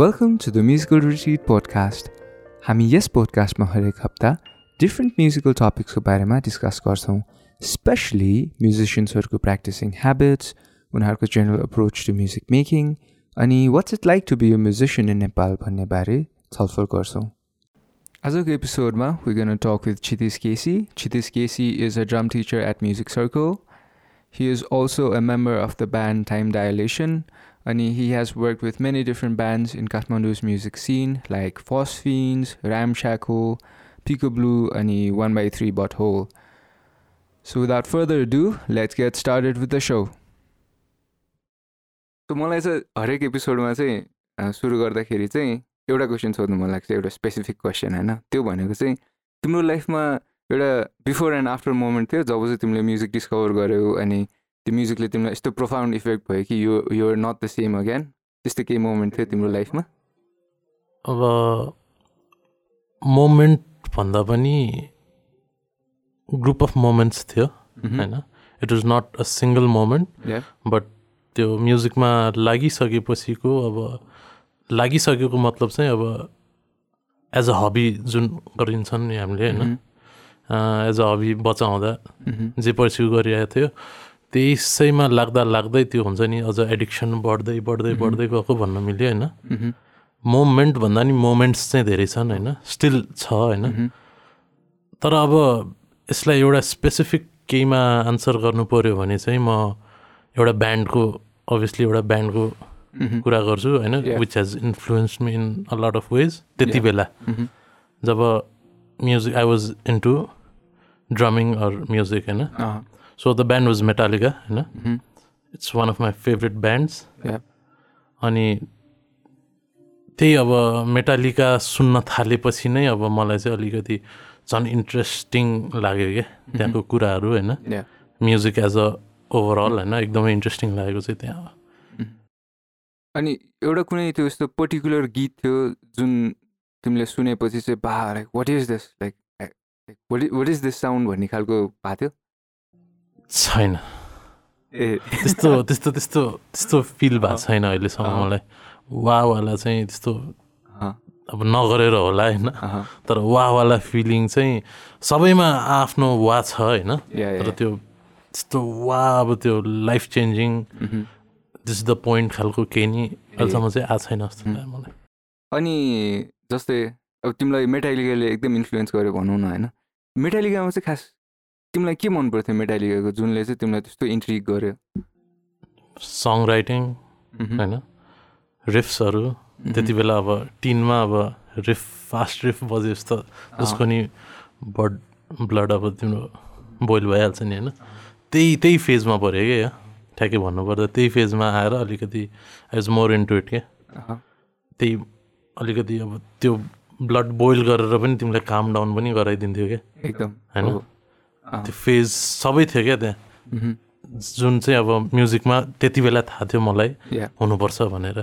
Welcome to the musical retreat podcast हामी यस पोडकास्टमा हरेक हप्ता डिफ्रेन्ट म्युजिकल टपिक्सको बारेमा डिस्कस गर्छौँ स्पेसली म्युजिसियन्सहरूको प्र्याक्टिसिङ ह्याबिट्स उनीहरूको general approach to music making अनि what's it like to be a musician in Nepal भन्ने बारे छलफल गर्छौँ। आजको एपिसोडमा we gonna talk with Kshitiz KC Kshitiz KC is a drum teacher at Music Circle He is also a member of the band Time Dilation, अनि he has work with many different bands in Kathmandu music scene like first RAM स्याको पिको blue अनि one by three but हो so without further do let's get started with the so so मलाई चाहिँ हरेक एपिसोडमा चाहिँ सुरु गर्दाखेरि चाहिँ एउटा क्वेसन सोध्नु मन लाग्छ एउटा स्पेसिफिक क्वेसन होइन? त्यो भनेको चाहिँ तिम्रो लाइफमा एउटा बिफोर एन्ड आफ्टर मोमेन्ट थियो जब चाहिँ तिमीले म्युजिक डिस्कभर गऱ्यो अनि त्यो म्युजिकले तिमीलाई यस्तो प्रोफाउन्ड इफेक्ट भयो कि यो यो नट द सेम अगेन त्यस्तो केही मोमेन्ट थियो तिम्रो लाइफमा अब मोमेन्ट भन्दा पनि ग्रुप अफ मोमेन्ट्स थियो होइन? It was not a single moment but त्यो म्युजिकमा लागिसकेपछिको अब लागिसकेको मतलब चाहिँ अब एज अ हबी जुन गरिन्छ नि हामीले होइन? एज अ हबी बचाउँदा जे पर्स्यु गरिरहेको थियो। त्यसैमा लाग्दा लाग्दै त्यो हुन्छ नि अझ एडिक्सन बढ्दै बढ्दै बढ्दै गएको भन्न मिल्यो होइन? मोमेन्ट भन्दा नि मोमेन्ट्स चाहिँ धेरै छन् होइन? स्टिल छ होइन? तर अब यसलाई एउटा स्पेसिफिक केहीमा आन्सर गर्नु पऱ्यो भने चाहिँ म एउटा ब्यान्डको अभियसली एउटा ब्यान्डको कुरा गर्छु होइन. Which has influence me in a lot of ways त्यति. बेला। जब music I was into drumming or music होइन? So the band was Metallica होइन it's one of my favourite bands अनि त्यही अब मेटालिका सुन्न थालेपछि नै अब मलाई चाहिँ अलिकति झन् इन्ट्रेस्टिङ लाग्यो क्या त्यहाँको कुराहरू होइन? म्युजिक एज अ ओभरअल होइन? एकदमै इन्ट्रेस्टिङ लागेको चाहिँ त्यहाँ अनि एउटा कुनै त्यो यस्तो पर्टिकुलर गीत थियो जुन तिमीले सुनेपछि चाहिँ बा like what is this like like what is this sound भन्ने खालको भएको थियो? छैन। ए। त्यस्तो त्यस्तो त्यस्तो त्यस्तो फिल भएको छैन अहिलेसम्म। मलाई। वावाला चाहिँ त्यस्तो अब नगरेर होला होइन? तर वावाला फिलिङ चाहिँ सबैमा आफ्नो वा छ होइन? तर त्यो त्यस्तो वा अब त्यो life changing. This the point खालको केही नि अहिलेसम्म चाहिँ आएको छैन जस्तो लाग्यो मलाई। अनि जस्तै अब तिमीलाई मेटालिकाले एकदम इन्फ्लुएन्स गर्यो भनौँ न होइन? मेटालिकामा चाहिँ खास तिमीलाई के मन पर्थ्यो मेटालिकाको जुनले चाहिँ तिमीलाई त्यस्तो इन्ट्रिग गर्यो। सङ राइटिङ मह्म, होइन रिफ्सहरू त्यति बेला अब टिनमा अब रिफ फास्ट रिफ बजे जस्तो जसको नि बड ब्लड अब तिम्रो बोइल भइहाल्छ नि होइन? त्यही त्यही फेजमा पऱ्यो क्या ठ्याक्कै भन्नुपर्दा त्यही फेजमा आएर अलिकति एज मोर इन्टु इट के अँ, त्यही अलिकति अब त्यो ब्लड बोइल गरेर पनि तिमीलाई काम डाउन पनि गराइदिन्थ्यो क्या? एकदम। होइन? त्यो फेज सबै थियो क्या त्यहाँ। जुन चाहिँ अब म्युजिकमा त्यति बेला थाहा थियो मलाई हुनुपर्छ भनेर।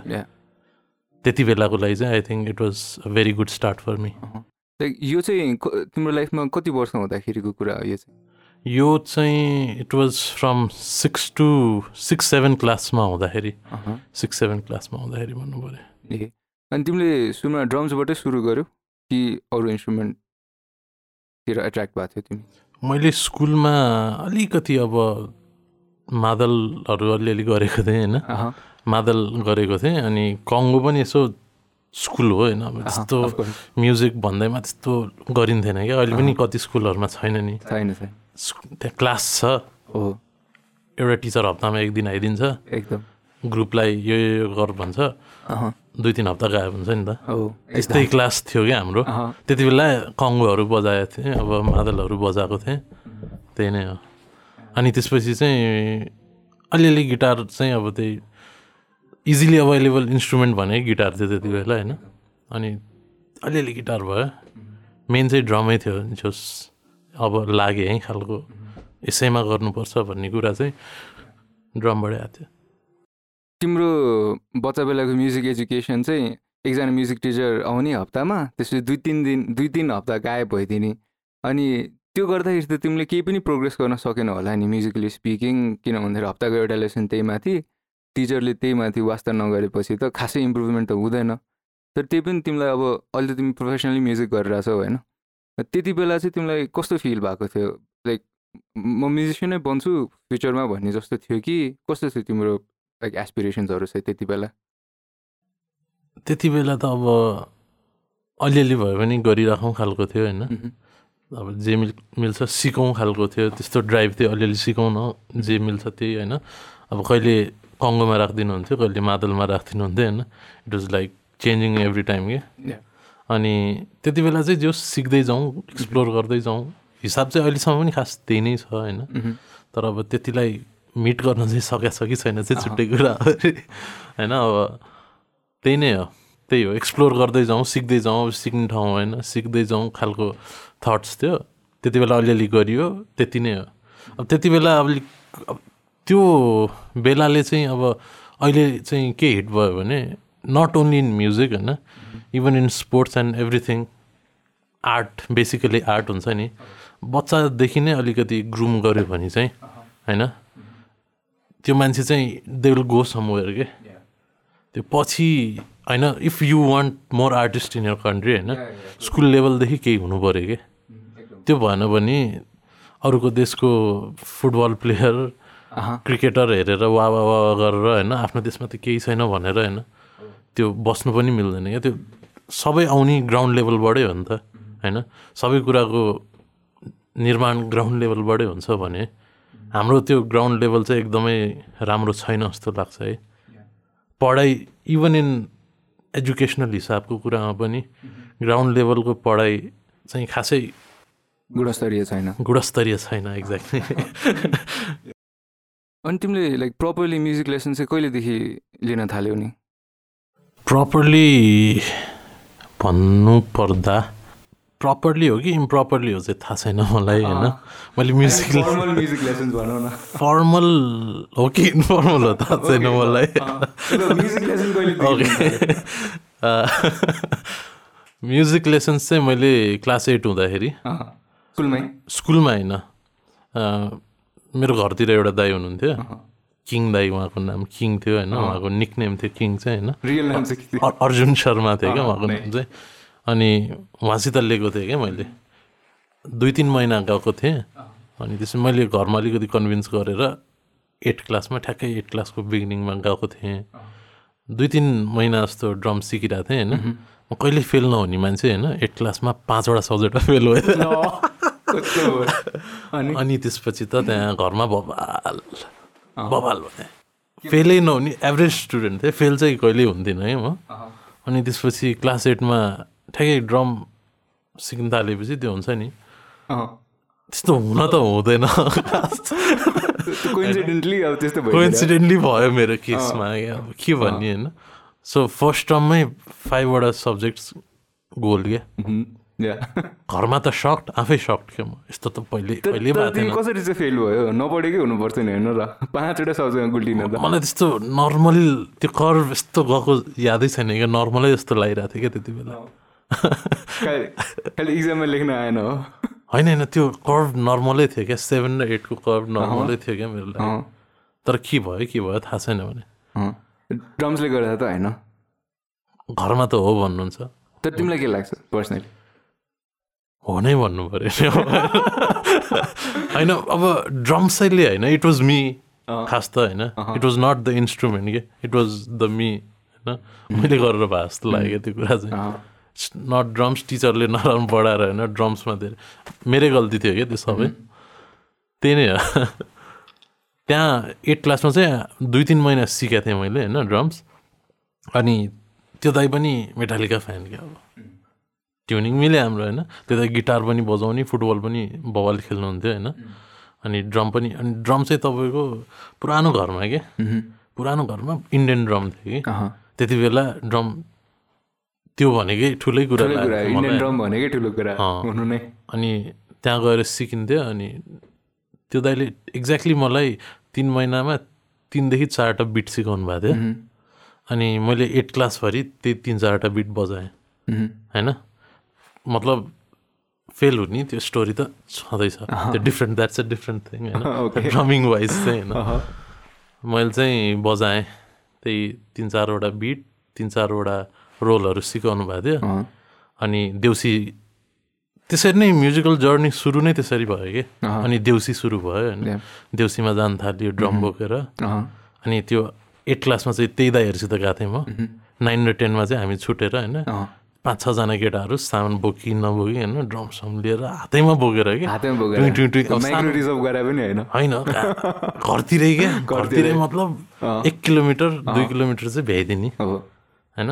त्यति बेलाको लागि चाहिँ I think it was a very good start for me. Like यो चाहिँ तिम्रो लाइफमा कति वर्ष हुँदाखेरिको कुरा हो यो चाहिँ? यो चाहिँ it was from six to six seven क्लासमा हुँदाखेरि। सिक्स सेभेन क्लासमा हुँदाखेरि भन्नु पऱ्यो। ए। अनि तिमीले सुरुमा ड्रम्सबाटै सुरु गर्यो कि अरू इन्स्ट्रुमेन्टतिर एट्र्याक्ट भएको थियो तिमी? मैले स्कुलमा अलिकति अब मादलहरू अलिअलि गरेको थिएँ होइन? मादल गरेको थिएँ अनि कङ्गो पनि यसो स्कुल हो होइन? अब त्यस्तो म्युजिक भन्दैमा त्यस्तो गरिन्थेन क्या। अहिले पनि कति स्कुलहरूमा छैन नि। छैन त्यहाँ क्लास छ। हो। एउटा टिचर हप्तामा एक दिन आइदिन्छ। एकदम। ग्रुपलाई यो यो गर भन्छ। दुई तिन हप्ता गायब हुन्छ नि त। हो त्यस्तै क्लास थियो क्या हाम्रो। त्यति बेला कङ्गोहरू बजाएको थिएँ अब मादलहरू बजाएको थिएँ। त्यही नै हो। अनि त्यसपछि चाहिँ अलिअलि गिटार चाहिँ अब त्यही इजिली अभाइलेबल इन्स्ट्रुमेन्ट भने गिटार थियो त्यति बेला होइन। अनि अलिअलि गिटार भयो। मेन चाहिँ ड्रमै थियो जस अब लाग्यो है खालको। यसैमा गर्नुपर्छ भन्ने कुरा चाहिँ ड्रमबाटै आएको थियो। तिम्रो बच्चा बेलाको म्युजिक एजुकेसन चाहिँ एकजना म्युजिक टिचर आउने हप्तामा त्यसपछि दुई तिन दिन दुई तिन हप्ता गायब भइदिने। अनि त्यो गर्दाखेरि त तिमीले केही पनि प्रोग्रेस गर्न सकेन होला नि म्युजिकली स्पिकिङ किन भन्दाखेरि हप्ताको एउटा लेसन त्यही माथि टिचरले त्यही माथि वास्ता नगरेपछि त खासै इम्प्रुभमेन्ट त हुँदैन। तर त्यही पनि तिमीलाई अब अहिले तिमी प्रोफेसनली म्युजिक गरिरहेछौ होइन? त्यति बेला चाहिँ तिमीलाई कस्तो फिल भएको थियो? लाइक म म्युजिसियनै बन्छु फ्युचरमा भन्ने जस्तो थियो कि कस्तो थियो तिम्रो लाइक एसपिरेसन्सहरू चाहिँ त्यति बेला त्यति बेला त अब अलिअलि भए पनि गरिराखौँ खालको थियो होइन? अब जे मिल मिल्छ सिकौँ खालको थियो। त्यस्तो ड्राइभ थियो अलिअलि सिकौँ न जे मिल्छ त्यही होइन? अब कहिले कङ्गोमा राखिदिनुहुन्थ्यो कहिले मादलमा राखिदिनुहुन्थ्यो होइन? It was like changing every time के? अनि त्यति बेला चाहिँ जो सिक्दै जाउँ एक्सप्लोर गर्दै जाउँ हिसाब चाहिँ अहिलेसम्म पनि खास त्यही नै छ होइन? तर अब त्यतिलाई मिट गर्न चाहिँ सकेको छ कि छैन चाहिँ छुट्टै कुरा होइन अब त्यही नै हो। त्यही हो एक्सप्लोर गर्दै जाउँ सिक्दै जाउँ सिक्ने ठाउँ होइन सिक्दै जाउँ खालको थट्स थियो। त्यति बेला अलिअलि गरियो त्यति नै हो। अब त्यति बेला अलिक त्यो बेलाले चाहिँ अब अहिले चाहिँ के हिट भयो भने नट ओन्ली इन म्युजिक होइन even in sports and everything art basically art हुन्छ नि। बच्चादेखि नै अलिकति ग्रुम गऱ्यो भने चाहिँ होइन। त्यो मान्छे चाहिँ दे विल गो समवेयर के त्यो पछि होइन if you want more artist in your country होइन स्कुल लेभलदेखि केही हुनु पऱ्यो कि त्यो भएन भने अरूको देशको फुटबल प्लेयर क्रिकेटर हेरेर वा वा वा गरेर होइन आफ्नो देशमा त केही छैन भनेर होइन त्यो बस्नु पनि मिल्दैन क्या? त्यो सबै आउने ग्राउन्ड लेभलबाटै हो नि त होइन? सबै कुराको निर्माण ग्राउन्ड लेभलबाटै हुन्छ भने हाम्रो त्यो ग्राउन्ड लेभल चाहिँ एकदमै राम्रो छैन जस्तो लाग्छ है। पढाइ इभन इन एजुकेसनल हिसाबको कुरामा पनि ग्राउन्ड लेभलको पढाइ चाहिँ खासै गुणस्तरीय छैन। गुणस्तरीय छैन एक्ज्याक्टली अनि तिमीले लाइक प्रपरली म्युजिक लेसन चाहिँ कहिलेदेखि लिन थाल्यौ नि? प्रपरली भन्नुपर्दा प्रपरली हो कि इम्प्रपरली हो चाहिँ थाहा छैन मलाई होइन? मैले म्युजिक फर्मल म्युजिक लेसन भनौँ न। फर्मल हो कि इन्फर्मल हो थाहा छैन मलाई। Music okay. लेसन्स चाहिँ मैले क्लास एट हुँदाखेरि। स्कुलमै? स्कुलमा होइन। मेरो घरतिर एउटा दाई हुनुहुन्थ्यो। किङ दाई उहाँको नाम किङ थियो होइन? उहाँको निक नेम थियो किङ चाहिँ होइन? अर्जुन शर्मा थियो क्या उहाँको नाम चाहिँ। अनि उहाँसित लिएको थिएँ क्या मैले। दुई तिन महिना गएको थिएँ। अनि त्यसपछि मैले घरमा अलिकति कन्भिन्स गरेर एट क्लासमा ठ्याक्कै एट क्लासको बिगिनिङमा गएको थिएँ। दुई तिन महिना जस्तो ड्रम सिकिरहेको थिएँ होइन। म कहिले फेल नहुने मान्छे होइन। एट क्लासमा पाँचवटा सब्जेक्टमा फेल भयो। अनि? त्यसपछि त त्यहाँ घरमा बबाल बबाल भने फेलै नहुने एभरेज स्टुडेन्ट थिएँ। फेल चाहिँ कहिल्यै हुन्थेन है म। अनि त्यसपछि क्लास एटमा ठ्याक्कै ड्रम सिक्न थालेपछि त्यो हुन्छ नि। त्यस्तो हुन त हुँदैन कोइन्सिडेन्टली भयो मेरो केसमा क्या अब के भन्ने होइन सो फर्स्ट टर्ममै फाइभवटा सब्जेक्ट्स गोल क्या घरमा त सक्ट आफै सक्ट क्या म यस्तो त पहिले थिएन कसरी चाहिँ फेल भयो नपढेकै हुनुपर्छ नि होइन र पाँचवटा सब्जेक्टमा गुल्टिन त मलाई त्यस्तो नर्मली त्यो कर्भ यस्तो गएको यादै छैन क्या नर्मलै जस्तो लागिरहेको थियो क्या त्यति बेला इक्जाममा लेख्न आएन हो? होइन होइन त्यो कर्भ नर्मलै थियो क्या सेभेन र एटको कर्भ नर्मलै थियो क्या मेरो लागि। तर के भयो के भयो थाहा छैन भने। ड्रम्सले गर्दा त होइन। घरमा त हो भन्नुहुन्छ। तर तिमीलाई के लाग्छ पर्सनली हो नै भन्नु पऱ्यो होइन अब ड्रम्सैले होइन इट वाज मी खास त होइन। It was not the instrument के? इट वाज द मी होइन। मैले गरेर भए जस्तो लाग्यो त्यो कुरा चाहिँ। नट ड्रम्स टिचरले नराम्रो पढाएर होइन ड्रम्समा धेरै। मेरै गल्ती थियो क्या त्यो सबै? त्यही नै हो। त्यहाँ एट क्लासमा चाहिँ दुई तिन महिना सिकेको थिएँ मैले होइन ड्रम्स अनि त्यो दाइ पनि मेटालिका फ्यान क्या अब। ट्युनिङ मिल्यो हाम्रो होइन। त्यो दाइ गिटार पनि बजाउने फुटबल पनि बवाल खेल्नुहुन्थ्यो होइन। अनि ड्रम पनि अनि ड्रम चाहिँ तपाईँको पुरानो घरमा के? पुरानो घरमा इन्डियन ड्रम थियो कि? त्यति बेला ड्रम त्यो भनेकै ठुलै कुरा इन्डियन। ड्रम भनेकै ठुलो कुरा। हुनु नै। अनि त्यहाँ गएर सिकिन्थ्यो अनि त्यो दाइले एक्ज्याक्टली मलाई तिन महिनामा तिनदेखि चारवटा बिट सिकाउनु भएको थियो। अनि मैले एट क्लासभरि त्यही तिन चारवटा बिट बजाएँ। होइन? मतलब फेल हुने त्यो स्टोरी त छँदैछ। त्यो different that's a different thing होइन. ड्रमिङ वाइज चाहिँ होइन? मैले चाहिँ बजाएँ त्यही तिन चारवटा बिट तिन चारवटा रोलहरू सिकाउनु भएको थियो। अनि देउसी त्यसरी नै म्युजिकल जर्नी सुरु नै त्यसरी भयो कि। अनि देउसी सुरु भयो होइन. देउसीमा जान थाल्यो ड्रम बोकेर। अँ, अनि त्यो एट क्लासमा चाहिँ त्यही दाईहरूसित गएको थिएँ म। नाइन र टेनमा चाहिँ हामी छुटेर होइन। पाँच छजना केटाहरू सामान बोकी नबोकी होइन ड्रम सम लिएर हातैमा बोकेर कि। बोकेर। होइन। घरतिरै क्या। घरतिरै। मतलब। एक किलोमिटर दुई किलोमिटर चाहिँ भ्याइदिने। होइन?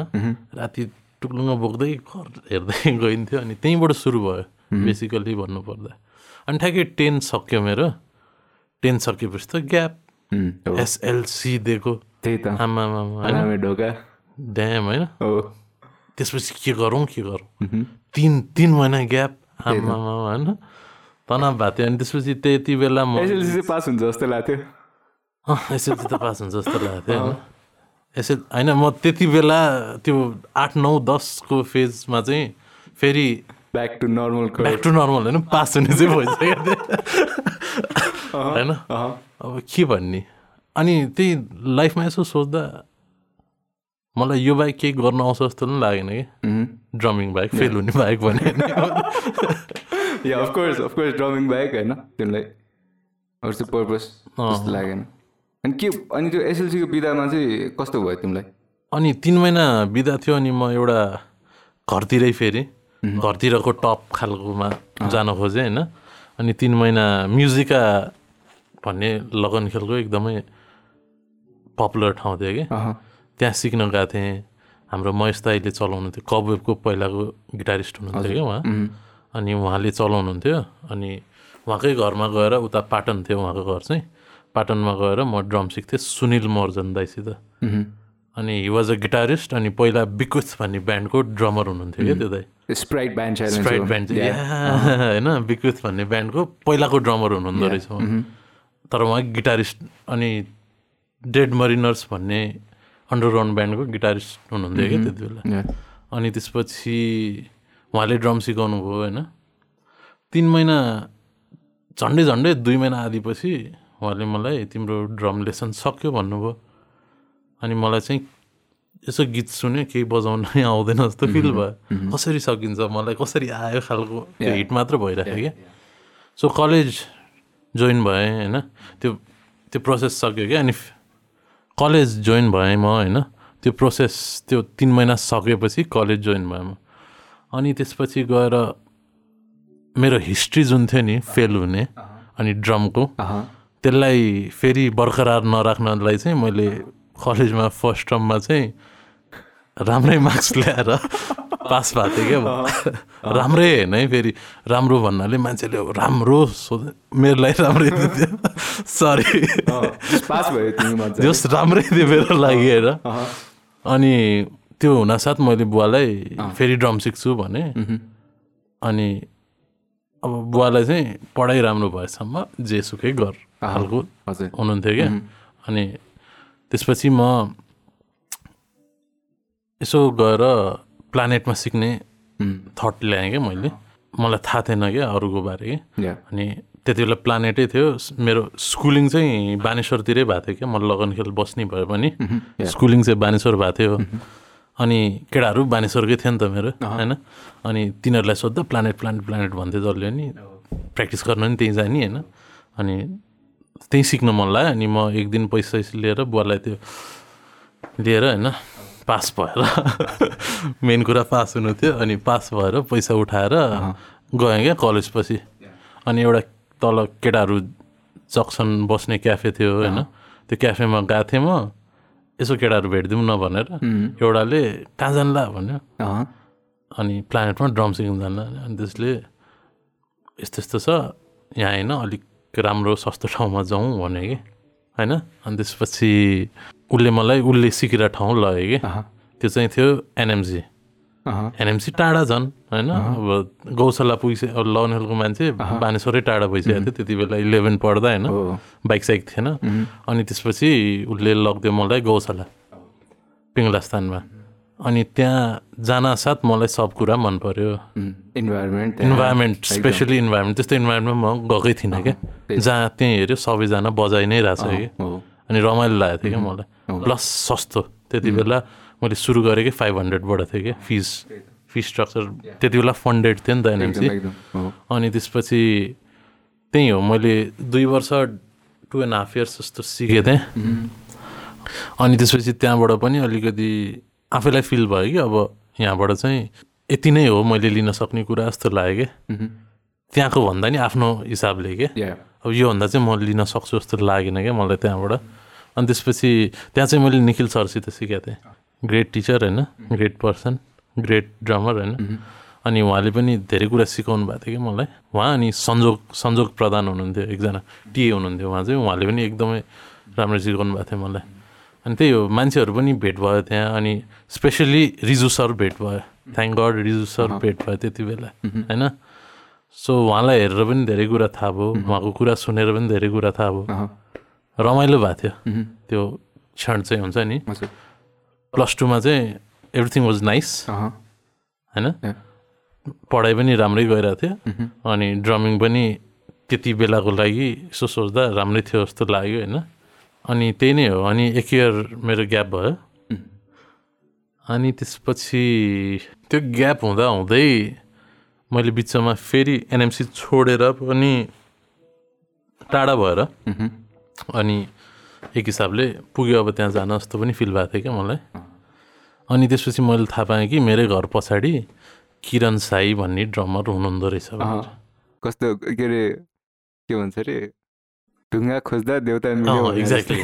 राति टुक्लुङ्ग बोक्दै घर हेर्दै गइन्थ्यो अनि त्यहीँबाट सुरु भयो बेसिकली भन्नुपर्दा। अनि ठ्याक्कै टेन सक्यो मेरो। टेन सकेपछि त ग्याप। एसएलसी दिएको। त्यही त। आमामे ढोका। ड्याम होइन। त्यसपछि के गरौँ के गरौँ। तिन तिन महिना ग्याप आमामा होइन। तनाव भएको थियो। अनि त्यसपछि त्यति बेला म एसएलसी पास हुन्छ जस्तो लाग्थ्यो। एसएलसी त पास हुन्छ जस्तो लागेको थियो होइन। एसएल होइन म त्यति बेला त्यो आठ नौ दसको फेजमा चाहिँ फेरि back to normal back to normal होइन पास हुने चाहिँ भइसकेको थियो। होइन? अब के भन्ने? अनि त्यही लाइफमा यसो सोच्दा मलाई यो बाहेक केही गर्न आउँछ जस्तो पनि लागेन कि। ड्रमिङ बाहेक फेल हुने बाहेक भने। या अफकोर्स अफकोर्स ड्रमिङ बाहेक होइन चाहिँ पर्पस लागेन। अनि के अनि त्यो एसएलसीको बिदामा चाहिँ कस्तो भयो तिमीलाई? अनि तिन महिना बिदा थियो अनि म एउटा घरतिरै फेरि घरतिरको टप खालकोमा जान खोजेँ होइन। अनि तिन महिना म्युजिका भन्ने लगन खेलको एकदमै पपुलर ठाउँ थियो कि। त्यहाँ सिक्न गएको थिएँ। हाम्रो महेश दाईले चलाउनु थियो। कबवेबको पहिलाको गिटारिस्ट हुनुहुन्थ्यो क्या उहाँ। अनि उहाँले चलाउनुहुन्थ्यो। अनि उहाँकै घरमा गएर उता पाटन थियो उहाँको घर चाहिँ। पाटनमा गएर म ड्रम सिक्थेँ सुनिल महर्जन दाईसित। अनि हि वाज अ गिटारिस्ट अनि पहिला बिकुथ भन्ने ब्यान्डको ड्रमर हुनुहुन्थ्यो क्या त्यो दाई स्प्राइट ब्यान्ड स्प्राइट ब्यान्ड होइन बिकुथ भन्ने ब्यान्डको पहिलाको ड्रमर हुनुहुँदो रहेछ। तर उहाँ गिटारिस्ट अनि डेड मरिनर्स भन्ने अन्डरग्राउन्ड ब्यान्डको गिटारिस्ट हुनुहुन्थ्यो क्या त्यति बेला। अनि त्यसपछि उहाँले ड्रम सिकाउनु भयो होइन। तिन महिना झन्डै झन्डै दुई महिना आदिपछि उहाँले मलाई तिम्रो ड्रम लेसन सक्यो भन्नुभयो। अनि मलाई चाहिँ यसो गीत सुन्यो केही बजाउन नै आउँदैन जस्तो फिल भयो। कसरी सकिन्छ? मलाई कसरी आयो खालको त्यो हिट मात्र भइरहेको क्या सो कलेज जोइन भएँ होइन। त्यो त्यो प्रोसेस सक्यो क्या। अनि कलेज जोइन भएँ म होइन। त्यो प्रोसेस त्यो तिन महिना सकेपछि कलेज जोइन भएँ म। अनि त्यसपछि गएर मेरो हिस्ट्री जुन थियो नि फेल हुने अनि ड्रमको त्यसलाई फेरि बरकरार नराख्नलाई चाहिँ मैले कलेजमा फर्स्ट टर्ममा चाहिँ राम्रै मार्क्स ल्याएर पास भएको थिएँ क्या राम्रै होइन है फेरि। राम्रो भन्नाले मान्छेले राम्रो सोध मेरो लागि राम्रै दिन्थ्यो। सरी पास भयो जस राम्रै थियो मेरो लागि हेर। अनि त्यो हुनासाथ मैले बुवालाई फेरि ड्रम सिक्छु भने अनि अब बुवालाई चाहिँ पढाइ राम्रो भएसम्म जेसुकै गर। खालको। हुनुहुन्थ्यो क्या? अनि त्यसपछि म यसो गएर प्लानेटमा सिक्ने थट ल्याएँ क्या मैले। मलाई थाहा थिएन क्या अरूको बारे। कि अनि त्यति बेला प्लानेटै थियो। मेरो स्कुलिङ चाहिँ बानेश्वरतिरै भएको थियो क्या। म लगनखेल बस्ने भए पनि स्कुलिङ चाहिँ बानेश्वर भएको थियो। अनि केटाहरू बानेश्वरकै थियो नि त मेरो होइन? अनि तिनीहरूलाई सोद्धा प्लानेट प्लानेट प्लानेट भन्थ्यो जसले नि प्र्याक्टिस गर्न नि त्यहीँ जाने होइन? अनि त्यहीँ सिक्न मन लाग्यो अनि म एक दिन पैसा लिएर बुवालाई त्यो लिएर होइन पास भएर मेन कुरा पास हुनु थियो अनि पास भएर पैसा उठाएर गएँ क्या कलेज पछि। अनि एउटा तल केटाहरू जक्सन बस्ने क्याफे थियो होइन त्यो क्याफेमा गएको थिएँ म। यसो केटाहरू भेटिदिउँ न भनेर एउटाले कहाँ जान्ला भन्यो। अनि प्लानेटमा ड्रम सिक्नु जान्ला अनि त्यसले यस्तो यस्तो छ यहाँ होइन अलिक राम्रो सस्तो ठाउँमा जाउँ भने कि? होइन? अनि त्यसपछि उसले मलाई उसले सिकेर ठाउँ लग्यो कि? त्यो चाहिँ थियो एनएमजी। अहँ, एनएमसी टाढा झन् होइन? अब गौशाला पुगिसके अब लौनहेलको मान्छे बानेश्वरै टाढा भइसकेको थियो त्यति बेला इलेभेन पढ्दा होइन? बाइक साइक थिएन। अनि त्यसपछि उसले लगिदियो मलाई गौशाला पिङ्गलास्थानमा अनि त्यहाँ जान साथ मलाई सब कुरा मन पर्यो। इन्भाइरोमेन्ट इन्भाइरोमेन्ट स्पेसली इन्भाइरोमेन्ट त्यस्तो इन्भाइरोमेन्टमा म गएकै थिइनँ क्या। जहाँ त्यहीँ हेऱ्यो सबैजना बजाइ नै रहेछ कि। अनि रमाइलो लागेको थियो क्या मलाई। प्लस सस्तो। त्यति बेला मैले सुरु गरेकै फाइभ हन्ड्रेडबाट थियो क्या। फिस फिस स्ट्रक्चर त्यति बेला फन्डेड थियो नि त एनएमसी। अनि त्यसपछि त्यही हो मैले दुई वर्ष टु एन्ड हाफ इयर्स जस्तो सिकेको थिएँ। अनि त्यसपछि त्यहाँबाट पनि अलिकति आफैलाई फिल भयो कि अब यहाँबाट चाहिँ यति नै हो मैले लिन सक्ने कुरा जस्तो लाग्यो कि? त्यहाँको भन्दा नि आफ्नो हिसाबले के? या अब योभन्दा चाहिँ म लिन सक्छु जस्तो लागेन क्या मलाई त्यहाँबाट। अनि त्यसपछि त्यहाँ चाहिँ मैले निखिल सरसित सिकेको थिएँ। ग्रेट टिचर होइन ग्रेट पर्सन ग्रेट ड्रमर होइन। अनि उहाँले पनि धेरै कुरा सिकाउनु भएको थियो कि मलाई। उहाँ अनि संजोग संजोग प्रधान हुनुहुन्थ्यो एकजना टिए हुनुहुन्थ्यो उहाँ चाहिँ। उहाँले पनि एकदमै राम्रो सिकाउनु भएको थियो मलाई। अनि त्यही हो मान्छेहरू पनि भेट भयो त्यहाँ अनि स्पेसली रिजु सर भेट भयो। थ्याङ्क गड रिजु सर भेट भयो त्यति बेला होइन? सो उहाँलाई हेरेर पनि धेरै कुरा थाहा भयो उहाँको कुरा सुनेर पनि धेरै कुरा थाहा भयो। रमाइलो भएको थियो। त्यो क्षण चाहिँ हुन्छ नि। प्लस टूमा चाहिँ एभ्रिथिङ वाज नाइस होइन. पढाइ पनि राम्रै गइरहेको थियो। अनि ड्रमिङ पनि त्यति बेलाको लागि यसो सोच्दा राम्रै थियो जस्तो लाग्यो होइन? अनि त्यही नै हो। अनि एक इयर मेरो ग्याप भयो। अनि त्यसपछि त्यो ग्याप हुँदा हुँदै मैले बिचमा फेरि एनएमसी छोडेर पनि टाढा भएर अनि एक हिसाबले पुग्यो अब त्यहाँ जान जस्तो पनि फिल भएको थियो क्या मलाई। अनि त्यसपछि मैले थाहा पाएँ कि मेरै घर पछाडि किरण साई भन्ने ड्रमर हुनुहुँदो रहेछ। कस्तो के अरे के भन्छ अरे? ढुङ्गा खोज्दा देउता मिल्यो. जस्तै।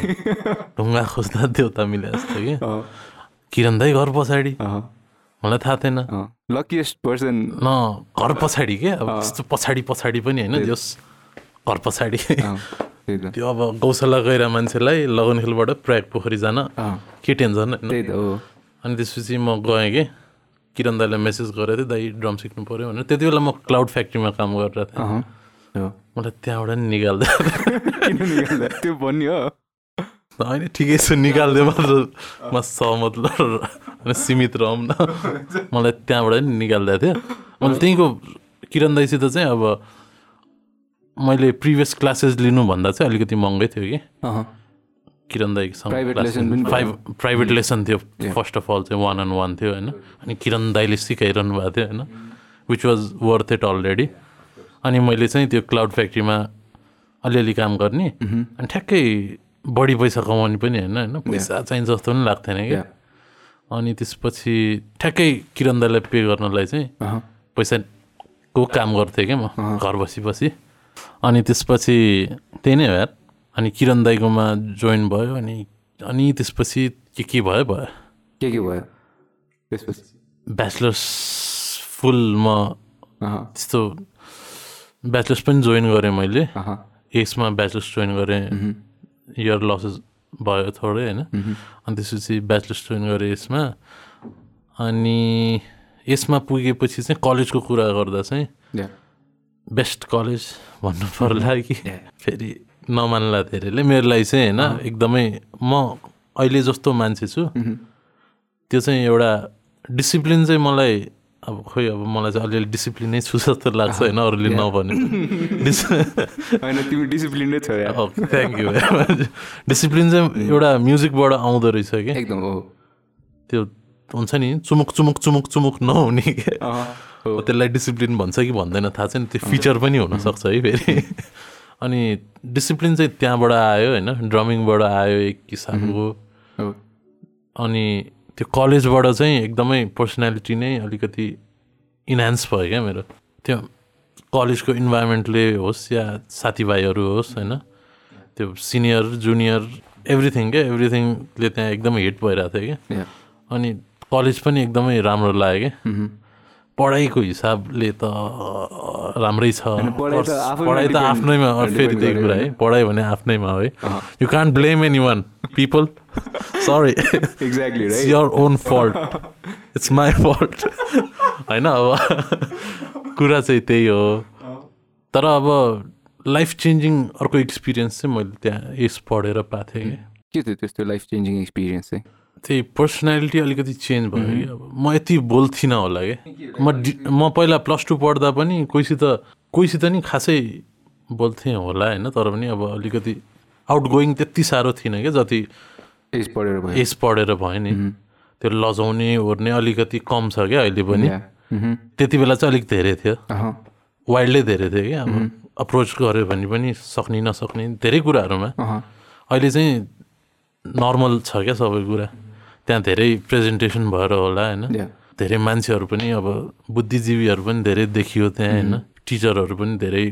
ढुङ्गा खोज्दा देउता मिले जस्तो कि किरण दाई घर पछाडि मलाई थाहा थिएन। लकिएस्ट पर्सन न घर पछाडि के अब। त्यस्तो पछाडि पछाडि पनि होइन जस घर पछाडि त्यो अब गौशाला गएर मान्छेलाई लगन खेलबाट प्रयाग पोखरी जान अँ, के टेन्सन होइन। अनि त्यसपछि म गएँ कि किरण दाईलाई मेसेज गरेको थिएँ दाई ड्रम सिक्नु पऱ्यो भनेर। त्यति बेला म क्लाउड फ्याक्ट्रीमा काम गरेर थिएँ। हो। मलाई त्यहाँबाट नि निकाल्दै किन निकाल्दा? त्यो भन्ने हो होइन ठिकै छ निकालिदियो मात्र म सहमत सीमित रहौँ न। मलाई त्यहाँबाट नि निकालिदिएको थियो। मैले त्यहीँको किरण दाईसित चाहिँ अब मैले प्रिभियस क्लासेस लिनुभन्दा चाहिँ अलिकति महँगै थियो कि। अहँ, किरण दाईसँग प्राइभेट लेसन थियो. फर्स्ट अफ अल चाहिँ वान एन्ड वान थियो होइन। अनि किरण दाईले सिकाइरहनु भएको थियो होइन। Which was worth it already अनि मैले चाहिँ त्यो क्लाउड फ्याक्ट्रीमा अलिअलि काम गर्ने अनि ठ्याक्कै बढी पैसा कमाउने पनि होइन होइन? पैसा चाहिन्छ जस्तो पनि लाग्थेन कि। Yeah. अनि त्यसपछि ठ्याक्कै किरण दाईलाई पे गर्नलाई चाहिँ पैसाको काम गर्थेँ क्या म घर बसी बसी अनि त्यसपछि त्यही नै हो यार अनि किरण दाईकोमा जोइन भयो अनि अनि त्यसपछि के के भयो भयो? के के भयो? त्यसपछि? ब्याचलर्स फुल म त्यस्तो ब्याचलर्स पनि जोइन गरेँ मैले। यसमा ब्याचलर्स जोइन गरेँ। इयर लसेस भयो थोरै होइन? अनि त्यसपछि ब्याचलर्स जोइन गरेँ यसमा अनि यसमा पुगेपछि चाहिँ कलेजको कुरा गर्दा चाहिँ. बेस्ट कलेज भन्नु पर्ला कि। फेरि नमान्ला धेरैले। मेरो लागि चाहिँ होइन एकदमै म अहिले जस्तो मान्छे छु। त्यो चाहिँ एउटा डिसिप्लिन चाहिँ मलाई अब खोइ अब मलाई चाहिँ अलिअलि डिसिप्लिनै छु जस्तो लाग्छ होइन अरूले नभने। होइन तिमी डिसिप्लिनै छ यार। थ्याङ्क यू डिसिप्लिन चाहिँ एउटा म्युजिकबाट आउँदो रहेछ कि? एकदम हो। त्यो हुन्छ नि चुमुक चुमुक चुमुक चुमुक नहुने के? अहँ, हो। अब त्यसलाई डिसिप्लिन भन्छ कि भन्दैन थाहा छैन त्यो फिचर पनि हुनसक्छ है फेरि। अनि डिसिप्लिन चाहिँ त्यहाँबाट आयो होइन ड्रमिङबाट आयो एक किसिमको। हो। अनि त्यो कलेजबाट चाहिँ एकदमै पर्सनालिटी नै अलिकति इन्हान्स भयो क्या मेरो। त्यो कलेजको इन्भाइरोमेन्टले होस् या साथीभाइहरू होस् होइन? त्यो सिनियर जुनियर एभ्रिथिङ क्या? एभ्रिथिङले त्यहाँ एकदमै हिट भइरहेको थियो क्या. अनि कलेज पनि एकदमै राम्रो लाग्यो क्या। मह्म। पढाइको हिसाबले त राम्रै छ। पढाइ त आफ्नैमा फेरि त्यही कुरा है। पढाइ भने आफ्नैमा हो। You can't blame anyone people sorry exactly your own fault it's my fault होइन अब कुरा चाहिँ त्यही हो। तर अब लाइफ चेन्जिङ अर्को एक्सपिरियन्स चाहिँ मैले त्यहाँ यस पढेर पाएको थिएँ। कि के थियो त्यस्तो लाइफ चेन्जिङ एक्सपिरियन्स चाहिँ? त्यही पर्सनालिटी अलिकति चेन्ज भयो कि अब। म यति बोल्थिनँ होला कि? म डि म पहिला प्लस टू पढ्दा पनि कोहीसित कोहीसित नि खासै बोल्थेँ होला होइन तर पनि अब अलिकति आउट गोइङ त्यति साह्रो थिइनँ क्या जति एज पढेर भयो। एज पढेर भयो नि। त्यो लजाउने ओर्ने अलिकति कम छ क्या अहिले पनि. त्यति बेला चाहिँ अलिक धेरै थियो. वाइल्डै धेरै थियो क्या अब अप्रोच गऱ्यो भने पनि सक्ने नसक्ने धेरै कुराहरूमा. अहिले चाहिँ नर्मल छ क्या सबै कुरा। त्यहाँ धेरै प्रेजेन्टेसन भएर होला होइन. धेरै मान्छेहरू पनि अब बुद्धिजीवीहरू पनि धेरै देखियो त्यहाँ होइन टिचरहरू पनि धेरै.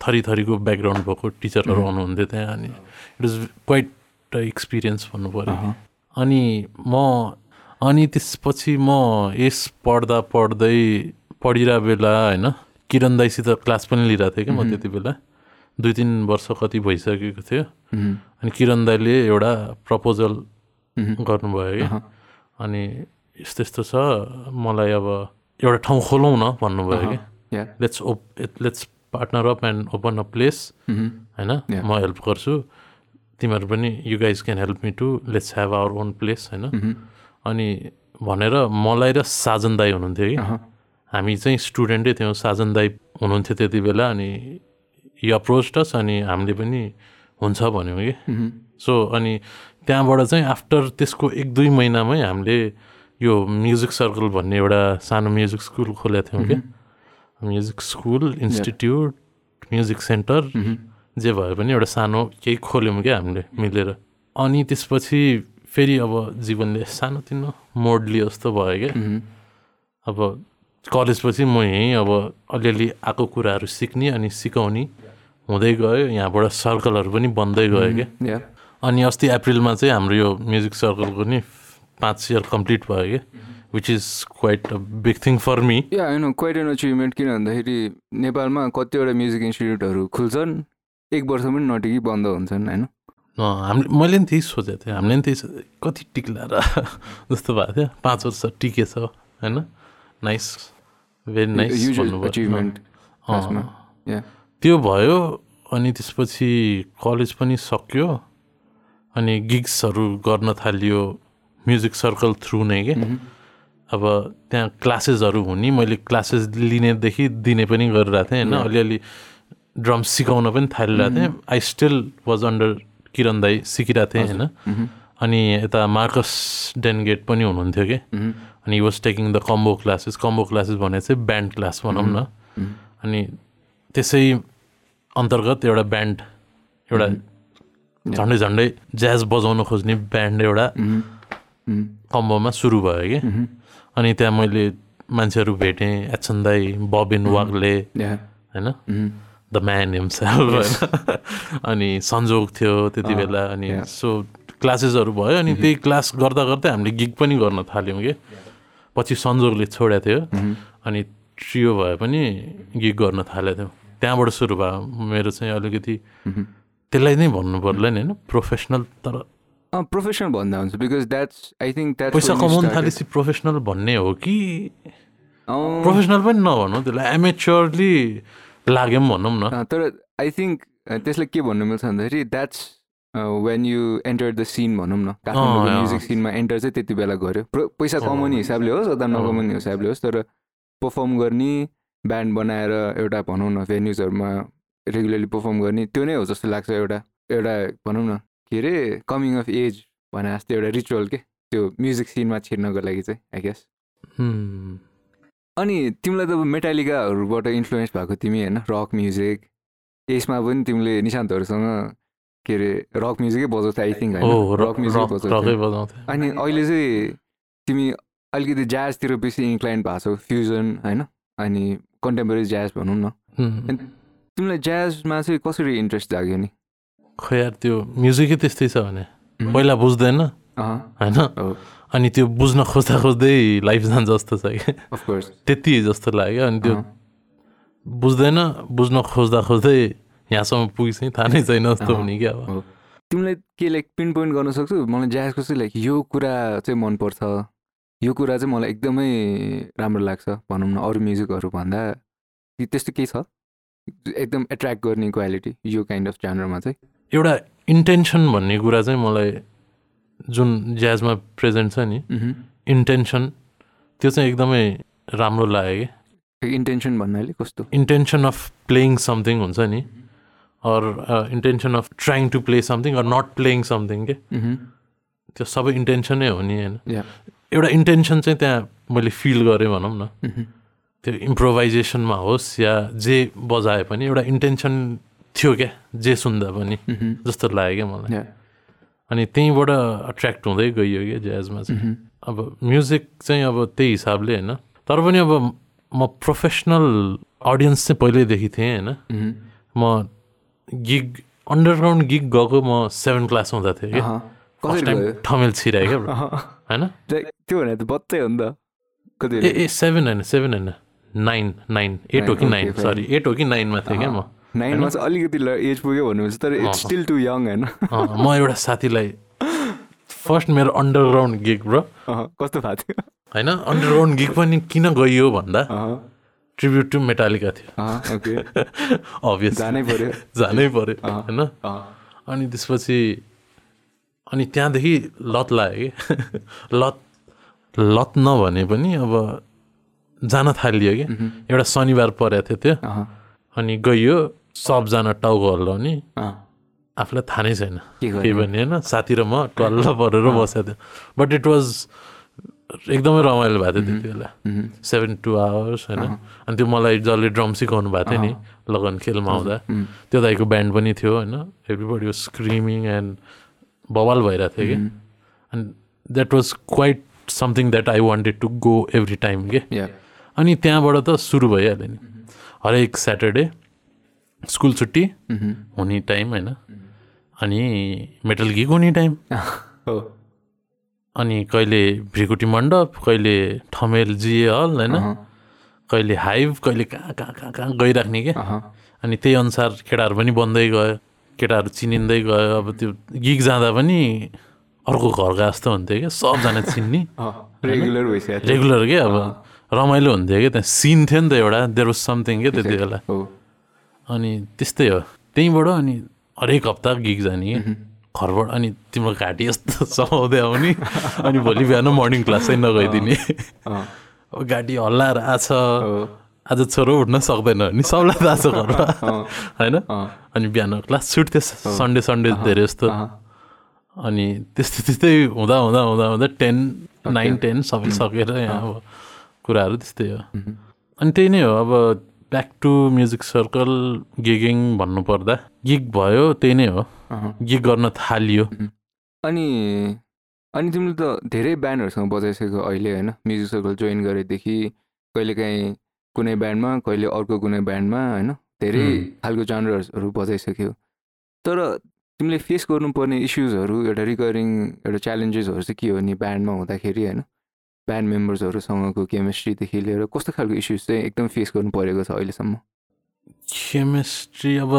थरी थरीको ब्याकग्राउन्ड भएको टिचरहरू आउनुहुन्थ्यो त्यहाँ अनि इट वाज क्वाइट एक्सपिरियन्स भन्नु पऱ्यो Uh-huh. अनि म अनि त्यसपछि म यस पढ्दा पढ्दै पढिरहेको बेला होइन किरण दाईसित क्लास पनि लिइरहेको थिएँ कि म त्यति बेला दुई तिन वर्ष कति भइसकेको थियो. अनि किरण दाईले एउटा प्रपोजल. गर्नुभयो कि. अनि यस्तो यस्तो छ मलाई अब एउटा ठाउँ खोलौँ न भन्नुभयो कि. Let's op let's partner up and open a place. होइन. म हेल्प गर्छु तिमीहरू पनि you guys can help me to let's have our own place होइन. अनि भनेर मलाई र साजन दाई हुनुहुन्थ्यो कि. हामी चाहिँ स्टुडेन्टै थियौँ साजन दाई हुनुहुन्थ्यो त्यति बेला अनि यो अप्रोच अनि हामीले पनि हुन्छ भन्यौँ कि. सो अनि त्यहाँबाट चाहिँ आफ्टर त्यसको एक दुई महिनामै हामीले यो म्युजिक सर्कल भन्ने एउटा सानो म्युजिक स्कुल खोलेको थियौँ क्या। Music school institute music centre. जे भए पनि एउटा सानो केही खोल्यौँ क्या हामीले मिलेर। अनि त्यसपछि फेरि अब जीवनले सानोतिनो मोड लियो जस्तो भयो क्या. अब कलेजपछि म यहीँ अब अलिअलि आएको कुराहरू सिक्ने अनि सिकाउने हुँदै गयो। यहाँबाट सर्कलहरू पनि बन्दै गयो क्या. अनि अस्ति अप्रिलमा चाहिँ हाम्रो यो म्युजिक सर्कलको नि पाँच इयर कम्प्लिट भयो क्या which is quite a big thing for me yeah होइन क्वाइट एन अचिभमेन्ट किन भन्दाखेरि नेपालमा कतिवटा म्युजिक इन्स्टिट्युटहरू खुल्छन् एक वर्ष पनि नटिकी बन्द हुन्छन् होइन? हामीले मैले पनि त्यही सोचेको थिएँ हामीले पनि त्यही कति टिक्ला र जस्तो भएको थियो पाँच वर्ष टिकेछ होइन? नाइस भेरी नाइस अचिभमेन्ट त्यो भयो अनि त्यसपछि कलेज पनि सक्यो अनि गिग्सहरू गर्न थालियो म्युजिक सर्कल थ्रु नै के? अब त्यहाँ क्लासेसहरू हुने मैले क्लासेस लिनेदेखि दिने पनि गरिरहेको थिएँ होइन? अलिअलि ड्रम सिकाउन पनि थालिरहेको थिएँ। I still was under Kiran दाई सिकिरहेको थिएँ होइन? अनि यता मार्कस डेनगेट पनि हुनुहुन्थ्यो कि? अनि was taking the combo classes combo classes भने चाहिँ ब्यान्ड क्लास भनौँ न। अनि त्यसै अन्तर्गत एउटा ब्यान्ड एउटा झन्डै झन्डै ज्याज बजाउन खोज्ने ब्यान्ड एउटा कम्बोमा सुरु भयो कि। अनि त्यहाँ मैले मान्छेहरू भेटेँ एचन दाई बबिन वाग्ले होइन? द म्यान हिमसेल्फ होइन? अनि संजोग थियो त्यति बेला अनि. सो क्लासेसहरू भयो अनि त्यही क्लास गर्दा गर्दै हामीले गिग पनि गर्न थाल्यौँ कि। पछि संजोगले छोडेको थियो। अनि ट्रियो भए पनि गिग गर्न थालेको थियौँ। त्यहाँबाट सुरु भयो। मेरो चाहिँ अलिकति त्यसलाई नै भन्नु पर्ला नि होइन? प्रोफेसनल तर। प्रोफेसनल भन्दा हुन्छ because that's I think that's पैसा कमाउनु थालेपछि प्रोफेसनल भन्ने हो कि? प्रोफेसनल पनि नभनौँ त्यसलाई एमेच्योरली लाग्यो पनि भनौँ न। तर आई थिङ्क त्यसलाई के भन्नु मिल्छ भन्दाखेरि that's when you enter the scene भनौँ न। काठमाडौँको म्युजिक सिनमा एन्टर चाहिँ त्यति बेला प्रो- पैसा कमाउने हिसाबले होस् अथवा नकमाउने हिसाबले होस् तर पर्फर्म गर्ने ब्यान्ड बनाएर एउटा भनौँ न भेन्युजहरूमा रेगुलरली पर्फर्म गर्ने त्यो नै हो जस्तो लाग्छ एउटा एउटा भनौँ न के अरे कमिङ अफ एज भने जस्तो एउटा रिचुअल के? त्यो म्युजिक सिनमा छिर्नको लागि चाहिँ आई गेस Hmm. अनि तिमीलाई त अब मेटालिकाहरूबाट इन्फ्लुएन्स भएको तिमी होइन रक म्युजिक यसमा पनि तिमीले निशान्तहरूसँग के अरे रक म्युजिकै बजाउँथ्यो आई थिङ्क होइन? रक म्युजिक बजाउँथ्यो। बजाउँथेँ अनि अहिले चाहिँ तिमी अलिकति ज्याजतिर बेसी इन्क्लाइन भएको छौ फ्युजन होइन? अनि कन्टेम्पोरेरी ज्याज भनौँ न। Hmm. तिमीलाई ज्याजमा चाहिँ कसरी इन्ट्रेस्ट जाग्यो नि? खै यार त्यो म्युजिकै त्यस्तै छ भने। पहिला बुझ्दैन। होइन? अनि त्यो बुझ्न खोज्दा खोज्दै लाइफ जान्छ जस्तो छ कि। त्यति जस्तो लाग्यो। अनि त्यो बुझ्दैन बुझ्न खोज्दा खोज्दै यहाँसम्म पुगिसकेँ थाहा नै छैन जस्तो। हुने क्या अब। तिमीलाई के लाइक पिन पोइन्ट गर्न सक्छौ? मलाई ज्याजको चाहिँ लाइक यो कुरा चाहिँ मनपर्छ। यो कुरा चाहिँ मलाई एकदमै राम्रो लाग्छ भनौँ न अरू म्युजिकहरू भन्दा। त्यस्तो केही छ? एकदम एट्र्याक्ट गर्ने क्वालिटी यो काइन्ड अफ जानरमा चाहिँ। एउटा इन्टेन्सन भन्ने कुरा चाहिँ मलाई जुन ज्याजमा प्रेजेन्ट छ नि इन्टेन्सन त्यो चाहिँ एकदमै राम्रो लाग्यो कि। इन्टेन्सन भन्नाले कस्तो? इन्टेन्सन अफ प्लेइङ समथिङ हुन्छ नि or intention of trying to play something or not playing something के। त्यो सबै इन्टेन्सनै हो नि होइन। एउटा इन्टेन्सन चाहिँ त्यहाँ मैले फिल गरेँ भनौँ न। त्यो इम्प्रोभाइजेसनमा होस् या जे बजाए पनि एउटा इन्टेन्सन थियो क्या जे सुन्दा पनि जस्तो लाग्यो क्या मलाई. अनि त्यहीँबाट एट्र्याक्ट हुँदै गइयो क्या ज्याजमा चाहिँ। अब म्युजिक चाहिँ अब त्यही हिसाबले होइन। तर पनि अब म प्रोफेसनल अडियन्स चाहिँ पहिल्यैदेखि थिएँ होइन। Mhm. म गिग अन्डरग्राउन्ड गिग गएको म सेभेन क्लास हुँदा थिएँ कि अहँ। फर्स्ट टाइम ठमेल छिरायो क्या। होइन? त्यो भने त बत्तै हो नि त। ए सेभेन होइन सेभेन होइन। नाइन नाइन एट हो कि नाइन सरी एट हो कि नाइनमा थिएँ क्या म? नाइनमा चाहिँ अलिकति एज पुग्यो भन्नुहुन्छ तर इट्स स्टिल टु यङ होइन म एउटा साथीलाई फर्स्ट मेरो अन्डरग्राउन्ड गिग ब्रो कस्तो भएको थियो होइन अन्डरग्राउन्ड गिग पनि किन गइयो भन्दा? ट्रिब्युट टु मेटालिका थियो। अभियस जानै पर्यो। जानै पऱ्यो होइन अनि त्यसपछि अनि त्यहाँदेखि लत लाग्यो कि? लत लत नभने पनि अब जान थालियो कि? एउटा शनिबार परेको थियो त्यो। अनि गइयो सबजना टाउको हल्लाउने आफूलाई थाहा नै छैन? केही पनि होइन साथी र म टल्ल परेर बसेको थियो। बट इट वाज एकदमै रमाइलो भएको थियो त्यति बेला। सेभेन टु आवर्स होइन। अनि त्यो मलाई जसले ड्रम सिकाउनु भएको थियो नि लगन खेलमा आउँदा त्यो दाइको ब्यान्ड पनि थियो होइन। एभ्रिबडी वाज स्क्रिमिङ एन्ड बवाल भइरहेको थियो कि। And that was quite something that I wanted to go every time के। अनि त्यहाँबाट त सुरु भइहाल्यो नि। हरेक स्याटरडे स्कुल छुट्टी हुने टाइम होइन? अनि मेटल गिग हुने टाइम हो। अनि कहिले भ्रिकुटी मण्डप कहिले ठमेल जिए हल होइन? कहिले हाइभ कहिले कहाँ कहाँ कहाँ कहाँ गइराख्ने क्या अनि त्यही अनुसार केटाहरू पनि बन्दै गयो। केटाहरू चिनिँदै गयो। अब त्यो गिग जाँदा पनि अर्को घरका जस्तो हुन्थ्यो क्या सबजना चिन्ने। रेगुलर भइसकेको थियो। रेगुलर क्या अब? रमाइलो हुन्थ्यो क्या त्यहाँ? सिन थियो नि त एउटा देयर वाज समथिङ क्या त्यति बेला। अनि त्यस्तै हो। त्यहीँबाट अनि हरेक हप्ता गिग जाने कि घरबाट अनि तिम्रो घाँटी यस्तो समाउँदै आउने। अनि भोलि बिहान मर्निङ क्लास चाहिँ नगइदिने। घाँटी हल्लाएर आछ। आज छोरो उठ्न सक्दैन नि सबलाई थाहा छ घरमा। होइन? अनि बिहान क्लास छुट्थ्यो सन्डे सन्डे धेरै जस्तो अनि त्यस्तै त्यस्तै हुँदा हुँदा हुँदा हुँदा टेन नाइन टेन सबै सकेर यहाँ अब कुराहरू त्यस्तै हो। अनि त्यही नै हो अब ब्याक टु म्युजिक सर्कल गिगिङ भन्नुपर्दा गिग भयो त्यही नै हो। गिग गर्न थालियो। अनि अनि तिमीले त धेरै ब्यान्डहरूसँग बजाइसक्यो अहिले होइन? म्युजिक सर्कल जोइन गरेदेखि कहिलेकाहीँ कुनै ब्यान्डमा कहिले अर्को कुनै ब्यान्डमा होइन? धेरै। खालको जानरहरू बजाइसक्यो। तर तिमीले फेस गर्नुपर्ने इस्युजहरू एउटा रिकरिङ एउटा च्यालेन्जेसहरू चाहिँ के हो नि ब्यान्डमा हुँदाखेरि होइन? ब्यान्ड मेम्बर्सहरूसँगको केमिस्ट्रीदेखि लिएर कस्तो खालको इस्युज चाहिँ एकदम फेस गर्नु परेको छ अहिलेसम्म? केमिस्ट्री अब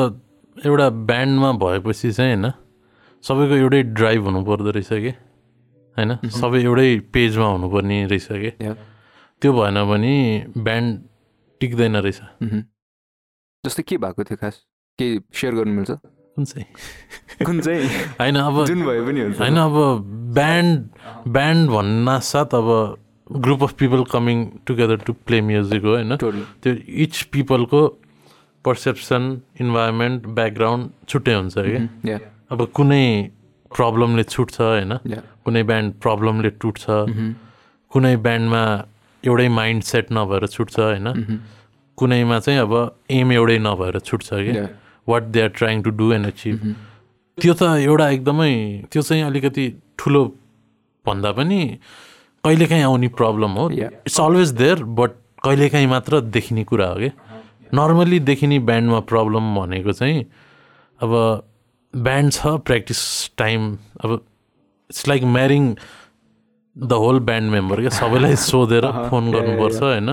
एउटा ब्यान्डमा भएपछि चाहिँ होइन सबैको एउटै ड्राइभ हुनुपर्दो रहेछ कि? होइन? सबै एउटै पेजमा हुनुपर्ने रहेछ कि. त्यो भएन भने ब्यान्ड टिक्दैन रहेछ। जस्तै के भएको थियो खास? केही सेयर गर्नु मिल्छ? कुन चाहिँ? कुन चाहिँ? होइन अब जुन भए पनि हुन्छ। होइन अब ब्यान्ड ब्यान्ड भन्न साथ अब group of people coming together to play music हो होइन? त्यो इच पिपलको पर्सेप्सन इन्भाइरोमेन्ट ब्याकग्राउन्ड छुट्टै हुन्छ कि या अब कुनै प्रब्लमले छुट्छ होइन? कुनै ब्यान्ड प्रब्लमले टुट्छ। कुनै ब्यान्डमा एउटै माइन्ड सेट नभएर छुट्छ होइन? कुनैमा चाहिँ अब एम एउटै नभएर छुट्छ कि? Yeah what they are trying to do and achieve त्यो त एउटा एकदमै त्यो चाहिँ अलिकति ठुलो भन्दा पनि कहिलेकाहीँ आउने प्रब्लम हो. इट्स अलवेज देयर बट कहिलेकाहीँ मात्र देखिने कुरा हो कि नर्मल्ली देखिने ब्यान्डमा प्रब्लम भनेको चाहिँ अब ब्यान्ड छ प्र्याक्टिस टाइम अब it's like marrying the whole band member क्या। सबैलाई सोधेर फोन yeah, गर्नुपर्छ होइन?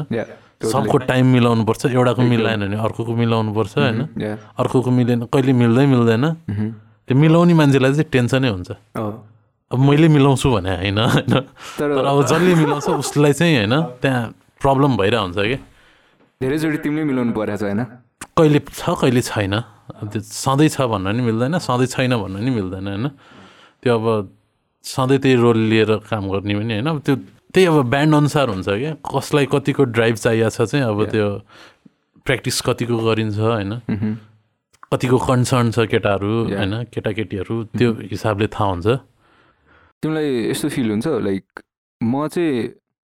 सबको टाइम मिलाउनुपर्छ एउटाको मिलाएन भने अर्कोको मिलाउनुपर्छ होइन? या अर्कोको मिलेन कहिले मिल्दै मिल्दैन। त्यो मिलाउने मान्छेलाई चाहिँ टेन्सनै हुन्छ। अब मैले मिलाउँछु भने होइन? होइन? तर तर अब जसले मिलाउँछ उसलाई चाहिँ होइन त्यहाँ प्रब्लम भइरहेको हुन्छ कि। धेरैचोटि तिमीले मिलाउनु परेको छ होइन? कहिले छ कहिले छैन। अब त्यो सधैँ छ भन्न नि मिल्दैन सधैँ छैन भन्न नि मिल्दैन होइन? त्यो अब सधैँ त्यही रोल लिएर काम गर्ने पनि होइन? अब त्यो त्यही अब ब्यान्ड अनुसार हुन्छ क्या। कसलाई कतिको ड्राइभ चाहिएको छ चाहिँ अब त्यो प्र्याक्टिस कतिको गरिन्छ होइन? मह्म। कतिको कन्सर्न छ केटाहरू. होइन? केटाकेटीहरू त्यो हिसाबले थाहा हुन्छ। तिमीलाई यस्तो फिल हुन्छ लाइक म चाहिँ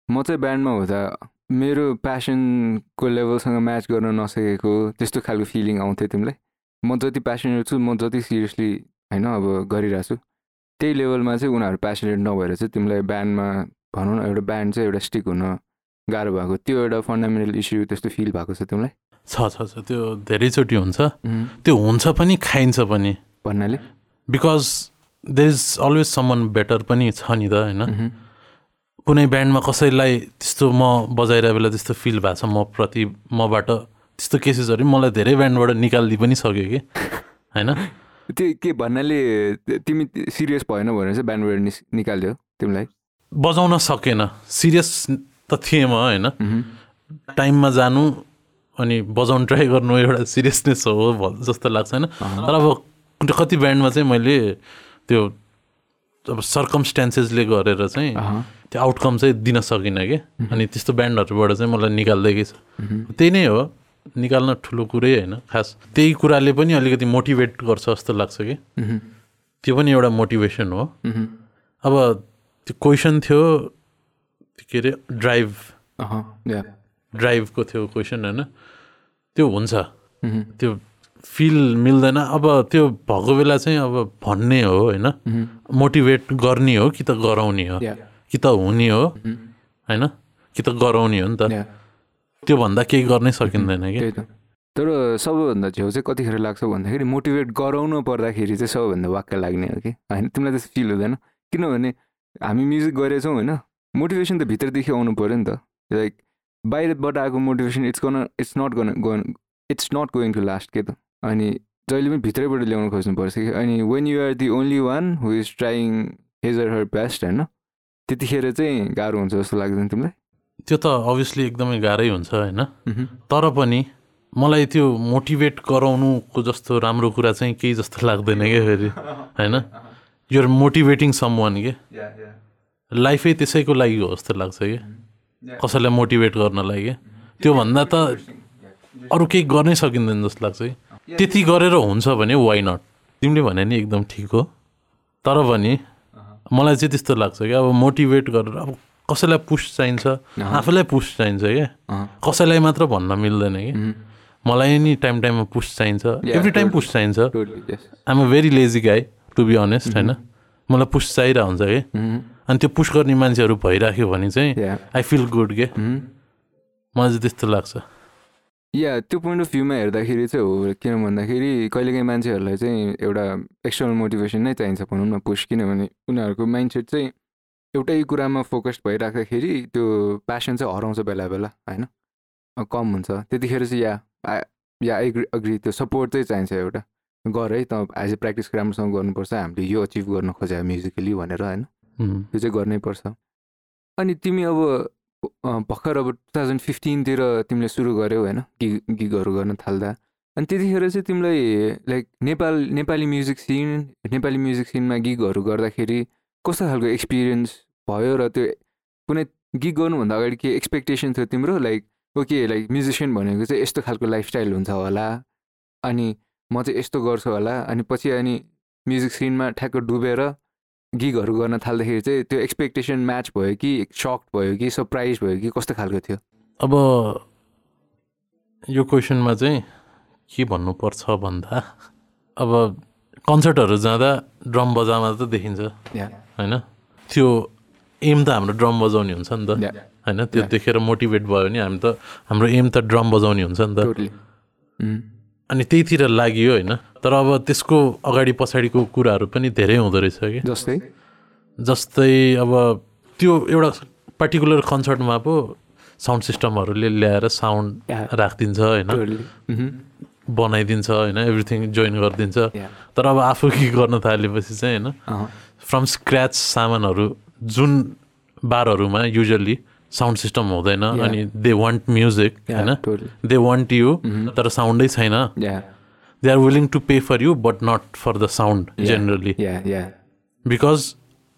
म चाहिँ ब्यान्डमा हुँदा मेरो प्यासनको लेभलसँग म्याच गर्न नसकेको त्यस्तो खालको फिलिङ आउँथ्यो तिमीलाई। म जति प्यासनेट छु म जति सिरियसली होइन अब गरिरहेको छु त्यही लेभलमा चाहिँ उनीहरू प्यासनेट नभएर चाहिँ तिमीलाई ब्यान्डमा भनौँ न एउटा ब्यान्ड चाहिँ एउटा स्टिक हुन गाह्रो भएको। त्यो एउटा फन्डामेन्टल इस्यु त्यस्तो फिल भएको छ तिमीलाई? छ छ छ। त्यो धेरैचोटि हुन्छ। त्यो हुन्छ पनि खाइन्छ पनि। भन्नाले? Because there is always someone better पनि छ नि त होइन? कुनै ब्यान्डमा कसैलाई त्यस्तो म बजाइरहेको बेला त्यस्तो फिल भएको छ म प्रति मबाट त्यस्तो केसेसहरू मलाई धेरै ब्यान्डबाट निकालिदिइ पनि सक्यो कि? होइन? त्यो के भन्नाले तिमी सिरियस भएन भनेर चाहिँ ब्यान्डबाट निस निकाल्यो तिमीलाई? बजाउन सकेन। सिरियस त थिएँ म होइन टाइममा जानु अनि बजाउनु ट्राई गर्नु एउटा सिरियसनेस हो जस्तो लाग्छ होइन? तर अब कति ब्यान्डमा चाहिँ मैले त्यो अब सर्कमस्टान्सेसले गरेर चाहिँ त्यो आउटकम चाहिँ दिन सकिनँ कि? अनि त्यस्तो ब्यान्डहरूबाट चाहिँ मलाई निकाल्दैकै छ त्यही नै हो। निकाल्न ठुलो कुरै होइन खास। त्यही कुराले पनि अलिकति मोटिभेट गर्छ जस्तो लाग्छ कि? त्यो पनि एउटा मोटिभेसन हो। अब त्यो क्वेसन थियो के अरे ड्राइभ ड्राइभको थियो क्वेसन होइन? त्यो हुन्छ। त्यो फिल मिल्दैन। अब त्यो भएको बेला चाहिँ अब भन्ने हो होइन? मोटिभेट गर्ने हो कि त गराउने हो? कि त हुने हो? होइन? कि त गराउने हो नि त? त्योभन्दा केही गर्नै सकिँदैन कि? तर सबैभन्दा छेउ चाहिँ कतिखेर लाग्छ भन्दाखेरि मोटिभेट गराउनु पर्दाखेरि चाहिँ सबैभन्दा वाक्क लाग्ने हो कि? होइन? तिमीलाई त्यस्तो फिल हुँदैन। किनभने हामी म्युजिक गरेछौँ होइन। मोटिभेसन त भित्रदेखि आउनु पऱ्यो नि त। लाइक बाहिरबाट आएको motivation it's gonna it's not gonna gonna it's not going to last के त? अनि जहिले पनि भित्रैबाट ल्याउनु खोज्नुपर्छ कि अनि when you are the only one who is trying his or her best होइन? त्यतिखेर चाहिँ गाह्रो हुन्छ जस्तो लाग्दैन तिमीलाई? त्यो त अभियसली एकदमै गाह्रै हुन्छ होइन? तर पनि मलाई त्यो मोटिभेट गराउनुको जस्तो राम्रो कुरा चाहिँ केही जस्तो लाग्दैन क्या फेरि होइन? युआर मोटिभेटिङ सम वान के लाइफै त्यसैको लागि हो जस्तो लाग्छ कि कसैलाई मोटिभेट गर्नलाई के त्योभन्दा त अरू केही गर्नै सकिँदैन जस्तो लाग्छ कि त्यति गरेर हुन्छ भने वाइ नट तिमीले भने नि एकदम ठिक हो। तर पनि मलाई चाहिँ त्यस्तो लाग्छ कि अब मोटिभेट गरेर अब कसैलाई पुस चाहिन्छ आफैलाई पुस चाहिन्छ क्या अँ। कसैलाई मात्र भन्न मिल्दैन कि मलाई नि टाइम टाइममा पुस चाहिन्छ एभ्री टाइम पुस चाहिन्छ। I'm a very lazy guy to be honest होइन? मलाई पुस चाहिरहेको हुन्छ कि? अनि त्यो पुस गर्ने मान्छेहरू भइराख्यो भने चाहिँ आई फिल गुड के? मलाई चाहिँ त्यस्तो लाग्छ। या त्यो पोइन्ट अफ भ्यूमा हेर्दाखेरि चाहिँ हो किन भन्दाखेरि कहिलेकाहीँ मान्छेहरूलाई चाहिँ एउटा एक्सटर्नल मोटिभेसन नै चाहिन्छ भनौँ न पुस किनभने उनीहरूको माइन्डसेट चाहिँ एउटै कुरामा फोकस्ड भइराख्दाखेरि त्यो प्यासन चाहिँ हराउँछ बेला बेला होइन कम हुन्छ। त्यतिखेर चाहिँ या या एग्री अग्री त्यो सपोर्ट चाहिँ चाहिन्छ एउटा। गर है त एज ए प्र्याक्टिस राम्रोसँग गर्नुपर्छ हामीले यो अचिभ गर्न खोज्यो म्युजिकली भनेर होइन? त्यो चाहिँ गर्नै पर्छ। अनि तिमी अब भर्खर अब टु थाउजन्ड फिफ्टिनतिर तिमीले सुरु गर्यौ होइन? गिग गिगहरू गर्न थाल्दा। अनि त्यतिखेर चाहिँ तिमीलाई like Nepal Nepali music scene Nepali music cinema गिगहरू गर्दाखेरि कस्तो खालको एक्सपिरियन्स भयो र त्यो कुनै गिग गर्नुभन्दा अगाडि के एक्सपेक्टेसन थियो तिम्रो? लाइक ओके लाइक म्युजिसियन भनेको चाहिँ यस्तो खालको लाइफस्टाइल हुन्छ होला। अनि म चाहिँ यस्तो गर्छु होला। अनि पछि अनि म्युजिक सिनमा ठ्याक्क डुबेर गिगहरू गर्न थाल्दाखेरि चाहिँ त्यो एक्सपेक्टेसन म्याच भयो कि सक भयो कि सरप्राइज भयो कि कस्तो खालको थियो? अब यो क्वेसनमा चाहिँ के भन्नुपर्छ भन्दा अब कन्सर्टहरू जाँदा ड्रम बजामा त देखिन्छ। होइन? त्यो एम त हाम्रो ड्रम बजाउने हुन्छ नि त। होइन? त्यो देखेर मोटिभेट भयो भने हामी त हाम्रो एम त ड्रम बजाउने हुन्छ नि त। टोटली अनि त्यहीतिर लाग्यो होइन तर अब त्यसको अगाडि पछाडिको कुराहरू पनि धेरै हुँदो रहेछ कि जस्तै? जस्तै अब त्यो एउटा पर्टिकुलर कन्सर्टमा पो साउन्ड सिस्टमहरूले ल्याएर साउन्ड. राखिदिन्छ होइन। टोटली बनाइदिन्छ होइन एभ्रिथिङ जोइन गरिदिन्छ. तर अब आफू के गर्न थालेपछि चाहिँ होइन फ्रम स्क्रच सामानहरू जुन बारहरूमा युजल्ली साउन्ड सिस्टम हुँदैन अनि दे वान्ट म्युजिक होइन दे वान्ट यु तर साउन्डै छैन। They are willing to pay for you but not for the sound generally yeah yeah because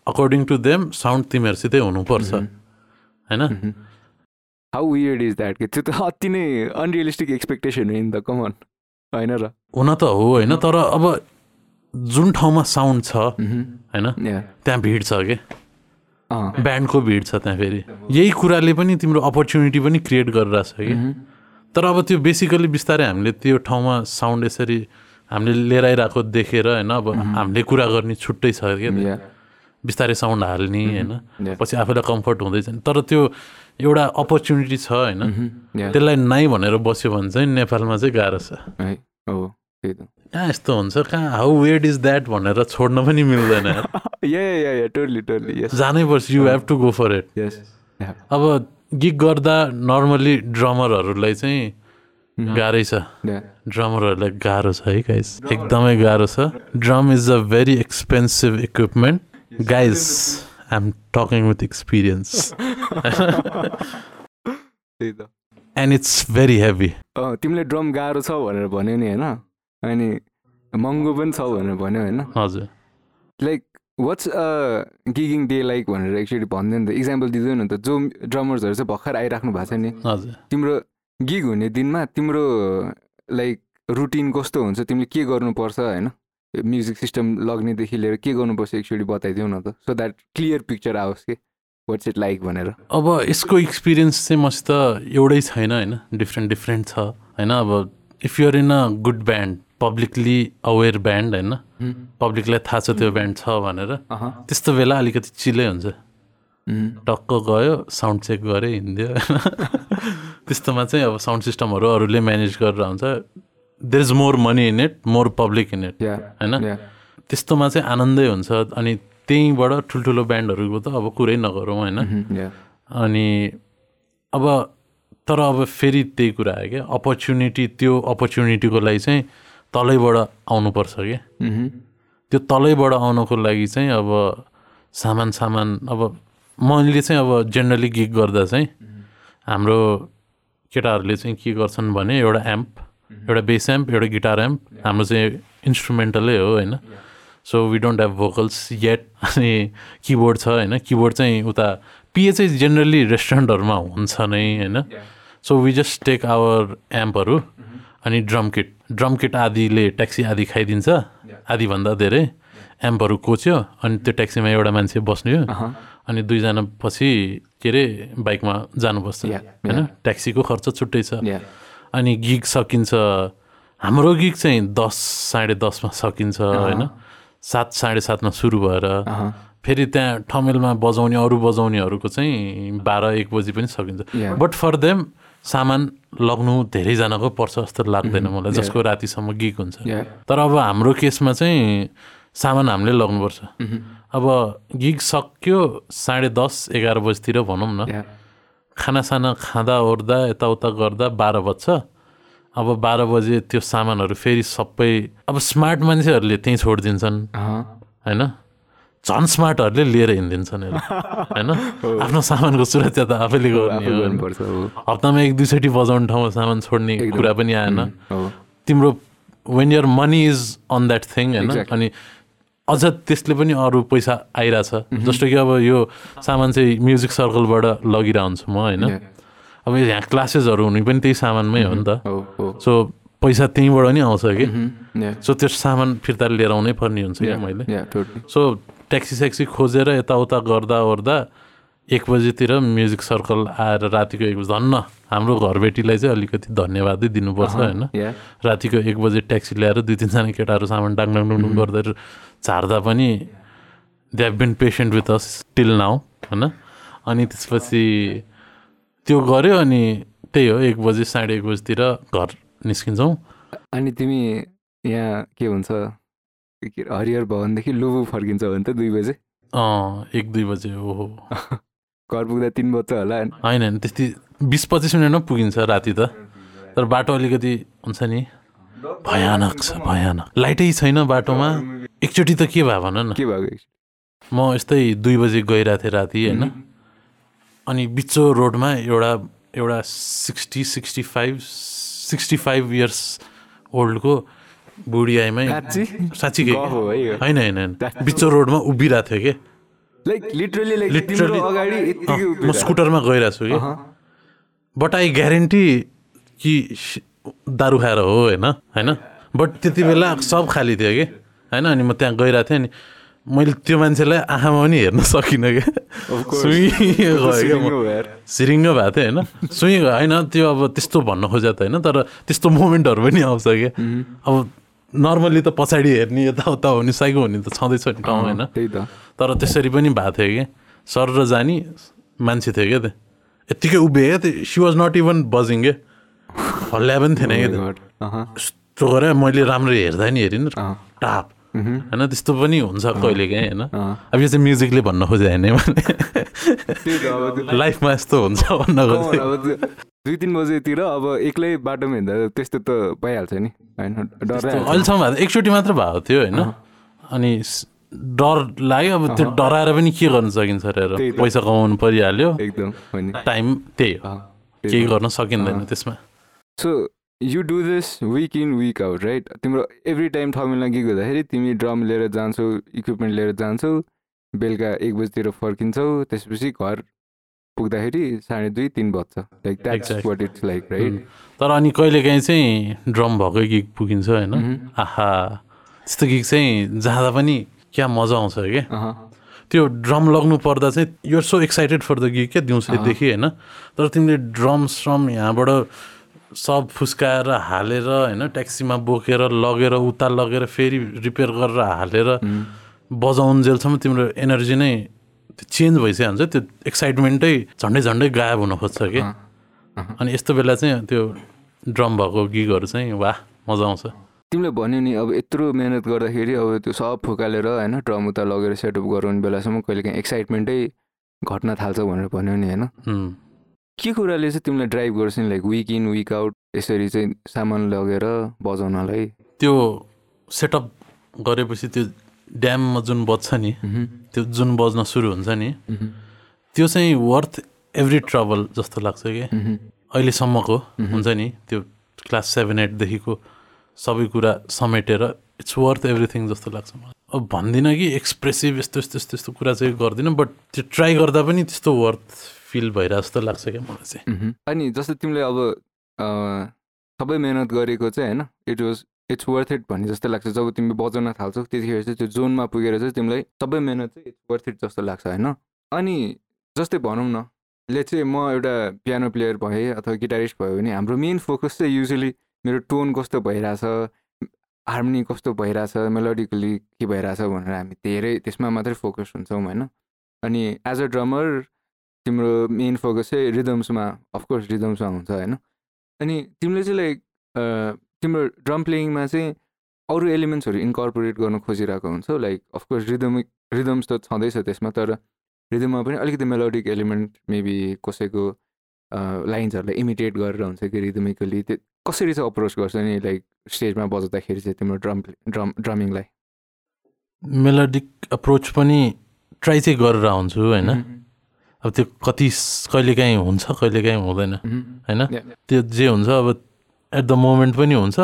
according to them sound तिमीहरूसितै हुनुपर्छ होइन हाउ वियर्ड इज द्याट त्यो त अति नै अनरियलिस्टिक एक्सपेक्टेसन हो नि त कमन होइन र? हुन त हो होइन? तर अब जुन ठाउँमा साउन्ड छ होइन? या त्यहाँ भिड छ कि? अँ ब्यान्डको भिड छ त्यहाँ फेरि यही कुराले पनि तिम्रो अपर्च्युनिटी पनि क्रिएट गरिरहेछ कि? तर अब त्यो बेसिकली बिस्तारै हामीले त्यो ठाउँमा साउन्ड यसरी हामीले लिएर आइरहेको देखेर होइन अब हामीले कुरा गर्ने छुट्टै छ क्या बिस्तारै साउन्ड हाल्ने होइन. पछि आफूलाई कम्फर्ट हुँदैछ तर त्यो एउटा अपर्च्युनिटी छ होइन। त्यसलाई नाइ भनेर बस्यो भने चाहिँ नेपालमा चाहिँ गाह्रो छ। हो। त्यही त। कहाँ यस्तो हुन्छ कहाँ? हाउ वेड इज द्याट भनेर छोड्न पनि मिल्दैन यार। या या या टोटली टोटली यस जानै पर्छ you have to go for it अब गिग गर्दा नर्मली ड्रमरहरूलाई चाहिँ गाह्रै छ। ड्रमरहरूलाई गाह्रो छ है गाइस एकदमै गाह्रो छ। Drum is a very expensive equipment guys I am talking with experience and it's very heavy तिमीले ड्रम गाह्रो छ भनेर भन्यो नि होइन? अनि महँगो पनि छ भनेर भन्यो होइन। हजुर। लाइक वाट्स अ गिगिङ डे लाइक भनेर एक्चुली भन्दैन नि त इक्जाम्पल दिँदैन नि त जो ड्रमर्सहरू चाहिँ भर्खर आइराख्नु भएको छ नि हजुर। तिम्रो गिग हुने दिनमा तिम्रो लाइक रुटिन कस्तो हुन्छ? तिमीले के गर्नुपर्छ होइन? म्युजिक सिस्टम लग्नेदेखि लिएर के गर्नुपर्छ एक्चुली बताइदिउ न त। सो द्याट क्लियर पिक्चर आओस् कि? वाट्स इट लाइक भनेर। अब यसको एक्सपिरियन्स चाहिँ मसित एउटै छैन होइन। डिफ्रेन्ट डिफ्रेन्ट छ। होइन अब if you're in a good band publicly aware band होइन? पब्लिकलाई थाहा छ त्यो ब्यान्ड छ भनेर। त्यस्तो बेला अलिकति चिलै हुन्छ। उम्, टक्क गयो साउन्ड चेक गऱ्यो हिँड्यो। त्यस्तोमा चाहिँ अब साउन्ड सिस्टमहरू अरूले म्यानेज गरेर हुन्छ there is more money in it more public in it होइन? त्यस्तोमा चाहिँ आनन्दै हुन्छ। अनि त्यहीँबाट ठुल्ठुलो ब्यान्डहरूको त अब कुरै नगरौँ होइन? अनि अब तर अब फेरि त्यही कुरा आयो क्या। अपर्च्युनिटी त्यो अपर्च्युनिटीको लागि चाहिँ तलैबाट आउनुपर्छ क्या त्यो तलैबाट आउनको लागि चाहिँ अब सामान सामान अब मैले चाहिँ अब जेनरली गिग गर्दा चाहिँ हाम्रो केटाहरूले चाहिँ के गर्छन् भने एउटा एम्प एउटा बेस एम्प एउटा गिटार एम्प हाम्रो चाहिँ इन्स्ट्रुमेन्टलै हो होइन? So we don't have vocals yet अनि किबोर्ड छ होइन? किबोर्ड चाहिँ उता पिए चाहिँ जेनरली रेस्टुरेन्टहरूमा हुन्छ नै होइन? So we just take our एम्पहरू अनि ड्रम किट ड्रम किट आदिले ट्याक्सी आदि खाइदिन्छ। आधीभन्दा धेरै। एम्पहरू कोच्यो अनि त्यो ट्याक्सीमा एउटा मान्छे बस्ने हो अहँ, अनि दुईजना पछि के अरे बाइकमा जानुपर्छ होइन? ट्याक्सीको खर्च छुट्टै छ। अनि गिग सकिन्छ। हाम्रो गिग चाहिँ दस साढे दसमा सकिन्छ होइन? सात साढे सातमा सुरु भएर। अहँ, फेरि त्यहाँ ठमेलमा बजाउने अरू बजाउनेहरूको चाहिँ बाह्र एक बजी पनि सकिन्छ. बट फर देम सामान लग्नु धेरैजनाको पर्छ जस्तो लाग्दैन मलाई Yeah. जसको रातिसम्म गिग हुन्छ। तर अब हाम्रो केसमा चाहिँ सामान हामीले लग्नुपर्छ। उम्, अब गिग सक्यो साढे दस एघार बजीतिर भनौँ न। खानासाना खाँदा ओर्दा यताउता गर्दा बाह्र बज्छ। अब बाह्र बजे त्यो सामानहरू फेरि सबै अब स्मार्ट मान्छेहरूले त्यहीँ छोडिदिन्छन्। होइन? झन् स्मार्टहरूले लिएर हिँडिदिन्छन् होइन? आफ्नो सामानको सुरक्षा त आफैले गर्नुपर्छ हप्तामा एक दुईचोटि बजाउने ठाउँमा सामान छोड्ने। कुरा पनि आएन। तिम्रो when your money is on that thing होइन. अनि अझ त्यसले पनि अरू पैसा आइरहेछ। जस्तो कि अब यो सामान चाहिँ म्युजिक सर्कलबाट लगिरहन्छु म होइन? अब यहाँ क्लासेसहरू हुने पनि त्यही सामानमै हो नि त। सो पैसा त्यहीँबाट नि आउँछ कि? सो त्यो सामान फिर्ता लिएर आउनै पर्ने हुन्छ क्या मैले। सो ट्याक्सी स्याक्सी खोजेर यताउता गर्दा ओर्दा एक बजीतिर म्युजिक सर्कल आएर रातिको एक बजी धन्न हाम्रो घरबेटीलाई चाहिँ अलिकति धन्यवादै दिनुपर्छ होइन। रातिको एक बजे ट्याक्सी ल्याएर दुई तिनजना केटाहरू सामान डाङडाङ डुङडुङ गर्दै झार्दा पनि they have been patient with us till now होइन? अनि त्यसपछि त्यो गऱ्यो अनि त्यही हो एक बजी साढे एक बजीतिर घर निस्किन्छौँ। अनि तिमी यहाँ के अरे, हरिहर भवनदेखि लुबु फर्किन्छ भने त दुई बजे। अँ एक दुई बजे ओहो। घर पुग्दा तिन बज्छ होला होइन होइन त्यति बिस पच्चिस मिनटमा पुगिन्छ राति त। तर बाटो अलिकति हुन्छ नि। भयानक छ भयानक। लाइटै छैन बाटोमा। एकचोटि त के भयो भन न? के भएको म यस्तै दुई बजी गइरहेको थिएँ राति होइन। अनि बिचो रोडमा एउटा एउटा sixty sixty five sixty five years ओल्डको बुढी आइमै साँच्ची साँच्चीकै। होइन होइन होइन। बिचो रोडमा उभिरहेको थियो कि? लाइक लिटरली म। स्कुटरमा गइरहेको छु कि? बट आई ग्यारेन्टी कि दारू खाएर हो होइन? होइन? बट त्यति बेला सब खाली थियो कि? होइन? अनि म त्यहाँ गइरहेको थिएँ अनि मैले त्यो मान्छेलाई आँखामा पनि हेर्न सकिनँ क्या। गयो क्या सिरिङ्ग भएको थियो होइन। सुई होइन त्यो अब त्यस्तो भन्न खोजेको त होइन तर त्यस्तो मोमेन्टहरू पनि आउँछ क्या। अब नर्मली त पछाडि हेर्ने यताउता हुने साइको हुने त छँदैछ नि ठाउँ होइन। तर त्यसरी पनि भएको थियो कि। सर र जानी मान्छे थियो क्या त्यो। यत्तिकै उभिए क्या त्यो। She was not even budging क्या। हल्ल्या पनि थिएन क्या त्यो। God. अहँ, यस्तो गरेर मैले राम्ररी हेर्दा नि हेरिनँ। टाप। होइन त्यस्तो पनि हुन्छ कहिले काहीँ होइन। अब यो चाहिँ म्युजिकले भन्न खोजेँ होइन लाइफमा यस्तो हुन्छ भन्न खोजेँ। दुई तिन बजेतिर अब एक्लै बाटोमा हिँड्दा त्यस्तो त भइहाल्छ नि। होइन डर अहिलेसम्म भएको एकचोटि मात्र भएको थियो होइन। अनि डर लाग्यो अब त्यो डराएर पनि के गर्न सकिन्छ अरे। पैसा कमाउनु परिहाल्यो। एकदम टाइम त्यही हो। केही गर्न सकिँदैन त्यसमा। So you do this week in week out right तिम्रो एभ्री टाइम ठमेलमा गीत हुँदाखेरि तिमी ड्रम लिएर जान्छौ इक्विपमेन्ट लिएर जान्छौ बेलुका एक बजीतिर फर्किन्छौ त्यसपछि घर पुग्दाखेरि साढे दुई तिन बज्छ। Like that's. What it's like right तर अनि कहिले काहीँ चाहिँ ड्रम भएकै गीत पुगिन्छ होइन? आहा। त्यस्तो गीत चाहिँ जाँदा पनि क्या मजा आउँछ क्या त्यो ड्रम लग्नु पर्दा चाहिँ you're so excited for the gig क्या दिउँसोदेखि होइन? तर तिमीले ड्रम स्रम यहाँबाट सब फुस्काएर हालेर होइन ट्याक्सीमा बोकेर लगेर उता लगेर फेरि रिपेयर गरेर हालेर बजाउन्जेलसम्म तिम्रो एनर्जी नै त्यो चेन्ज भइसक्यो हुन्छ। त्यो एक्साइटमेन्टै झन्डै झन्डै गायब हुन खोज्छ कि? अनि यस्तो बेला चाहिँ त्यो ड्रम भएको गिगहरू चाहिँ वाह मजा आउँछ। तिमीले भन्यो नि अब यत्रो मिहिनेत गर्दाखेरि अब त्यो सब फुकालेर होइन ड्रम उता लगेर सेटअप गराउने बेलासम्म कहिले काहीँ एक्साइटमेन्टै घट्न थाल्छ भनेर भन्यो नि होइन? के कुराले चाहिँ तिमीलाई ड्राइभ गर्छ नि? Like week in week out यसरी चाहिँ सामान लगेर बजाउनलाई? त्यो सेटअप गरेपछि त्यो ड्याममा जुन बज्छ नि त्यो जुन बज्न सुरु हुन्छ नि त्यो चाहिँ वर्थ एभ्री ट्रबल जस्तो लाग्छ कि? अहिलेसम्मको हुन्छ नि त्यो क्लास सेभेन एटदेखिको सबै कुरा समेटेर इट्स वर्थ एभ्रिथिङ जस्तो लाग्छ मलाई। अब भन्दिनँ कि एक्सप्रेसिभ यस्तो यस्तो यस्तो यस्तो कुरा चाहिँ गर्दिनँ बट त्यो ट्राई गर्दा पनि त्यस्तो वर्थ फिल भइरहेको जस्तो लाग्छ क्या मलाई चाहिँ। अनि जस्तो तिमीले अब सबै मेहनत गरेको चाहिँ होइन it was it's worth it भन्ने जस्तो लाग्छ। जब तिमी बजाउन थाल्छौ त्यतिखेर चाहिँ त्यो जोनमा पुगेर चाहिँ तिमीलाई सबै मेहनत चाहिँ इट्स वर्थ इट जस्तो लाग्छ होइन। अनि जस्तै भनौँ न ले चाहिँ म एउटा पियानो प्लेयर भएँ अथवा गिटारिस्ट भयो भने हाम्रो मेन फोकस चाहिँ युजली मेरो टोन कस्तो भइरहेछ हार्मोनी कस्तो भइरहेछ मेलोडिकली के भइरहेछ भनेर हामी धेरै त्यसमा मात्रै फोकस हुन्छौँ होइन। अनि एज अ ड्रमर तिम्रो मेन फोकस चाहिँ रिदम्समा अफकोर्स रिदम्समा हुन्छ होइन? अनि तिमीले चाहिँ लाइक तिम्रो ड्रम प्लेइङमा चाहिँ अरू एलिमेन्ट्सहरू इन्कर्पोरेट गर्न खोजिरहेको हुन्छौ? लाइक अफकोर्स रिदमिक रिदम्स त छँदैछ त्यसमा तर रिदममा पनि अलिकति मेलोडिक एलिमेन्ट मेबी कसैको लाइन्सहरूलाई इमिटेट गरेर हुन्छ कि रिदमिकली त्यो कसरी चाहिँ अप्रोच गर्छ नि लाइक स्टेजमा बजाउँदाखेरि चाहिँ तिम्रो ड्रम ड्रम ड्रमिङलाई मेलोडिक अप्रोच पनि ट्राई चाहिँ गरेर आउँछु होइन? अब त्यो कति कहिलेकाहीँ हुन्छ कहिलेकाहीँ हुँदैन होइन? Yeah. त्यो जे हुन्छ अब एट द मोमेन्ट पनि हुन्छ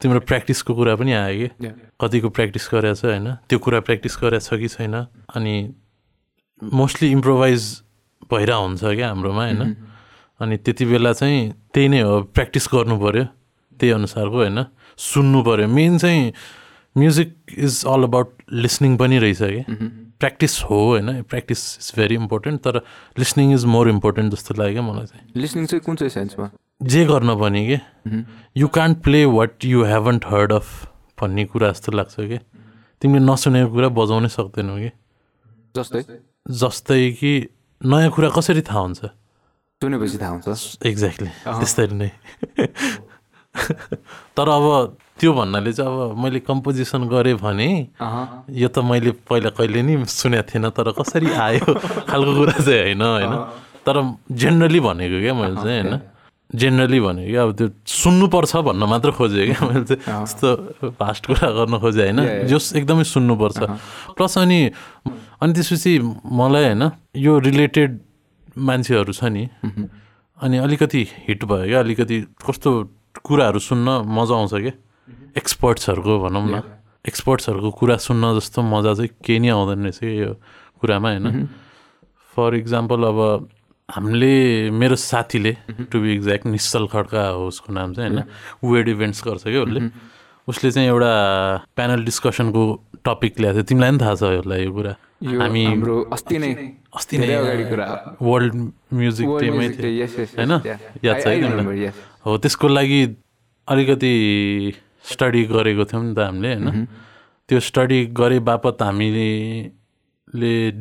तिम्रो प्र्याक्टिसको कुरा पनि आयो कि? कतिको प्र्याक्टिस गरेको छ होइन? त्यो कुरा प्र्याक्टिस गरेको छ कि छैन? अनि मोस्टली इम्प्रोभाइज भइरहेको हुन्छ क्या हाम्रोमा होइन? अनि त्यति बेला चाहिँ त्यही नै हो प्र्याक्टिस गर्नु पऱ्यो त्यही अनुसारको होइन? सुन्नु पऱ्यो मेन चाहिँ music is all about listening पनि रहेछ कि प्र्याक्टिस हो होइन प्र्याक्टिस इज भेरी इम्पोर्टेन्ट तर लिसनिङ इज मोर इम्पोर्टेन्ट जस्तो लाग्यो क्या मलाई चाहिँ लिसनिङ चाहिँ कुन चाहिँ सेन्समा जे गर्न पनि कि you can't play what you haven't heard of भन्ने कुरा जस्तो लाग्छ कि तिमीले नसुनेको कुरा बजाउनै सक्दैनौ कि जस्तै जस्तै कि नयाँ कुरा कसरी थाहा हुन्छ सुनेपछि थाहा हुन्छ एक्ज्याक्टली त्यस्तरी नै तर अब त्यो भन्नाले चाहिँ अब मैले कम्पोजिसन गरेँ भने यो त मैले पहिला कहिले नि सुनेको थिएन तर कसरी आयो खालको कुरा चाहिँ होइन होइन। तर जेनरली भनेको क्या मैले चाहिँ होइन। जेनरली भनेको क्या अब त्यो सुन्नुपर्छ भन्न मात्र खोजेँ क्या मैले चाहिँ। त्यस्तो फास्ट कुरा गर्न खोजेँ होइन. जस एकदमै सुन्नुपर्छ। प्लस अनि अनि त्यसपछि मलाई होइन यो रिलेटेड मान्छेहरू छ नि अनि अलिकति हिट भयो क्या अलिकति कस्तो कुराहरू सुन्न मजा आउँछ क्या। एक्सपर्ट्सहरूको भनौँ न। एक्सपर्ट्सहरूको कुरा सुन्न जस्तो मजा चाहिँ केही नै आउँदैन रहेछ कि यो कुरामा होइन? फर इक्जाम्पल अब हामीले मेरो साथीले to be exact Nishchal Khadka हो उसको नाम चाहिँ होइन? वेड इभेन्ट्स गर्छ क्या उसले। उसले चाहिँ एउटा प्यानल डिस्कसनको टपिक ल्याएको थियो। तिमीलाई पनि थाहा छ यसलाई यो कुरा। हामी हाम्रो अस्ति नै अस्ति नै। धेरै अगाडि कुरा। वर्ल्ड म्युजिक डेमै थियो। होइन? याद छ है. हो त्यसको लागि अलिकति स्टडी गरेको थियौँ नि त हामीले होइन. त्यो स्टडी गरे बापत हामीले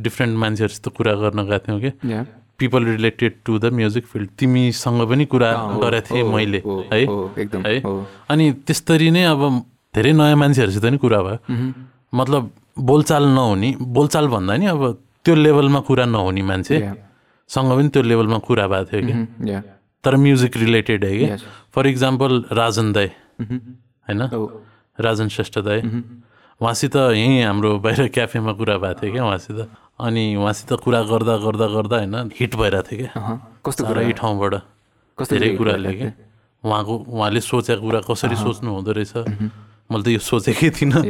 डिफ्रेन्ट मान्छेहरूसित कुरा गर्न गएको थियौँ कि. People related to the music field तिमीसँग पनि कुरा हो, गरेको थिएँ हो, मैले हो, है हो। अनि त्यसरी नै अब धेरै नयाँ मान्छेहरूसित नि कुरा भयो. मतलब बोलचाल नहुने बोलचाल भन्दा नि अब त्यो लेभलमा कुरा नहुने. मान्छेसँग पनि त्यो लेभलमा कुरा भएको थियो कि. तर म्युजिक रिलेटेड है कि. फर इक्जाम्पल राजन दाई. होइन। राजन श्रेष्ठ दाई. उहाँसित यहीँ हाम्रो बाहिर क्याफेमा कुरा भएको थियो क्या उहाँसित। अनि उहाँसित कुरा गर्दा गर्दा गर्दा होइन हिट भइरहेको थियो क्या। कस्तो कुरा? ठाउँबाट कस्तो धेरै कुरा कुराले क्या उहाँको उहाँले सोचेको कुरा कसरी सोच्नु हुँदो रहेछ? मैले त यो सोचेकै थिइनँ.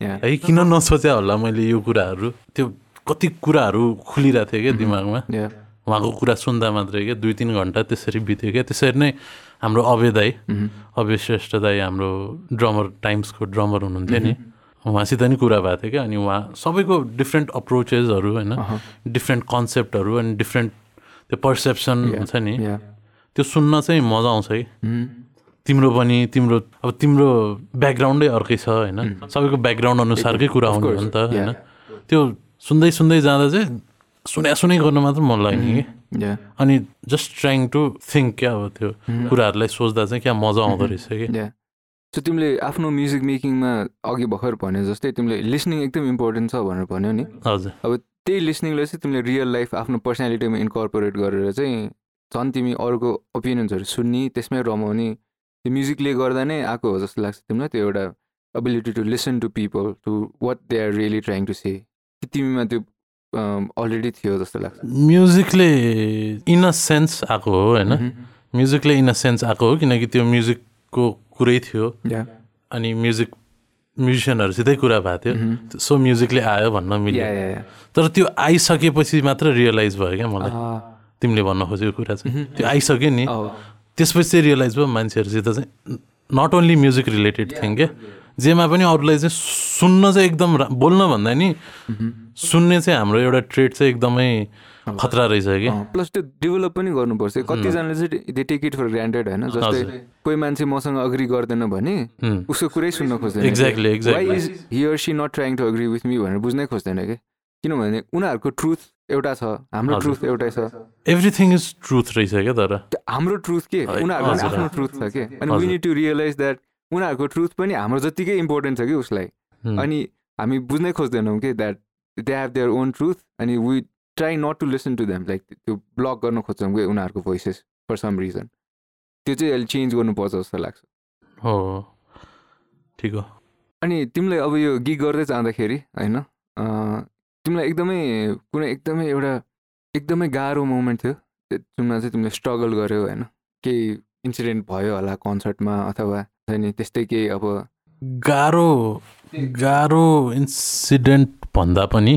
है किन नसोचे होला मैले यो कुराहरू? त्यो कति कुराहरू खुलिरहेको थियो क्या दिमागमा. उहाँको कुरा सुन्दा मात्रै क्या दुई तिन घन्टा त्यसरी बित्यो क्या। त्यसरी नै हाम्रो अभय दाई. अभय श्रेष्ठ दाई हाम्रो ड्रमर टाइम्सको ड्रमर हुनुहुन्थ्यो नि। उहाँसित नि कुरा भएको थियो क्या। अनि उहाँ सबैको डिफ्रेन्ट अप्रोचेसहरू होइन। डिफ्रेन्ट कन्सेप्टहरू अनि डिफ्रेन्ट त्यो पर्सेप्सन हुन्छ नि. त्यो सुन्न चाहिँ मजा आउँछ Mhm. तिम्रो पनि तिम्रो अब तिम्रो ब्याकग्राउन्डै अर्कै छ होइन। सबैको ब्याकग्राउन्ड अनुसारकै कुरा हो नि त होइन। त्यो सुन्दै सुन्दै जाँदा चाहिँ सुने सुनै गर्न मात्र मन लाग्ने कि? Yeah. अनि जस्ट ट्राइङ टु थिङ्क क्या अब त्यो कुराहरूलाई सोच्दा चाहिँ क्या मजा आउँदो रहेछ कि. सो तिमीले आफ्नो म्युजिक मेकिङमा अघि भर्खर भने जस्तै तिमीले लिसनिङ एकदम इम्पोर्टेन्ट छ भनेर भन्यो नि। हजुर। अब त्यही लिसनिङलाई चाहिँ तिमीले रियल लाइफ आफ्नो पर्सनालिटीमा इन्कर्पोरेट गरेर चाहिँ झन् तिमी अरूको ओपिनियन्सहरू सुन्ने त्यसमै रमाउने त्यो म्युजिकले गर्दा नै आएको हो जस्तो लाग्छ तिमीलाई त्यो एउटा ability to listen to people to what they are really trying to say तिमीमा त्यो अलरेडी थियो जस्तो लाग्छ म्युजिकले इन अ सेन्स आएको हो होइन. म्युजिकले इन अ सेन्स आएको हो किनकि त्यो म्युजिकको कुरै थियो. अनि म्युजिक म्युजिसियनहरूसितै कुरा भएको थियो. सो म्युजिकले आयो भन्न मिल्यो. तर त्यो आइसकेपछि मात्र रियलाइज भयो क्या मलाई. तिमीले भन्न खोजेको कुरा चाहिँ त्यो आइसक्यो नि. त्यसपछि चाहिँ रियलाइज भयो मान्छेहरूसित चाहिँ not only music related thing क्या जेमा पनि अरूलाई चाहिँ सुन्न चाहिँ एकदम बोल्न भन्दा नि सुन्ने चाहिँ हाम्रो एउटा ट्रेड चाहिँ एकदमै खतरा रहेछ कि। प्लस त्यो डेभलप पनि गर्नुपर्छ। कतिजनाले चाहिँ they take it for granted होइन? जस्तै कोही मान्छे मसँग अग्री गर्दैन भने। उसको कुरै सुन्न खोज्दैन exactly. Why is here she not trying to agree with me भनेर बुझ्नै खोज्दैन कि? किनभने उनीहरूको ट्रुथ एउटा छ हाम्रो। ट्रुथ एउटै छ। एभ्रिथिङ इज ट्रुथ रहेछ क्या तर? हाम्रो ट्रुथ के? उनीहरूको आफ्नो ट्रुथ छ कि? अनि। We need to realise that उनीहरूको ट्रुथ पनि हाम्रो जतिकै इम्पोर्टेन्ट छ कि उसलाई। अनि हामी बुझ्नै खोज्दैनौँ कि that they have their own truth अनि we try not to listen to them like त्यो ब्लक गर्न खोज्छौँ कि उनीहरूको भोइसेस फर सम रिजन त्यो चाहिँ अहिले चेन्ज गर्नुपर्छ जस्तो लाग्छ। हो ठिक हो। अनि तिमीलाई अब यो गिग गर्दै जाँदाखेरि होइन तिमीलाई एकदमै कुनै एकदमै एउटा एकदमै गाह्रो मोमेन्ट थियो जुनमा चाहिँ तिमीले स्ट्रगल गर्यो होइन। केही इन्सिडेन्ट भयो होला कन्सर्टमा अथवा नि त्यस्तै केही अब गाह्रो गाह्रो इन्सिडेन्ट भन्दा पनि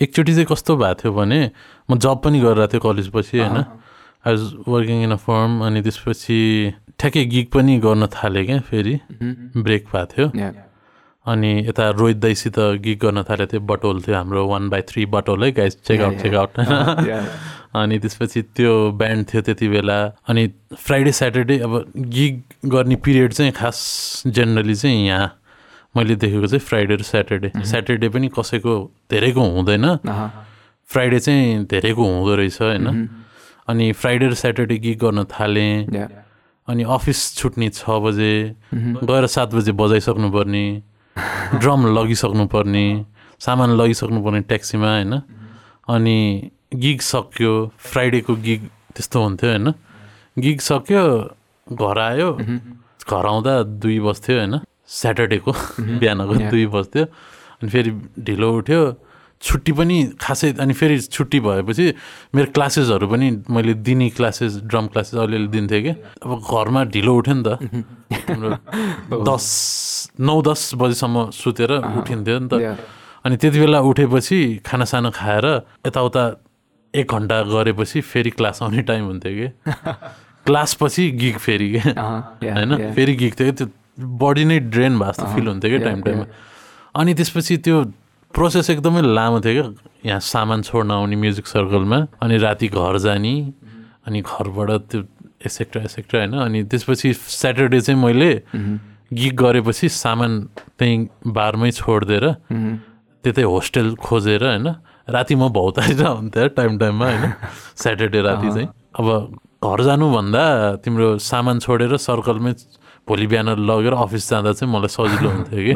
एकचोटि चाहिँ कस्तो भएको थियो भने म जब पनि गरिरहेको थिएँ कलेजपछि होइन I was working in a firm अनि त्यसपछि ठ्याक्कै गिग पनि गर्न थालेँ क्या फेरि. ब्रेक भएको थियो. अनि यता रोहित दाईसित गिग गर्न थालेको थियो बटोल थियो हाम्रो वान बाई थ्री बटोल है guys check out check out. अनि त्यसपछि त्यो ब्यान्ड थियो त्यति बेला। अनि फ्राइडे स्याटरडे अब गिग गर्ने पिरियड चाहिँ खास जेनरली चाहिँ यहाँ मैले देखेको चाहिँ फ्राइडे र स्याटरडे स्याटरडे पनि कसैको धेरैको हुँदैन. फ्राइडे चाहिँ धेरैको हुँदो रहेछ होइन। अनि फ्राइडे र स्याटरडे गिग गर्न थालेँ. अनि अफिस छुट्ने छ बजे. गएर सात बजे बजाइसक्नु पर्ने ड्रम लगिसक्नु पर्ने सामान लगिसक्नु पर्ने ट्याक्सीमा होइन। अनि गिग सक्यो फ्राइडेको गिग त्यस्तो हुन्थ्यो होइन। गिग सक्यो घर आयो घर आउँदा दुई बज्थ्यो होइन स्याटरडेको बिहानको. दुई बज्थ्यो अनि फेरि ढिलो उठ्यो छुट्टी पनि खासै अनि फेरि छुट्टी भएपछि मेरो क्लासेसहरू पनि मैले दिने क्लासेस ड्रम क्लासेस अलिअलि दिन्थेँ कि। अब घरमा ढिलो उठ्यो नि त। दस नौ दस बजीसम्म सुतेर उठिन्थ्यो नि त. अनि त्यति बेला उठेपछि खानासाना खाएर यताउता एक घन्टा गरेपछि फेरि क्लास आउने टाइम हुन्थ्यो कि? क्लास पछि गिग फेरि के. होइन. फेरि गिग थियो। कि त्यो बडी नै ड्रेन भएको जस्तो फिल हुन्थ्यो क्या yeah, टाइम टाइममा अनि त्यसपछि त्यो प्रोसेस एकदमै लामो थियो क्या। यहाँ सामान छोड्न आउने म्युजिक सर्कलमा अनि राति घर जाने अनि घरबाट त्यो एसेक्ट्रा एसेक्ट्रा होइन? अनि त्यसपछि स्याटरडे चाहिँ मैले गिग गरेपछि सामान त्यहीँ बारमै छोडिदिएर त्यतै होस्टेल खोजेर होइन? राति म हुन्थेँ टाइम टाइममा होइन। स्याटरडे राति चाहिँ। अब घर जानुभन्दा तिम्रो सामान छोडेर सर्कलमै भोलि बिहान लगेर अफिस जाँदा चाहिँ मलाई सजिलो हुन्थ्यो कि.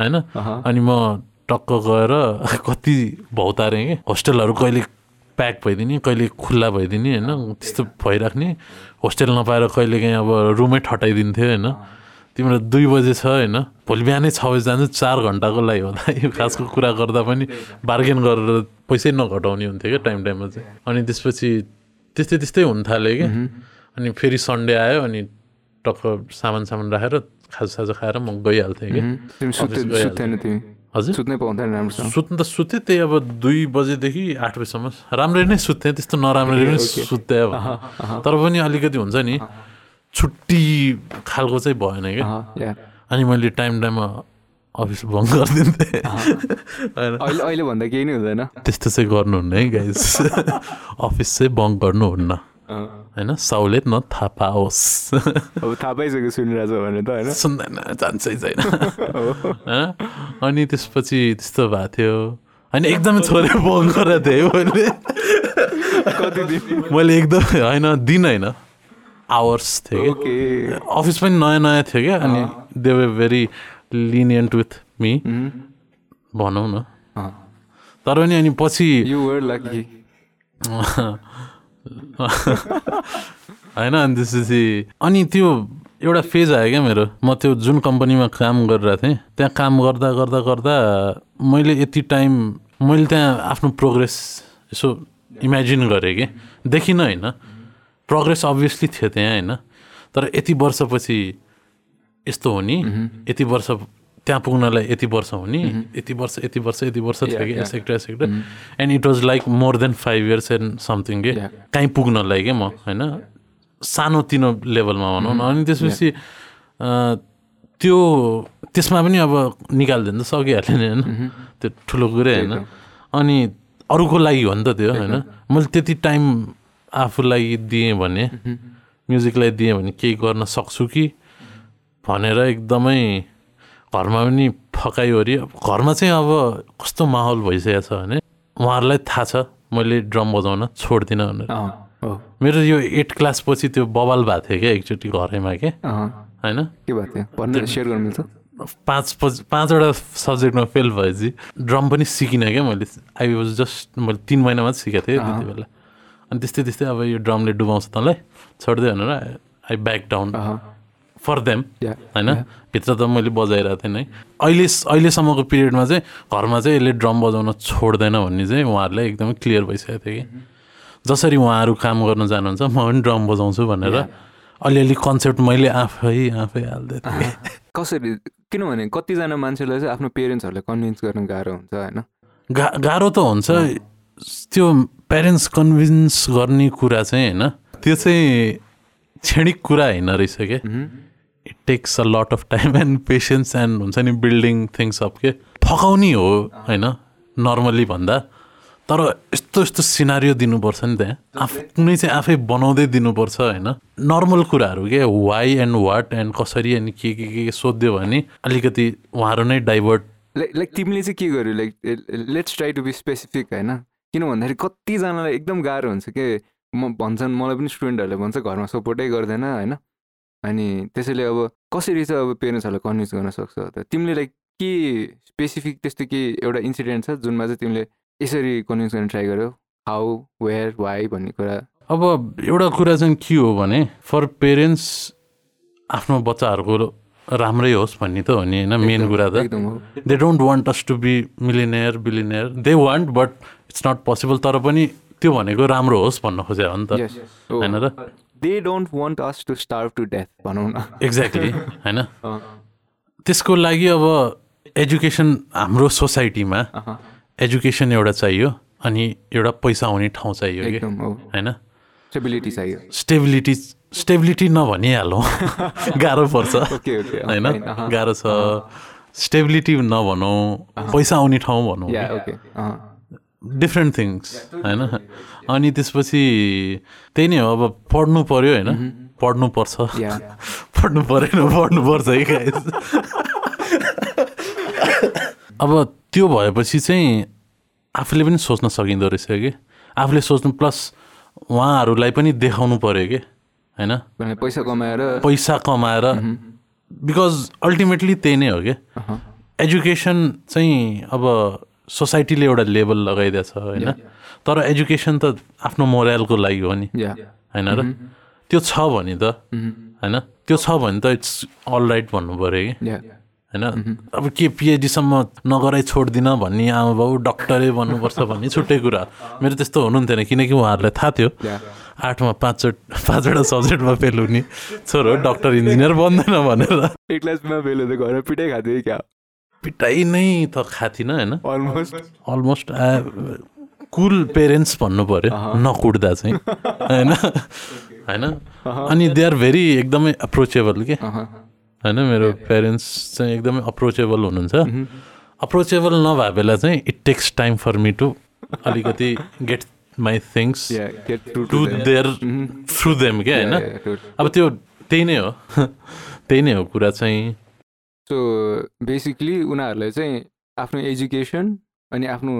होइन। अनि म टक्क गएर कति भौतारेँ कि। होस्टेलहरू कहिले प्याक भइदिने कहिले खुल्ला भइदिने होइन? त्यस्तो भइराख्ने। होस्टेल नपाएर कहिले काहीँ अब रुमै ठटाइदिन्थ्यो होइन? तिम्रो दुई बजे छ होइन? भोलि बिहानै छ बजी जान्छ चार घन्टाको लागि होला। यो खासको कुरा गर्दा पनि बार्गेन गरेर पैसै नघटाउने हुन्थ्यो क्या टाइम टाइममा चाहिँ। अनि त्यसपछि त्यस्तै त्यस्तै हुन थाल्यो कि अनि फेरि सन्डे आयो अनि टक्क सामान सामान राखेर खाजासाजा खाएर म गइहाल्थेँ कि हजुर। सुत्नै पाउँदैन राम्रोसँग। सुत्नु त सुत्थेँ त्यही अब दुई बजेदेखि आठ बजीसम्म। राम्ररी नै सुत्थेँ त्यस्तो नराम्ररी okay. सुत्थेँ अब। तर पनि अलिकति हुन्छ नि। छुट्टी खालको चाहिँ भएन क्या. अनि मैले टाइम टाइममा अफिस बन्द गरिदिन्थेँ। अहिले अहिले भन्दा केही नै हुँदैन। त्यस्तो चाहिँ गर्नुहुन्न है गाइज अफिस चाहिँ बङ्क गर्नुहुन्न। होइन साउलेत न थाहा पाओस्। अब थाहा पाइसक्यो सुनिरहेछ भने त होइन? सुन्दैन जान्छै छैन। होइन? अनि त्यसपछि त्यस्तो भएको थियो। होइन एकदमै छोरे बङ्क गरेको थिएँ है मैले। कति दिन? मैले एकदम होइन दिन होइन। आवर्स थियो कि अफिस पनि नयाँ नयाँ थियो क्या अनि they were very lenient with me भनौँ न तर पनि अनि पछि होइन अनि त्यसपछि अनि त्यो एउटा फेज आयो क्या मेरो म त्यो जुन कम्पनीमा काम गरिरहेको थिएँ त्यहाँ काम गर्दा गर्दा गर्दा मैले यति टाइम मैले त्यहाँ आफ्नो प्रोग्रेस यसो इमेजिन गरेँ कि देखिनँ होइन प्रोग्रेस अभियसली थियो त्यहाँ होइन? तर यति वर्षपछि यस्तो हो नि यति वर्ष त्यहाँ पुग्नलाई यति वर्ष हुने यति वर्ष यति वर्ष यति वर्ष थियो कि. एसेक्टर एसेक्टर and it was like more than five years and something के. कहीँ पुग्नलाई क्या म होइन? सानोतिनो लेभलमा भनौँ न। अनि त्यसपछि त्यो त्यसमा पनि अब निकालिदियो भने त सकिहाल्यो नि होइन? त्यो ठुलो कुरै होइन? अनि अरूको लागि हो नि त त्यो होइन? मैले त्यति टाइम आफूलाई दिएँ भने म्युजिकलाई दिएँ भने केही गर्न सक्छु कि? भनेर एकदमै घरमा पनि फकाइवरी घरमा चाहिँ अब कस्तो माहौल भइसकेको छ भने उहाँहरूलाई थाहा छ मैले ड्रम बजाउन छोड्दिनँ भनेर। मेरो यो एट क्लास पछि त्यो बवाल भएको थियो क्या एकचोटि घरैमा के? होइन? के भएको थियो? सेयर गर्नु मिल्छ? पाँच पाँचवटा सब्जेक्टमा फेल भएपछि ड्रम पनि सिकिनँ क्या मैले। आई वाज जस्ट मैले तिन महिनामा सिकेको थिएँ त्यति बेला। अनि त्यस्तै त्यस्तै अब यो ड्रमले डुबाउँछ तँलाई छोड्दै भनेर I back down for them होइन? भित्र त मैले बजाइरहेको थिएँ है। अहिले अहिलेसम्मको पिरियडमा चाहिँ घरमा चाहिँ यसले ड्रम बजाउन छोड्दैन भन्ने चाहिँ उहाँहरूलाई एकदमै क्लियर भइसकेको थियो कि। जसरी उहाँहरू काम गर्न जानुहुन्छ म पनि ड्रम बजाउँछु भनेर अलिअलि कन्सेप्ट मैले आफै आफै हाल्दै थिएँ। कसरी किनभने कतिजना मान्छेलाई चाहिँ आफ्नो पेरेन्ट्सहरूलाई कन्भिन्स गर्न गाह्रो हुन्छ होइन? गा गाह्रो त हुन्छ। त्यो प्यारेन्ट्स कन्भिन्स गर्ने कुरा चाहिँ होइन त्यो चाहिँ क्षणिक कुरा होइन रहेछ क्या it takes a lot of time and patience and हुन्छ नि बिल्डिङ थिङ्स अफ के? थकाउने हो होइन नर्मली भन्दा। तर यस्तो यस्तो सिनारियो दिनुपर्छ नि त्यहाँ आफ्नै चाहिँ आफै बनाउँदै दिनुपर्छ होइन। नर्मल कुराहरू के? वाइ एन्ड वाट एन्ड कसरी अनि के के के सोधिदियो भने अलिकति उहाँहरू नै डाइभर्ट लाइक लाइक तिमीले चाहिँ के गर्यो? Like let's try to be specific होइन? किन भन्दाखेरि कतिजनालाई एकदम गाह्रो हुन्छ के म भन्छन् मलाई पनि स्टुडेन्टहरूले भन्छ घरमा सपोर्टै गर्दैन होइन? अनि त्यसैले अब कसरी चाहिँ अब पेरेन्ट्सहरूलाई कन्भिन्स गर्न सक्छ? त तिमीले लाइक के स्पेसिफिक त्यस्तो के एउटा इन्सिडेन्ट छ जुनमा चाहिँ तिमीले यसरी कन्भिन्स गर्न ट्राई गर्यो? हाउ वेयर वाइ भन्ने कुरा। अब एउटा कुरा चाहिँ के हो भने फर पेरेन्ट्स आफ्नो बच्चाहरूको राम्रै होस् भन्ने त हो नि होइन मेन कुरा त। They don't want us to be millionaire billionaire they want but it's not possible तर पनि त्यो भनेको राम्रो होस् भन्न खोजे हो नि त। यस होइन र they don't want us to starve to death भनौँ न। एक्ज्याक्टली होइन? त्यसको लागि अब एजुकेसन हाम्रो सोसाइटीमा एजुकेसन एउटा चाहियो अनि एउटा पैसा आउने ठाउँ चाहियो कि? होइन? स्टेबिलिटी चाहियो। Stability stability नभनिहालौँ। गाह्रो पर्छ। होइन? गाह्रो छ। स्टेबिलिटी नभनौँ पैसा आउने ठाउँ भनौँ। डिफ्रेन्ट थिङ्स होइन? अनि त्यसपछि त्यही नै हो अब पढ्नु पऱ्यो होइन? पढ्नु पर्छ। या पढ्नु परेन पढ्नु पर्छ है। अब त्यो भएपछि चाहिँ आफूले पनि सोच्न सकिँदो रहेछ कि? आफूले सोच्नु प्लस उहाँहरूलाई पनि देखाउनु पऱ्यो कि? होइन? पैसा कमाएर पैसा कमाएर। बिकज अल्टिमेटली त्यही नै हो कि? एजुकेसन चाहिँ अब सोसाइटीले एउटा लेभल लगाइदिएछ होइन? तर एजुकेसन त आफ्नो मोरलको लागि हो नि। होइन र? त्यो छ भने त होइन? त्यो छ भने त इट्स अल राइट भन्नु पऱ्यो कि। होइन? अब के पिएचडीसम्म नगराइ छोड्दिनँ भन्ने आमा बाउ डक्टरै बन्नुपर्छ भन्ने छुट्टै कुरा। मेरो त्यस्तो हुनुहुन्थेन किनकि उहाँहरूलाई थाहा थियो। आठमा पाँच पाँचवटा सब्जेक्टमा फेल हुने छोरो डक्टर इन्जिनियर बन्दैन भनेर। एक क्लासमा फेल हुँदा पिटाइ खाँदै क्या? पिटाइ नै त खाथिनँ होइन? अलमोस्ट अलमोस्ट कुल पेरेन्ट्स भन्नु पऱ्यो नकुट्दा चाहिँ होइन? होइन? अनि दे आर भेरी एकदमै अप्रोचेबल के? होइन मेरो पेरेन्ट्स चाहिँ एकदमै अप्रोचेबल हुनुहुन्छ। अप्रोचेबल नभए बेला चाहिँ it takes time for me to अलिकति get my things to there through them क्या होइन? अब त्यो त्यही नै हो। त्यही नै हो कुरा चाहिँ। सो बेसिकली उनीहरूलाई चाहिँ आफ्नो एजुकेसन अनि आफ्नो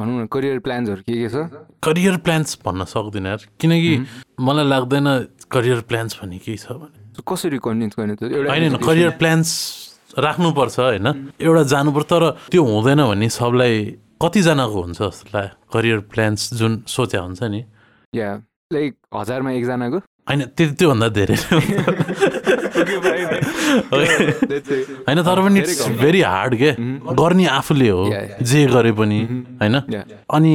भनौँ न करियर प्लान्सहरू के के छ? करियर प्लान्स भन्न सक्दिनँ यार। किनकि मलाई लाग्दैन करियर प्लान्स भन्ने केही छ भने। कसरी कन्भिन्स गर्ने त? एउटा होइन होइन करियर प्लान्स राख्नुपर्छ होइन? एउटा जानुपर्छ तर त्यो हुँदैन भने सबलाई कतिजनाको हुन्छ जस्तो लाग्यो। करियर प्लान्स जुन सोच्या हुन्छ नि। या लाइक हजारमा एकजनाको? होइन त्यो त्योभन्दा धेरै होइन तर पनि इट्स भेरी हार्ड के गर्ने आफूले हो. जे गरे पनि होइन अनि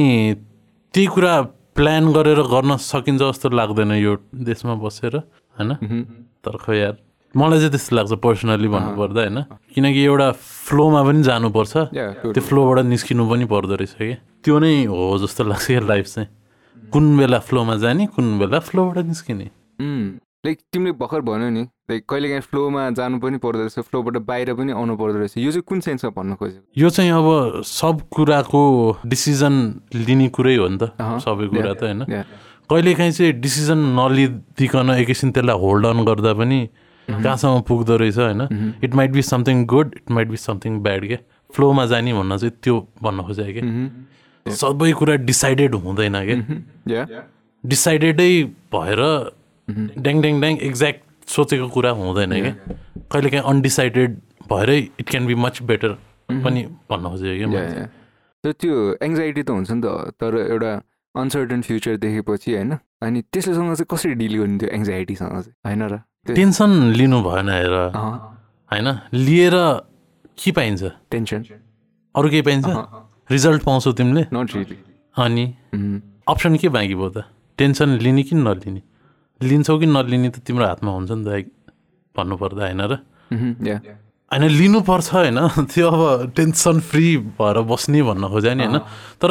त्यही कुरा प्लान गरेर गर्न सकिन्छ जस्तो लाग्दैन यो देशमा बसेर होइन तर खै यार मलाई चाहिँ त्यस्तो लाग्छ पर्सनली भन्नुपर्दा होइन किनकि एउटा फ्लोमा पनि जानुपर्छ त्यो फ्लोबाट निस्किनु पनि पर्दो रहेछ कि त्यो नै हो जस्तो लाग्छ क्या लाइफ चाहिँ कुन बेला फ्लोमा जाने कुन बेला फ्लोबाट निस्किने लाइक तिमीले भर्खर भन्यो नि लाइक कहिलेकाहीँ फ्लोमा जानु पनि पर्दो रहेछ फ्लोबाट बाहिर पनि आउनु पर्दो रहेछ यो चाहिँ कुन सेन्समा भन्न खोजेको? यो चाहिँ अब सब कुराको डिसिजन लिने कुरै हो नि त। सबै कुरा त होइन। कहिलेकाहीँ चाहिँ डिसिजन नलिदिकन एकैछिन त्यसलाई होल्ड अन गर्दा पनि कहाँसम्म पुग्दो रहेछ होइन। It might be something good it might be something bad क्या फ्लोमा जाने भन्न चाहिँ त्यो भन्न खोजेको कि। सबै कुरा डिसाइडेड हुँदैन क्या डिसाइडेडै भएर ड्याङ ड्याङ ड्याङ एक्ज्याक्ट सोचेको कुरा हुँदैन क्या। कहिलेकाहीँ अनडिसाइडेड भएरै it can be much better पनि भन्न खोजेको क्या तर त्यो एङ्जाइटी त हुन्छ नि त तर एउटा अनसर्टन फ्युचर देखेपछि होइन अनि त्यससँग चाहिँ कसरी डिल गर्ने त्यो एङ्जाइटीसँग चाहिँ? होइन र? टेन्सन लिनु भएन हेर। होइन? लिएर के पाइन्छ? टेन्सन अरू केही पाइन्छ? रिजल्ट पाउँछौ तिमीले? नट रियली अनि अप्सन के बाँकी भयो त? टेन्सन लिने कि नलिने? लिन्छौ कि नलिने त तिम्रो हातमा हुन्छ नि त भन्नुपर्दा होइन र? होइन लिनुपर्छ होइन। त्यो अब टेन्सन फ्री भएर बस्ने भन्न खोज्यो नि होइन। तर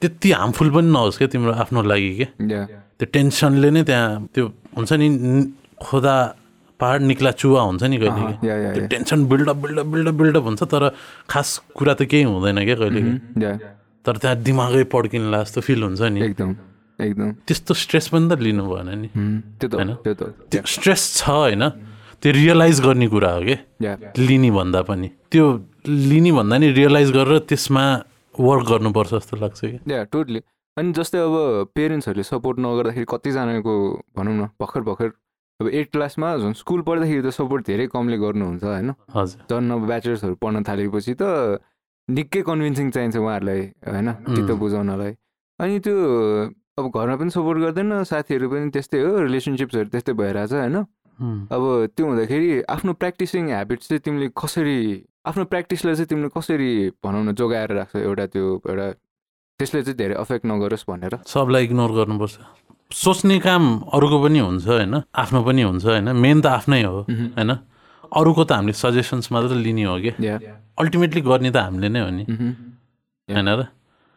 त्यति हार्मफुल पनि नहोस् क्या तिम्रो आफ्नो लागि के? या। त्यो टेन्सनले नै त्यहाँ त्यो हुन्छ नि खोदा पहाड निक्ला चुवा हुन्छ नि कहिले त्यो tension buildup buildup buildup buildup हुन्छ तर खास कुरा त केही हुँदैन क्या कहिले तर त्यहाँ दिमागै पड्किन्ला जस्तो फिल हुन्छ नि। एकदम। एकदम। त्यस्तो स्ट्रेस पनि त लिनु भएन नि। त्यो त होइन? त्यो। त्यो स्ट्रेस छ होइन? त्यो रियलाइज गर्ने कुरा हो कि? लिने भन्दा पनि। त्यो लिने भन्दा नि रियलाइज गरेर त्यसमा वर्क गर्नुपर्छ जस्तो लाग्छ कि। या टोटली अनि जस्तै अब पेरेन्ट्सहरूले सपोर्ट नगर्दाखेरि कतिजनाको भनौँ न भर्खर भर्खर अब एट क्लासमा झन् स्कुल पढ्दाखेरि त सपोर्ट धेरै कमले गर्नुहुन्छ होइन? हजुर। झन् अब ब्याचलर्सहरू पढ्न थालेपछि त निकै कन्भिन्सिङ चाहिन्छ उहाँहरूलाई होइन? चित्त बुझाउनलाई। अनि त्यो अब घरमा पनि सपोर्ट गर्दैन साथीहरू पनि त्यस्तै हो रिलेसनसिप्सहरू त्यस्तै भइरहेछ होइन? अब त्यो हुँदाखेरि आफ्नो प्र्याक्टिसिङ ह्याबिट्स चाहिँ तिमीले कसरी आफ्नो प्र्याक्टिसलाई चाहिँ तिमीले कसरी भनौँ न जोगाएर राख्छौ एउटा त्यो एउटा त्यसले चाहिँ धेरै अफेक्ट नगरोस् भनेर? सबलाई इग्नोर गर्नुपर्छ। सोच्ने काम अरूको पनि हुन्छ होइन? आफ्नो पनि हुन्छ होइन? मेन त आफ्नै हो होइन? अरूको त हामीले सजेसन्स मात्र लिने हो कि? या अल्टिमेटली गर्ने त हामीले नै हो नि। होइन र?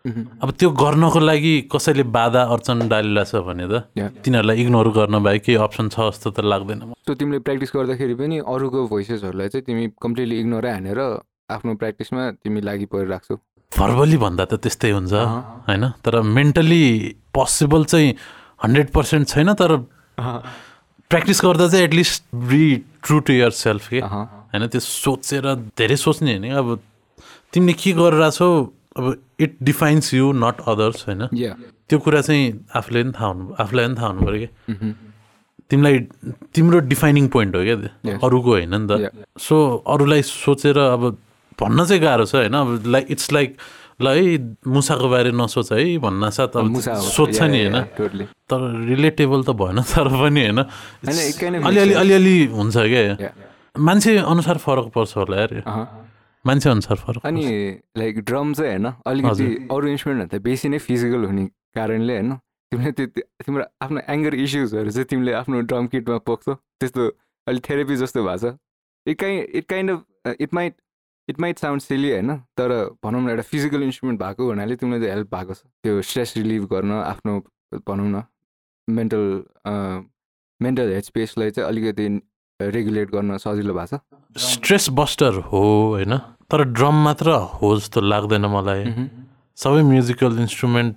अब त्यो गर्नको लागि कसैले बाधा अर्चन डालिरहेछ भने त. तिनीहरूलाई इग्नोर गर्न बाहेक केही अप्सन छ जस्तो त लाग्दैन सो तिमीले प्र्याक्टिस गर्दाखेरि पनि अरूको भोइसेसहरूलाई चाहिँ तिमी कम्प्लिटली इग्नोरै हानेर आफ्नो प्र्याक्टिसमा तिमी लागि परिराख्छौ भर्बली भन्दा त त्यस्तै हुन्छ। होइन? तर मेन्टली पोसिबल चाहिँ हन्ड्रेड पर्सेन्ट छैन तर प्र्याक्टिस गर्दा चाहिँ at least be true to your self के। होइन? त्यो सोचेर धेरै सोच्ने होइन? अब तिमीले के गरिरहेछौ? अब it defines you not others होइन त्यो कुरा चाहिँ आफूले पनि थाहा हुनु आफूलाई पनि थाहा हुनु पऱ्यो कि Mhm. तिमीलाई तिम्रो डिफाइनिङ पोइन्ट हो क्या. अरूको होइन नि त. सो अरूलाई सोचेर अब भन्न चाहिँ गाह्रो छ होइन अब लाइक इट्स लाइक ल है मुसाको बारे नसोच है भन्न साथ अब। सोध्छ नि होइन. तर रिलेटेबल त भएन तर पनि होइन अलिअलि. अलिअलि हुन्छ क्या. मान्छे अनुसार फरक पर्छ होला यार। अहँ। मान्छे अनुसार फरक अनि लाइक ड्रम चाहिँ होइन अलिकति अरू इन्स्ट्रुमेन्टभन्दा बेसी नै फिजिकल हुने कारणले होइन तिमीले त्यो तिम्रो आफ्नो एङ्गर इस्युजहरू चाहिँ तिमीले आफ्नो ड्रम किटमा पोख्छौ। त्यस्तो अलिक थेरापी जस्तो भएको छ। It kind it kind of it might it might sound silly होइन तर भनौँ न एउटा फिजिकल इन्स्ट्रुमेन्ट भएको हुनाले तिमीलाई चाहिँ हेल्प भएको छ। त्यो स्ट्रेस रिलिभ गर्न आफ्नो भनौँ न मेन्टल मेन्टल हेड स्पेसलाई चाहिँ अलिकति रेगुलेट गर्न सजिलो भएको छ। स्ट्रेस बस्टर हो होइन? तर ड्रम मात्र हो जस्तो लाग्दैन मलाई। सबै म्युजिकल इन्स्ट्रुमेन्ट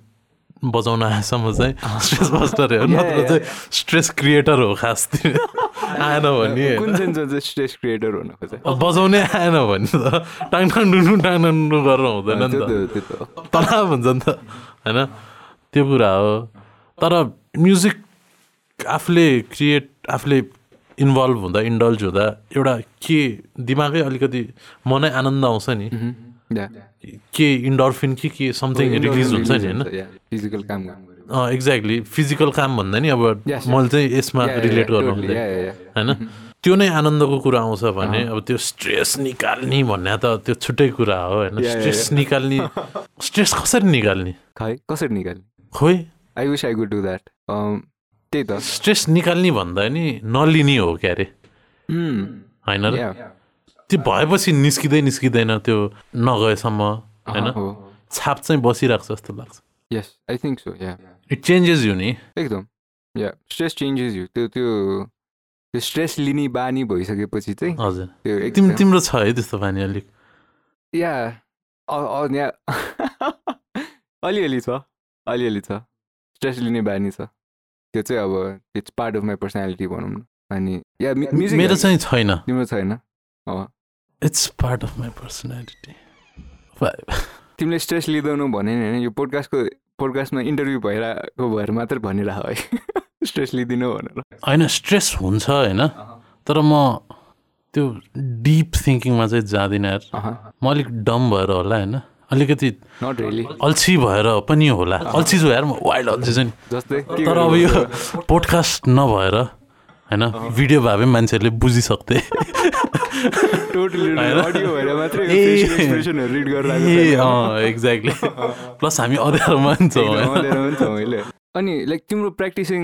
बजाउन आएसम्म चाहिँ स्ट्रेस बस्टर हो। नत्र. चाहिँ स्ट्रेस क्रिएटर हो खास आएन भने। स्ट्रेस क्रिएटर हुन बजाउनै आएन भने त टाङ टाङ डुनु टाङ टाङ डुनु गरेर हुँदैन नि त। तनाव हुन्छ नि त होइन? त्यो कुरा हो। तर म्युजिक आफूले क्रिएट आफूले इन्भल्भ हुँदा इन्डल्ज हुँदा एउटा के दिमागै अलिकति मनै आनन्द आउँछ नि। के इन्डोर्फिन कि के समथिङ रिलिज हुन्छ नि होइन? फिजिकल काम एक्ज्याक्टली फिजिकल काम भन्दा नि अब मैले चाहिँ यसमा रिलेट गर्नु होइन? त्यो नै आनन्दको कुरा आउँछ भने अब त्यो स्ट्रेस निकाल्ने भन्ने त त्यो छुट्टै कुरा हो होइन? स्ट्रेस निकाल्ने स्ट्रेस कसरी निकाल्ने? खै कसरी निकाल्ने? खोइ। I wish I could do that त्यही त। स्ट्रेस निकाल्ने भन्दा नि नलिने हो क्या अरे होइन र. त्यो भएपछि निस्किँदै निस्किँदैन त्यो नगएसम्म होइन? छाप चाहिँ बसिरहेको छ जस्तो लाग्छ। Yes I think so yeah it changes you नि। एकदम। या स्ट्रेस चेन्जेस यु त्यो त्यो त्यो स्ट्रेस लिने बानी भइसकेपछि चाहिँ हजुर। त्यो एकदम तिम्रो छ है त्यस्तो बानी अलिक? या अलिअलि छ। अलिअलि छ। स्ट्रेस लिने बानी छ। त्यो चाहिँ अब it's part of my personality भनौँ न। अनि या म्युजिक मेरो चाहिँ छैन। तिम्रो छैन? It's part of my personality तिमीले स्ट्रेस लिँदैनौ भने नि होइन यो पोडकास्टको पोडकास्टमा इन्टरभ्यू भइरहेको भएर मात्र भनिरह है। स्ट्रेस लिँदिनौ भनेर। होइन स्ट्रेस हुन्छ होइन तर म त्यो डिप थिङ्किङमा चाहिँ जाँदिनँ म अलिक डम भएर होला होइन। अलिकति अल्छी भएर पनि होला। अल्छी जो यार म वाइल्ड अल्छी जस्तै के तर अब यो पोडकास्ट नभएर होइन भिडियो भए पनि मान्छेहरूले बुझिसक्थे। एक्ज्याक्टली प्लस हामी अँध्यारोमा पनि छौँ अनि लाइक तिम्रो प्र्याक्टिसिङ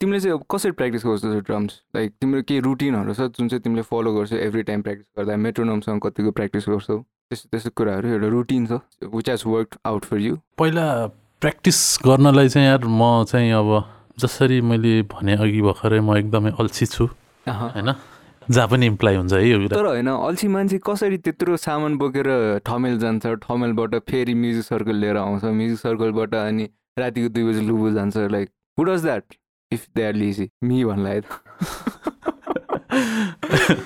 तिमीले चाहिँ अब कसरी प्र्याक्टिस गर्छौ ड्रम्स लाइक तिम्रो केही रुटिनहरू छ जुन चाहिँ तिमीले फलो गर्छौ एभ्री टाइम प्र्याक्टिस गर्दा? मेट्रोनमसँग कतिको प्र्याक्टिस गर्छौ? त्यस्तो त्यस्तो कुराहरू एउटा रुटिन छ which has work out for you पहिला प्र्याक्टिस गर्नलाई चाहिँ यार म चाहिँ अब जसरी मैले भने अघि भर्खरै म एकदमै अल्छी छु होइन? जहाँ पनि इम्प्लाइ हुन्छ है यो कुरा। तर होइन अल्छी मान्छे कसरी त्यत्रो सामान बोकेर ठमेल जान्छ ठमेलबाट फेरि म्युजिक सर्कल लिएर आउँछ म्युजिक सर्कलबाट अनि रातिको दुई बजी लुबु जान्छ like who does that if they are lazy me भन्लाई त।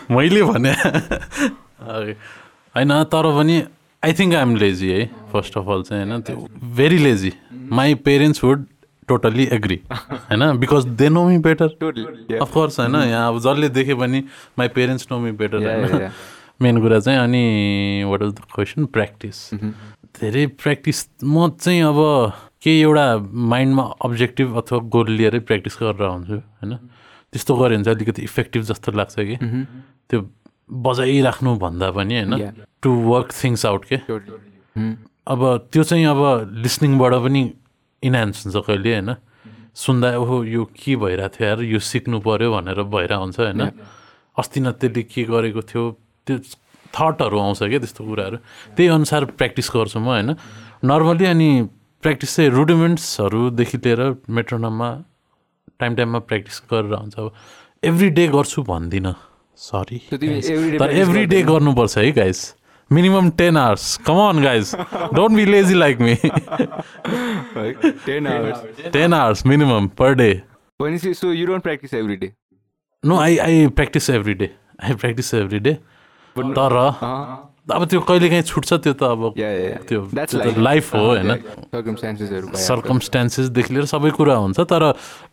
मैले भने? होइन तर पनि I think I am lazy है फर्स्ट अफ अल चाहिँ होइन त्यो very lazy my parents would totally agree होइन because they know me better of course होइन यहाँ अब जसले देख्यो भने my parents know me better होइन. मेन कुरा चाहिँ अनि what is the question practice धेरै प्र्याक्टिस म चाहिँ अब केही एउटा माइन्डमा अब्जेक्टिभ अथवा गोल लिएरै प्र्याक्टिस गरेर हुन्छु होइन। त्यस्तो गऱ्यो भने चाहिँ अलिकति इफेक्टिभ जस्तो लाग्छ कि। त्यो बजाइराख्नु भन्दा पनि होइन. टु वर्क थिङ्स आउट के? टोटली अब त्यो चाहिँ अब लिसनिङबाट पनि इन्हान्स हुन्छ कहिले होइन? सुन्दा ओहो यो के भइरहेको थियो यार? यो सिक्नु पऱ्यो भनेर भइरहेको हुन्छ होइन? अस्ति न त्यसले के गरेको थियो त्यो थटहरू आउँछ क्या त्यस्तो कुराहरू? त्यही अनुसार प्र्याक्टिस गर्छु म होइन? नर्मली अनि प्र्याक्टिस चाहिँ रुडिमेन्ट्सहरूदेखि लिएर मेट्रोनममा टाइम टाइममा प्र्याक्टिस गरेर हुन्छ अब एभ्री डे गर्छु भन्दिनँ। सरी तर एभ्री डे गर्नुपर्छ है guys minimum ten hours come on guys don't be lazy like me ten hours ten hours minimum per day भनेपछि so you don't practice every day no I I practice every day I practice every day तर अब त्यो कहिले काहीँ छुट्छ त्यो त अब त्यो. लाइफ हो होइन? सर्कमस्टान्सेसहरू भयो सर्कमस्टान्सेसदेखि लिएर सबै कुरा हुन्छ तर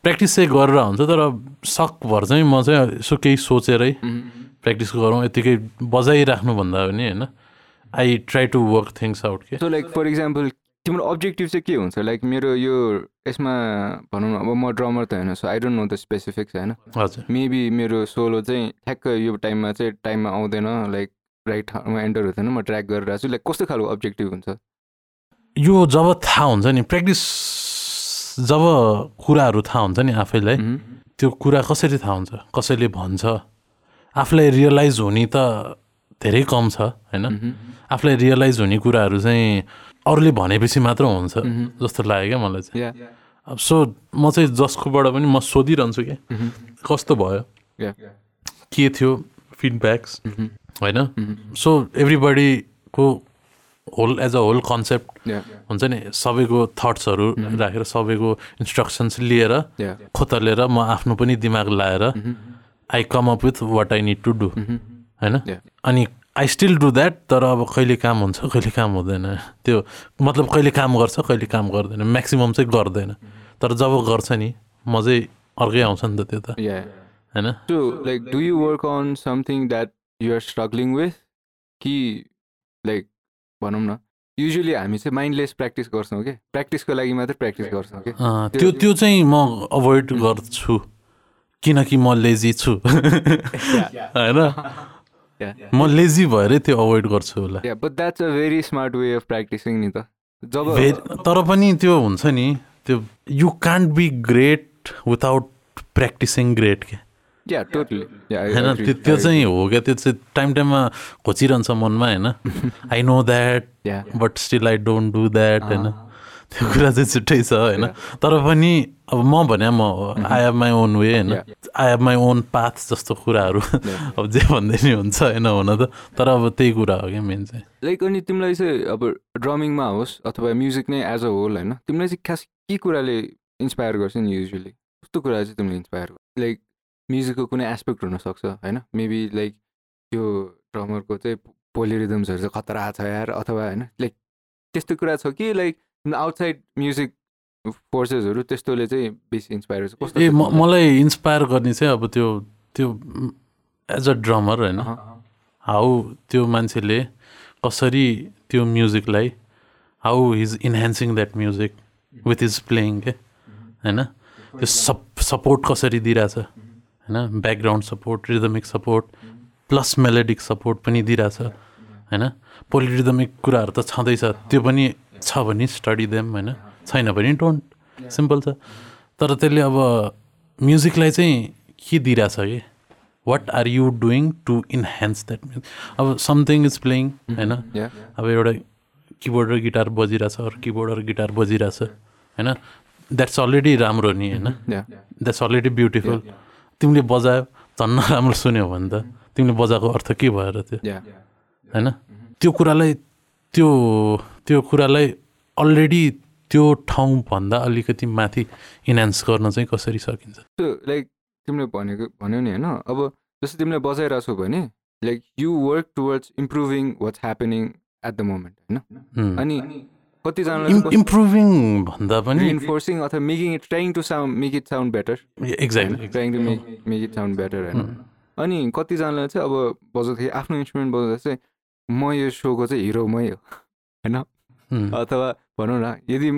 प्र्याक्टिस चाहिँ गरेर हुन्छ तर सकभर चाहिँ म चाहिँ यसो केही सोचेरै प्र्याक्टिस गरौँ यत्तिकै बजाइराख्नुभन्दा पनि होइन? I try to work things out के सो लाइक फर इक्जाम्पल तिम्रो अब्जेक्टिभ चाहिँ के हुन्छ? लाइक मेरो यो यसमा भनौँ न अब म ड्रमर त होइन so I don't know the specifics होइन? हजुर। मेबी मेरो सोलो चाहिँ ठ्याक्क यो टाइममा चाहिँ टाइममा आउँदैन लाइक राइट ठाउँमा एन्टर हुँदैन म ट्र्याक गरिरहेको छु लाइक कस्तो खालको अब्जेक्टिभ हुन्छ यो जब थाहा हुन्छ नि प्र्याक्टिस जब कुराहरू थाहा हुन्छ नि आफैलाई. त्यो कुरा कसरी थाहा हुन्छ कसैले भन्छ आफूलाई रियलाइज हुने त धेरै कम छ होइन. आफूलाई रियलाइज हुने कुराहरू चाहिँ अरूले भनेपछि मात्र हुन्छ. जस्तो लाग्यो क्या मलाई चाहिँ अब सो म चाहिँ जसकोबाट पनि म सोधिरहन्छु क्या. कस्तो भयो के थियो फिडब्याक्स. होइन. So एभ्रिबडीको whole as a whole concept हुन्छ नि सबैको थट्सहरू राखेर सबैको इन्स्ट्रक्सन्स लिएर खोतलेर म आफ्नो पनि दिमाग लाएर I come up with what I need to do होइन. अनि आई स्टिल डु द्याट तर अब कहिले काम हुन्छ कहिले काम हुँदैन। त्यो मतलब कहिले काम गर्छ कहिले काम गर्दैन। म्याक्सिमम् चाहिँ गर्दैन। तर जब गर्छ नि म चाहिँ अर्कै आउँछ नि त त्यो त। होइन? Like do you work on something that you're struggling with कि लाइक भनौँ न युजली हामी चाहिँ माइन्डलेस प्र्याक्टिस गर्छौँ कि प्र्याक्टिसको लागि मात्रै प्र्याक्टिस गर्छौँ कि त्यो त्यो चाहिँ म अभोइड गर्छु किनकि म लेजी छु। होइन? म लेजी भएरै त्यो अभोइड गर्छु होला। But that's a very smart way of practicing नि त। जब तर पनि त्यो हुन्छ नि त्यो you can't be great without practicing great के या टोटली होइन त्यो त्यो चाहिँ हो क्या त्यो चाहिँ टाइम टाइममा खोचिरहन्छ मनमा होइन? I know that but still I don't do that होइन? त्यो कुरा चाहिँ छुट्टै छ होइन? तर पनि अब म भने म I have my own way होइन? I have my own path जस्तो कुराहरू अब जे भन्दै नि हुन्छ होइन हुन त? तर अब त्यही कुरा हो क्या मेन चाहिँ। लाइक अनि तिमीलाई चाहिँ अब ड्रमिङमा होस् अथवा म्युजिक नै एज अ होल होइन? तिमीलाई चाहिँ खास के कुराले इन्सपायर गर्छ नि युजली कस्तो कुरा चाहिँ तिमीले इन्सपायर गर्छ? लाइक म्युजिकको कुनै एस्पेक्ट हुनसक्छ होइन? मेबी लाइक त्यो ड्रमरको चाहिँ पोलिरिदम्सहरू चाहिँ खतरा छ यार अथवा होइन? लाइक त्यस्तो कुरा छ कि लाइक आउटसाइड म्युजिक फोर्सेसहरू त्यस्तोले चाहिँ बेसी इन्सपायर गर्छ कस्तो ए? मलाई इन्सपायर गर्ने चाहिँ अब त्यो त्यो एज अ ड्रमर होइन? हाउ त्यो मान्छेले कसरी त्यो म्युजिकलाई how is enhancing that music with is playing के? होइन? त्यो सप सपोर्ट कसरी दिइरहेछ? होइन background support rhythmic support plus melodic support पनि दिइरहेछ होइन पोलिरिदमिक कुराहरू त छँदैछ। त्यो पनि छ भने स्टडी देम होइन छैन भने डोन्ट सिम्पल छ। तर त्यसले अब म्युजिकलाई चाहिँ के दिइरहेछ कि? What are you doing to enhance that music अब समथिङ इज प्लेइङ होइन अब एउटा किबोर्ड र गिटार बजिरहेछ अरू किबोर्ड र गिटार बजिरहेछ होइन द्याट्स अलरेडी राम्रो नि होइन द्याट्स अलरेडी ब्युटिफुल तिमीले बजायो झन् राम्रो सुन्यो भने त तिमीले बजाएको अर्थ के भयो र त्यो होइन? त्यो कुरालाई त्यो त्यो कुरालाई अलरेडी त्यो ठाउँभन्दा अलिकति माथि इन्हान्स गर्न चाहिँ कसरी सकिन्छ? लाइक तिमीले भनेको भन्यौ नि होइन? अब जस्तो तिमीले बजाइरहेछौ भने like you work towards improving what's happening at the moment होइन. अनि कतिजनालाई इम्प्रुभिङ भन्दा पनि रिइन्फोर्सिङ अथवा making it trying to sound make it sound better exactly trying to make make it sound better होइन अनि कतिजनालाई चाहिँ अब बजाउँदाखेरि आफ्नो इन्स्ट्रुमेन्ट बजाउँदा चाहिँ म यो सोको चाहिँ हिरो मै हो होइन? अथवा भनौँ न यदि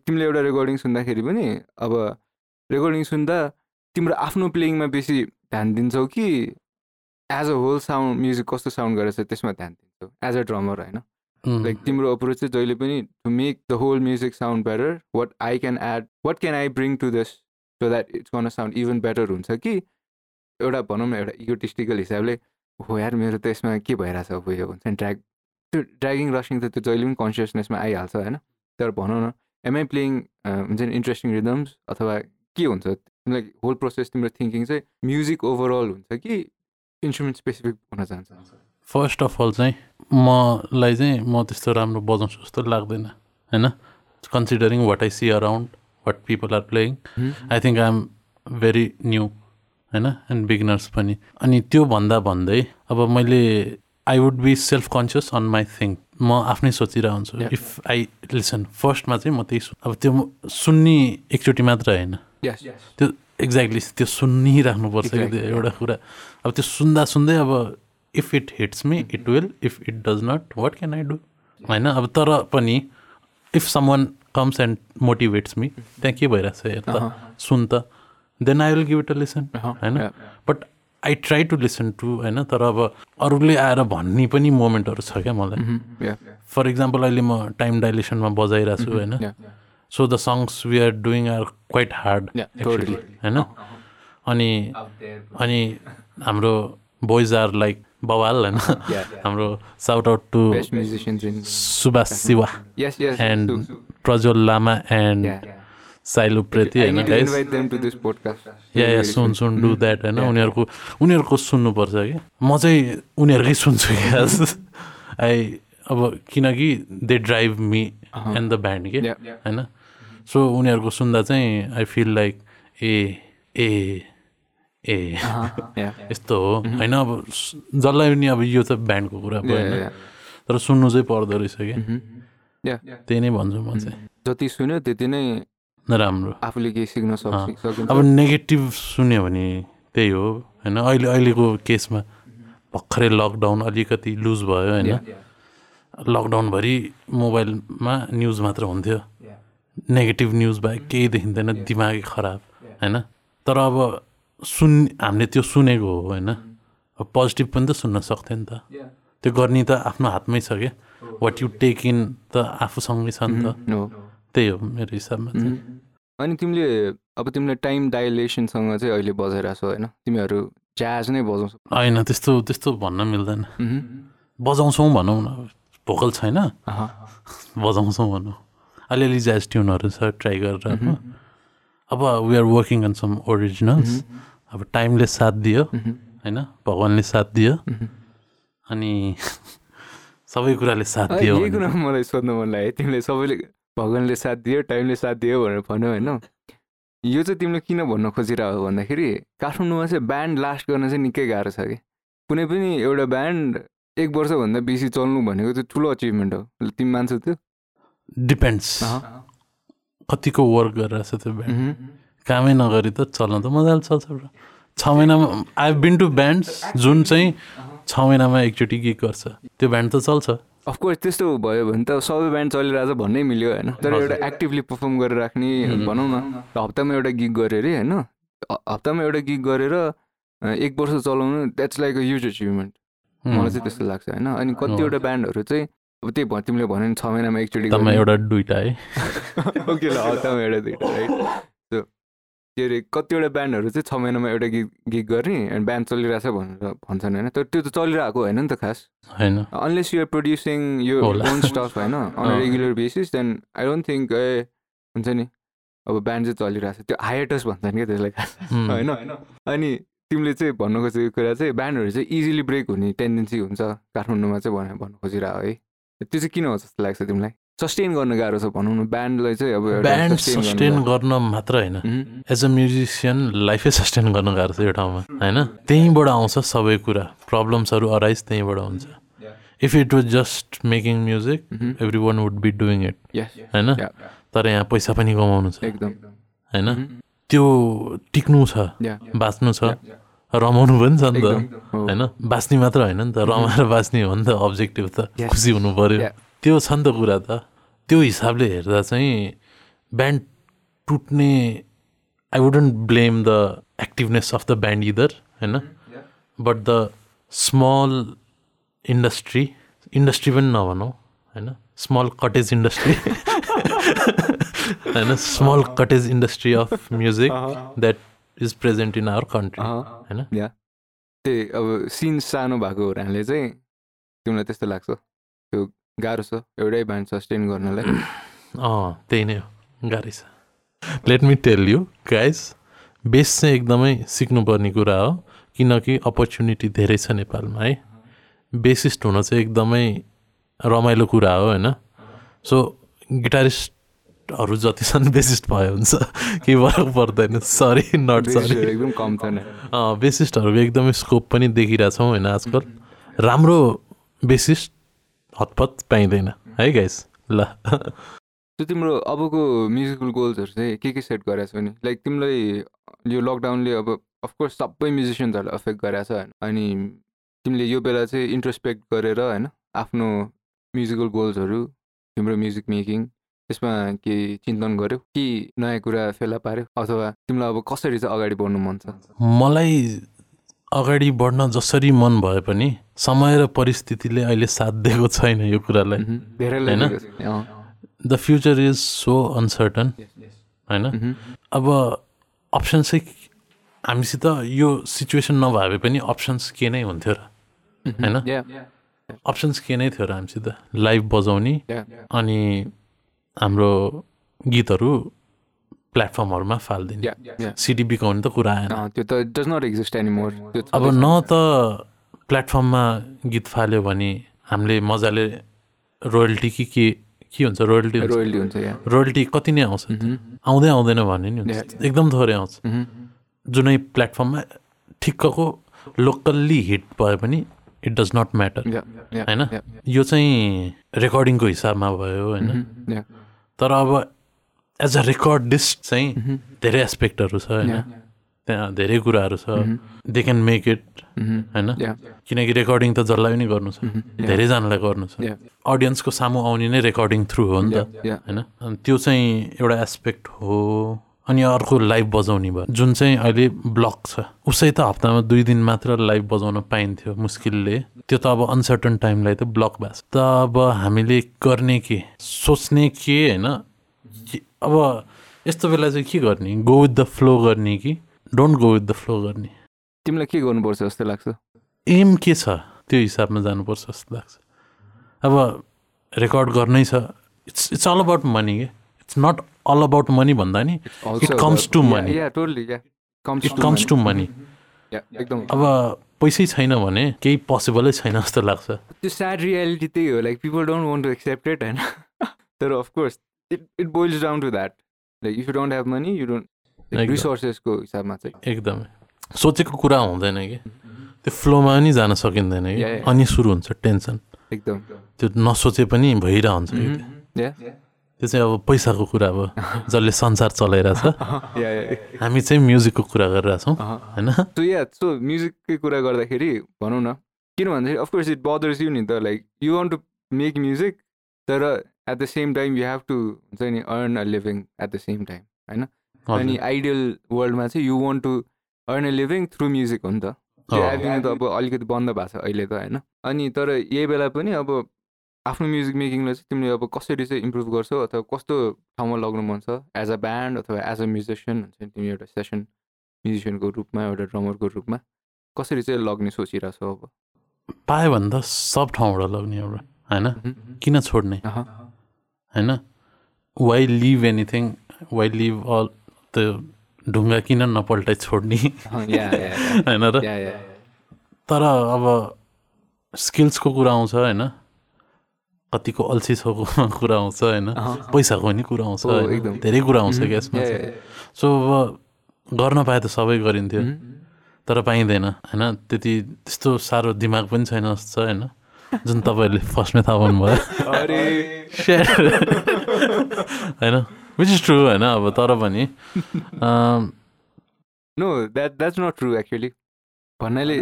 तिमीले एउटा रेकर्डिङ सुन्दाखेरि पनि अब रेकर्डिङ सुन्दा तिम्रो आफ्नो प्लेइङमा बेसी ध्यान दिन्छौ कि as a whole sound music कस्तो साउन्ड गरेछ त्यसमा ध्यान दिन्छौ एज अ ड्रमर होइन? लाइक तिम्रो अप्रोच चाहिँ जहिले पनि to make the whole music sound better what I can add what can I bring to this so that it's can sound even better हुन्छ कि? एउटा भनौँ न एउटा इगोटिस्टिकल हिसाबले हो यार मेरो त यसमा के भइरहेछ? अब यो हुन्छ नि ट्र्याक त्यो ड्राइभिङ रसिङ त त्यो जहिले पनि कन्सियसनेसमा आइहाल्छ होइन? तर भनौँ न एमआई प्लेइङ हुन्छ नि इन्ट्रेस्टिङ रिदम्स अथवा के हुन्छ? तिमीलाई होल प्रोसेस तिम्रो थिङ्किङ चाहिँ म्युजिक ओभरअल हुन्छ कि? इन्स्ट्रुमेन्ट स्पेसिफिक हुन चाहन्छ। फर्स्ट अफ अल चाहिँ मलाई चाहिँ म त्यस्तो राम्रो बजाउँछु जस्तो लाग्दैन होइन? Considering what I see around what people are playing I think I am very new होइन? एन्ड बिगिनर्स पनि। अनि त्यो भन्दा भन्दै अब मैले I would be self conscious on my thing म आफ्नै सोचिरहेको हुन्छु इफ आई लिसन फर्स्टमा चाहिँ म त्यही अब त्यो सुन्ने एकचोटि मात्र होइन। त्यो एक्ज्याक्टली त्यो सुनिराख्नुपर्छ एउटा कुरा। अब त्यो सुन्दा सुन्दै अब if it hits me it will if it does not what can I do होइन अब तर पनि if someone comes and motivates me त्यहाँ के भइरहेको छ हेर त सुन त then I will give it a listen होइन but I try to listen to होइन तर अब अरूले आएर भन्ने पनि मोमेन्टहरू छ क्या मलाई। फर इक्जाम्पल अहिले म टाइम डाइलेसनमा बजाइरहेको छु होइन? So the songs we are doing are quite hard होइन अनि अनि हाम्रो बोइज आर लाइक बवाल होइन हाम्रो shout out to Subhash Shiva and Prajwal Lama and Sailo Preti होइन yeah yeah soon soon do that होइन उनीहरूको उनीहरूको सुन्नुपर्छ कि म चाहिँ उनीहरूकै सुन्छु कि आई अब किनकि they drive me and the band के होइन सो उनीहरूको सुन्दा चाहिँ I feel like a a a. यस्तो हो। होइन अब जसलाई पनि अब यो त ब्यान्डको कुरा भयो होइन। तर सुन्नु चाहिँ पर्दो रहेछ कि त्यही नै भन्छु म चाहिँ। जति सुन्यो त्यति नै नराम्रो। आफूले केही सिक्न सक्छ अब नेगेटिभ सुन्यो भने त्यही हो। होइन अहिले अहिलेको केसमा भर्खरै लकडाउन अलिकति लुज भयो होइन। लकडाउनभरि मोबाइलमा न्युज मात्र हुन्थ्यो। नेगेटिभ न्युज बाहेक केही देखिँदैन। दिमागै खराब। होइन। तर अब सुन् हामीले त्यो सुनेको हो होइन? अब पोजिटिभ पनि त सुन्न सक्थ्यो नि त। त्यो गर्ने त आफ्नो हातमै छ क्या। वाट यु टेक इन त आफूसँगै छ नि त। त्यही हो मेरो हिसाबमा चाहिँ। अनि तिमीले अब तिमीले टाइम डाइलेसनसँग चाहिँ अहिले बजाइरहेको छौ होइन? तिमीहरू ज्याज नै बजाउँछौ। होइन त्यस्तो त्यस्तो भन्न मिल्दैन। बजाउँछौँ भनौँ न भोकल छैन। बजाउँछौँ भनौँ। अलिअलि ज्याज ट्युनहरू छ ट्राई गरेर अब we are working on some originals अब टाइमले साथ दियो होइन? भगवान्ले साथ दियो। अनि सबै कुराले साथ दियो मलाई सोध्नु मन लाग्यो। तिमीले सबैले भगवान्ले साथ दियो टाइमले साथ दियो भनेर भन्यो होइन। यो चाहिँ तिमीले किन भन्न खोजिरह भन्दाखेरि काठमाडौँमा चाहिँ ब्यान्ड लास्ट गर्न चाहिँ निकै गाह्रो छ कि। कुनै पनि एउटा ब्यान्ड एक वर्षभन्दा बेसी चल्नु भनेको चाहिँ ठुलो अचिभमेन्ट हो। तिमी मान्छौ त्यो? डिपेन्ड्स कतिको वर्क गरिरहेछ त्यो ब्यान्ड कामै नगरी त चल्न त मजाले चल्छ छ महिनामा आई बिन टु ब्यान्ड्स जुन चाहिँ छ महिनामा एकचोटि गीत गर्छ। त्यो ब्यान्ड त चल्छ। अफकोर्स त्यस्तो भयो भने त सबै ब्यान्ड चलिरहेछ भन्नै मिल्यो होइन? तर एउटा एक्टिभली पर्फर्म गरेर राख्ने भनौँ न हप्तामा एउटा गीत गऱ्यो अरे होइन हप्तामा एउटा गीत गरेर एक वर्ष चलाउनु that's like a huge achievement मलाई चाहिँ त्यस्तो लाग्छ होइन? अनि कतिवटा ब्यान्डहरू चाहिँ अब त्यही भयो तिमीले भन्यो नि छ महिनामा एकचोटि एउटा दुइटा है। ओके ल हप्तामा एउटा दुइटा राइट के अरे कतिवटा ब्यान्डहरू चाहिँ छ महिनामा एउटा गीत गीत गर्ने एन्ड ब्यान्ड चलिरहेछ भनेर भन्छन् होइन? तर त्यो त चलिरहेको होइन नि त खास। होइन। Unless you're producing your own stuff होइन? On regular basis then I don't think uh हुन्छ नि अब ब्यान्ड चाहिँ चलिरहेछ। त्यो हाइटस भन्छन् क्या त्यसलाई खास। होइन अनि तिमीले चाहिँ भन्नु खोजेको कुरा चाहिँ ब्यान्डहरू चाहिँ इजिली ब्रेक हुने टेन्डेन्सी हुन्छ काठमाडौँमा चाहिँ भनेर भन्नु खोजिरह है। त्यो चाहिँ किन हो जस्तो लाग्छ तिमीलाई? सस्टेन गर्न गाह्रो छ भनौँ न ब्यान्डलाई चाहिँ अब ब्यान्ड सस्टेन गर्न मात्र होइन। एज अ म्युजिसियन लाइफै सस्टेन गर्न गाह्रो छ यो ठाउँमा होइन? त्यहीँबाट आउँछ सबै कुरा। प्रब्लम्सहरू अराइज त्यहीँबाट हुन्छ। If it was just making music everyone would be doing it होइन? तर यहाँ पैसा पनि कमाउनु छ एकदम। होइन? त्यो टिक्नु छ बाँच्नु छ। रमाउनु पनि छ नि त। होइन? बाँच्ने मात्र होइन नि त। रमाएर बाँच्ने हो नि त अब्जेक्टिभ त। खुसी हुनु पऱ्यो त्यो छ नि त कुरा त। त्यो हिसाबले हेर्दा चाहिँ band टुट्ने I wouldn't blame the activeness of the band either होइन? But the small industry industry पनि नभनौँ होइन? स्मल कटेज इन्डस्ट्री होइन? Small cottage industry of music that is present in our country होइन त्यही अब सिन सानो भएको हुनाले चाहिँ तिमीलाई त्यस्तो लाग्छ? त्यो गाह्रो छ? एउटै ब्यान्ड सस्टेन गर्नलाई? अँ त्यही नै हो। गाह्रै छ। Let me tell you guys bass चाहिँ एकदमै सिक्नुपर्ने कुरा हो किनकि अपर्च्युनिटी धेरै छ नेपालमा है। बेसिस्ट हुन चाहिँ एकदमै रमाइलो कुरा हो होइन? सो गिटारिस्टहरू जति छन् बेसिस्ट भयो हुन्छ। केही फरक पर्दैन। सरी नट सरी एकदम कम छ नि बेसिस्टहरूको एकदमै स्कोप पनि देखिरहेछौँ होइन आजकल। राम्रो बेसिस्ट हतपत पाइँदैन। है गाइस ल। त्यो तिम्रो अबको म्युजिकल गोल्सहरू चाहिँ के के सेट गरेको छौ नि लाइक तिमीलाई यो लकडाउनले अब अफकोर्स सबै म्युजिसियन्सहरूलाई अफेक्ट गरेको छ होइन। अनि तिमीले यो बेला चाहिँ इन्ट्रोस्पेक्ट गरेर होइन आफ्नो म्युजिकल गोल्सहरू तिम्रो म्युजिक मेकिङ त्यसमा के चिन्तन गर्यो? कि नयाँ कुरा फेला पार्यो? अथवा तिमीलाई अब कसरी चाहिँ अगाडि बढ्नु मन छ? मलाई अगाडि बढ्न जसरी मन भए पनि समय र परिस्थितिले अहिले साथ दिएको छैन यो कुरालाई। होइन? The future is so uncertain होइन। अब अप्सन चाहिँ हामीसित यो सिचुएसन नभए पनि अप्सन्स के नै हुन्थ्यो र। होइन? अप्सन्स के नै थियो र हामीसित। लाइभ बजाउने. अनि हाम्रो गीतहरू प्लेटफर्महरूमा फालिदिने. सिडी बिकाउने त कुरा आएन। त्यो त डज नट एक्जिस्ट एनिमोर अब न त प्लेटफर्ममा गीत फाल्यो भने हामीले मजाले रोयल्टी कि के के हुन्छ? रोयल्टी हुन्छ। रोयल्टी हुन्छ रोयल्टी कति नै आउँछ। आउँदै आउँदैन भन्ने नि हुन्छ। एकदम थोरै आउँछ। जुनै प्लेटफर्ममा ठिक्कको लोकल्ली हिट भयो भने इट डज नट म्याटर होइन? यो चाहिँ रेकर्डिङको हिसाबमा भयो होइन? तर अब एज अ रेकर्डिस्ट चाहिँ धेरै एस्पेक्टहरू छ होइन? त्यहाँ धेरै कुराहरू छ। दे क्यान मेक इट होइन? किनकि रेकर्डिङ त जसलाई पनि गर्नु छ। धेरैजनालाई गर्नु छ। अडियन्सको सामु आउने नै रेकर्डिङ थ्रु हो नि त होइन? अनि त्यो चाहिँ एउटा एस्पेक्ट हो। अनि अर्को लाइभ बजाउने भयो। जुन चाहिँ अहिले ब्लक छ। उसै त हप्तामा दुई दिन मात्र लाइभ बजाउन पाइन्थ्यो मुस्किलले। त्यो त अब अनसर्टन टाइमलाई त ब्लक भएको छ। त अब हामीले गर्ने के? सोच्ने के होइन? अब यस्तो बेला चाहिँ के गर्ने? गो विथ द फ्लो गर्ने कि? Don't go with the flow गर्ने। तिमीलाई के गर्नुपर्छ जस्तो लाग्छ? एम के छ? त्यो हिसाबमा जानुपर्छ जस्तो लाग्छ। अब रेकर्ड गर्नै छ। It's it's all about money के it's not all about money भन्दा नि Also It comes about- to Yeah, money. yeah, totally, yeah. Comes it to comes money. To money Yeah, एकदम। अब पैसै छैन भने केही पोसिबलै छैन जस्तो लाग्छ। त्यो स्याड रियालिटी त्यही हो like people don't want to accept it होइन? तर of course it it boils down to that like if you don't have money you don't एकदम। रिसोर्सेसको हिसाबमा चाहिँ। एकदमै। सोचेको कुरा हुँदैन कि। त्यो फ्लोमा पनि जान सकिँदैन कि। Yeah, yeah. अनि सुरु हुन्छ टेन्सन एकदम। त्यो नसोचे पनि भइरहन्छ कि। त्यो। चाहिँ अब पैसाको कुरा अब जसले संसार चलाइरहेछ। या हामी चाहिँ म्युजिकको कुरा गरिरहेछौँ होइन? सो या सो म्युजिककै कुरा गर्दाखेरि भनौँ न किन भन्दाखेरि अफकोर्स इट बदर्स यु नि त like you want to make music तर at the same time you have to हुन्छ नि earn a living at the same time होइन? अनि। आइडियल वर्ल्डमा चाहिँ you want to earn a living through music हो नि त। त्यो। एभिन्यू त अब अलिकति बन्द भएको छ अहिले त होइन? अनि तर यही बेला पनि अब आफ्नो म्युजिक मेकिङलाई चाहिँ तिमीले अब कसरी चाहिँ इम्प्रुभ गर्छौ अथवा कस्तो ठाउँमा लग्नु मन छ? एज अ ब्यान्ड अथवा एज अ म्युजिसियन हुन्छ नि तिमी एउटा सेसन म्युजिसियनको रूपमा एउटा ड्रमरको रूपमा कसरी चाहिँ लग्ने सोचिरहेछौ अब? पायो भने त सब ठाउँबाट लग्ने एउटा होइन? किन छोड्ने। होइन? Why leave anything why leave all त्यो ढुङ्गा किन नपल्टाइ छोड्ने? होइन र। तर अब स्किल्सको कुरा आउँछ होइन? कतिको अल्छी छको कुरा आउँछ होइन। पैसाको पनि कुरा आउँछ। धेरै कुरा आउँछ कि यसमा। सो अब गर्न पाए त सबै गरिन्थ्यो। तर पाइँदैन होइन। त्यति त्यस्तो साह्रो दिमाग पनि छैन जस्तो छ होइन। जुन तपाईँहरूले फर्स्टमै थाहा पाउनुभयो। होइन। विच इज ट्रु होइन। अब तर पनि no that that's not true actually भन्नाले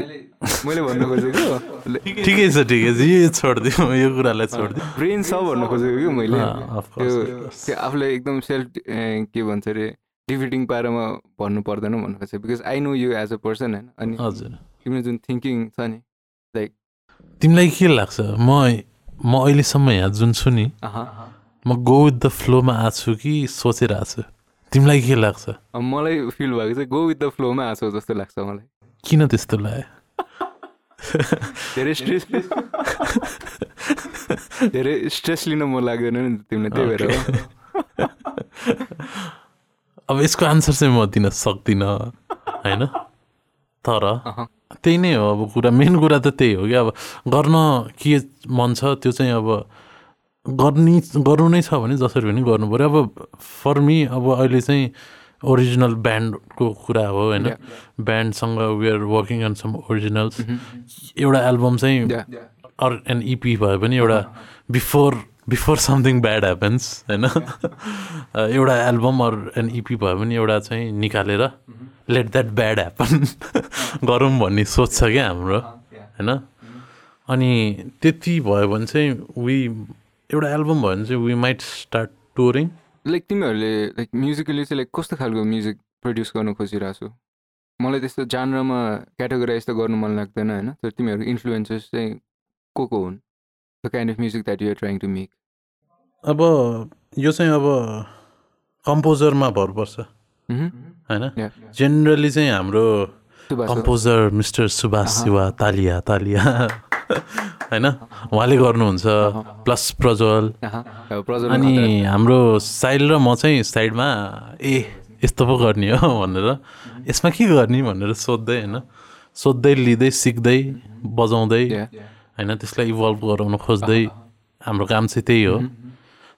मैले भन्नु खोजेको ठिकै छ ठिकै छ। यो छोडिदिउँ यो कुरालाई छोडिदिउँ। ब्रेन छ भन्नु खोजेको कि मैले? त्यो. त्यो आफूलाई एकदम सेल्फ के भन्छ अरे डिफिटिङ पारामा भन्नु पर्दैन भन्नु खोजेको। Because I know you as a person होइन? अनि हजुर। तिम्रो जुन थिङ्किङ छ नि तिमीलाई के लाग्छ? म म अहिलेसम्म यहाँ जुन छु नि म गो विथ द फ्लोमा आएको छु कि सोचिरहेको छु? तिमीलाई के लाग्छ? मलाई फिल भएको चाहिँ गो विथ द फ्लोमा आएको जस्तो लाग्छ मलाई। किन त्यस्तो लाग्यो धेरै स्ट्रेस धेरै स्ट्रेस लिन मन लाग्दैन नि तिमीलाई त्यही भएर अब यसको आन्सर चाहिँ म दिन सक्दिनँ होइन तर त्यही नै हो अब कुरा मेन कुरा त त्यही हो कि अब गर्न के मन छ त्यो चाहिँ अब गर्ने गर्नु नै छ भने जसरी पनि गर्नु पऱ्यो अब फर मी अब अहिले चाहिँ ओरिजिनल ब्यान्डको कुरा हो होइन? ब्यान्डसँग are working on some originals एउटा एल्बम चाहिँ अर एन इपी भयो भने एउटा before before something bad happens होइन? एउटा एल्बम अर एन इपी भयो भने एउटा चाहिँ निकालेर लेट द्याट ब्याड ह्यापन गरौँ भन्ने सोच छ क्या हाम्रो होइन? अनि त्यति भयो भने चाहिँ वी एउटा एल्बम भयो भने चाहिँ we might start touring like तिमीहरूले लाइक म्युजिकली चाहिँ लाइक कस्तो खालको म्युजिक प्रड्युस गर्नु खोजिरहेको छु मलाई त्यस्तो जानरमा क्याटेगोराइज त गर्नु मन लाग्दैन होइन? तर तिमीहरूको इन्फ्लुएन्सेस चाहिँ को को हुन्? The kind of music that you're trying to make अब यो चाहिँ अब कम्पोजरमा भर पर्छ। होइन? जेनरली चाहिँ हाम्रो कम्पोजर मिस्टर सुभाष शिवा तालिया तालिया होइन? उहाँले गर्नुहुन्छ प्लस प्रज्वल। अनि हाम्रो साइल र म चाहिँ साइडमा ए यस्तो पो गर्ने हो भनेर। यसमा के गर्ने भनेर सोध्दै होइन? सोध्दै लिँदै सिक्दै बजाउँदै होइन? त्यसलाई इभल्भ गराउन खोज्दै हाम्रो काम चाहिँ त्यही हो।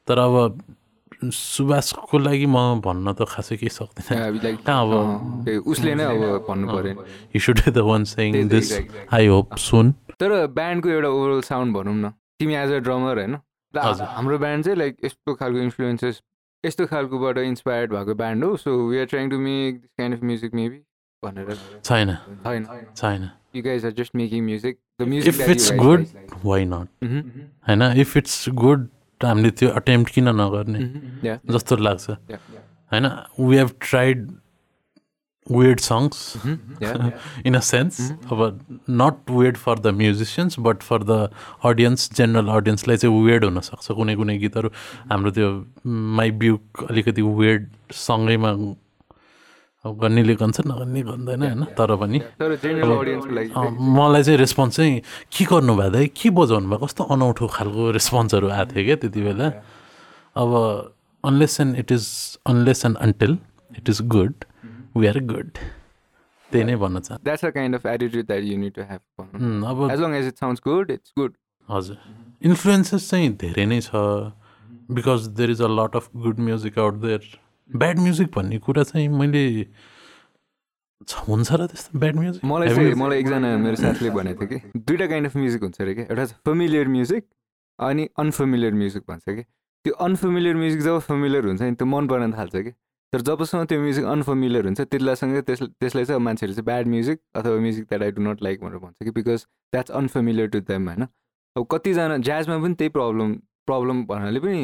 तर अब सुभाषको लागि म भन्न त खासै केही सक्दिनँ। कहाँ अब उसले नै अब भन्नु पऱ्यो। You should the one sang this I hope soon तर ब्यान्डको एउटा ओभरअल साउन्ड भनौँ न। तिमी एज अ ड्रमर होइन। हाम्रो ब्यान्ड चाहिँ लाइक यस्तो खालको इन्फ्लुएन्सेस यस्तो खालकोबाट इन्सपायर्ड भएको ब्यान्ड हो। So we are trying to make this kind of music maybe भनेर। छैन। छैन। छैन। You guys are just making music the music if it's good why not होइन इफ इट्स गुड हामीले त्यो अटेम्प्ट किन नगर्ने? Mm-hmm. जस्तो लाग्छ। होइन we have tried weird songs in a sense अब not weird for the musicians but for the audience general अडियन्सलाई चाहिँ वेड हुनसक्छ कुनै कुनै गीतहरू हाम्रो त्यो माई ब्युक अलिकति वेड सँगैमा अब गर्नेले गन्छ नगर्ने गर्दैन होइन? तर पनि मलाई चाहिँ रेस्पोन्स चाहिँ के गर्नुभयो दाइ? के बजाउनु भयो? कस्तो अनौठो खालको रेस्पोन्सहरू आएको थियो क्या त्यति बेला? अब unless and it is unless and until it is good we are good त्यही नै भन्न चाहन्छु। That's a kind of attitude that you need to have अब as long as it sounds good it's good हजुर। Influences चाहिँ धेरै नै छ। Because there is a lot of good music out there bad music भन्ने कुरा चाहिँ मैले हुन्छ र त्यस्तो ब्याड म्युजिक मलाई चाहिँ मलाई एकजना मेरो साथीले भनेको थियो कि दुइटा काइन्ड अफ म्युजिक हुन्छ अरे क्या एउटा फेमिलियर म्युजिक अनि अनफेमिलियर म्युजिक भन्छ कि। त्यो अनफेमिलियर म्युजिक जब फेमिलियर हुन्छ नि त्यो मन पर्न थाल्छ कि। तर जबसम्म त्यो म्युजिक अनफेमिलियर हुन्छ त्यसलाई त्यस त्यसलाई चाहिँ मान्छेहरू चाहिँ ब्याड म्युजिक अथवा music that I do not like भनेर भन्छ कि because that's unfamiliar to them होइन? अब कतिजना ज्याजमा पनि त्यही प्रब्लम प्रब्लम भन्नाले पनि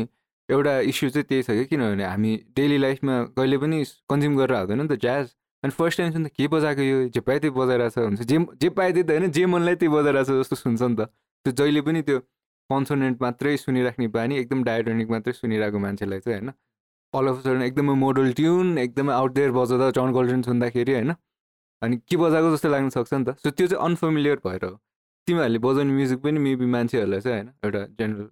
एउटा इस्यु चाहिँ त्यही छ कि किनभने हामी डेली लाइफमा कहिले पनि कन्ज्युम गरेर हुँदैन नि त ज्याज अनि फर्स्ट टाइम सुन्दा के बजाएको यो? जे पाए त्यही बजाइरहेको छ हुन्छ। जे जे पाए त्यही त होइन जे मनलाई त्यही बजाइरहेको छ जस्तो सुन्छ नि त। त्यो जहिले पनि त्यो कन्सोनेन्ट मात्रै सुनिराख्ने बानी एकदम डायोटोनिक मात्रै सुनिरहेको मान्छेलाई चाहिँ होइन? अल अफ सडन एकदमै मोडल ट्युन एकदमै आउटडेयर बजाउँदा जन गोल्डन सुन्दाखेरि होइन? अनि के बजाएको जस्तो लाग्न सक्छ नि त? सो त्यो चाहिँ अनफेमिलियर भएर हो। तिमीहरूले बजाउने म्युजिक पनि मेबी मान्छेहरूलाई चाहिँ होइन एउटा जेनरल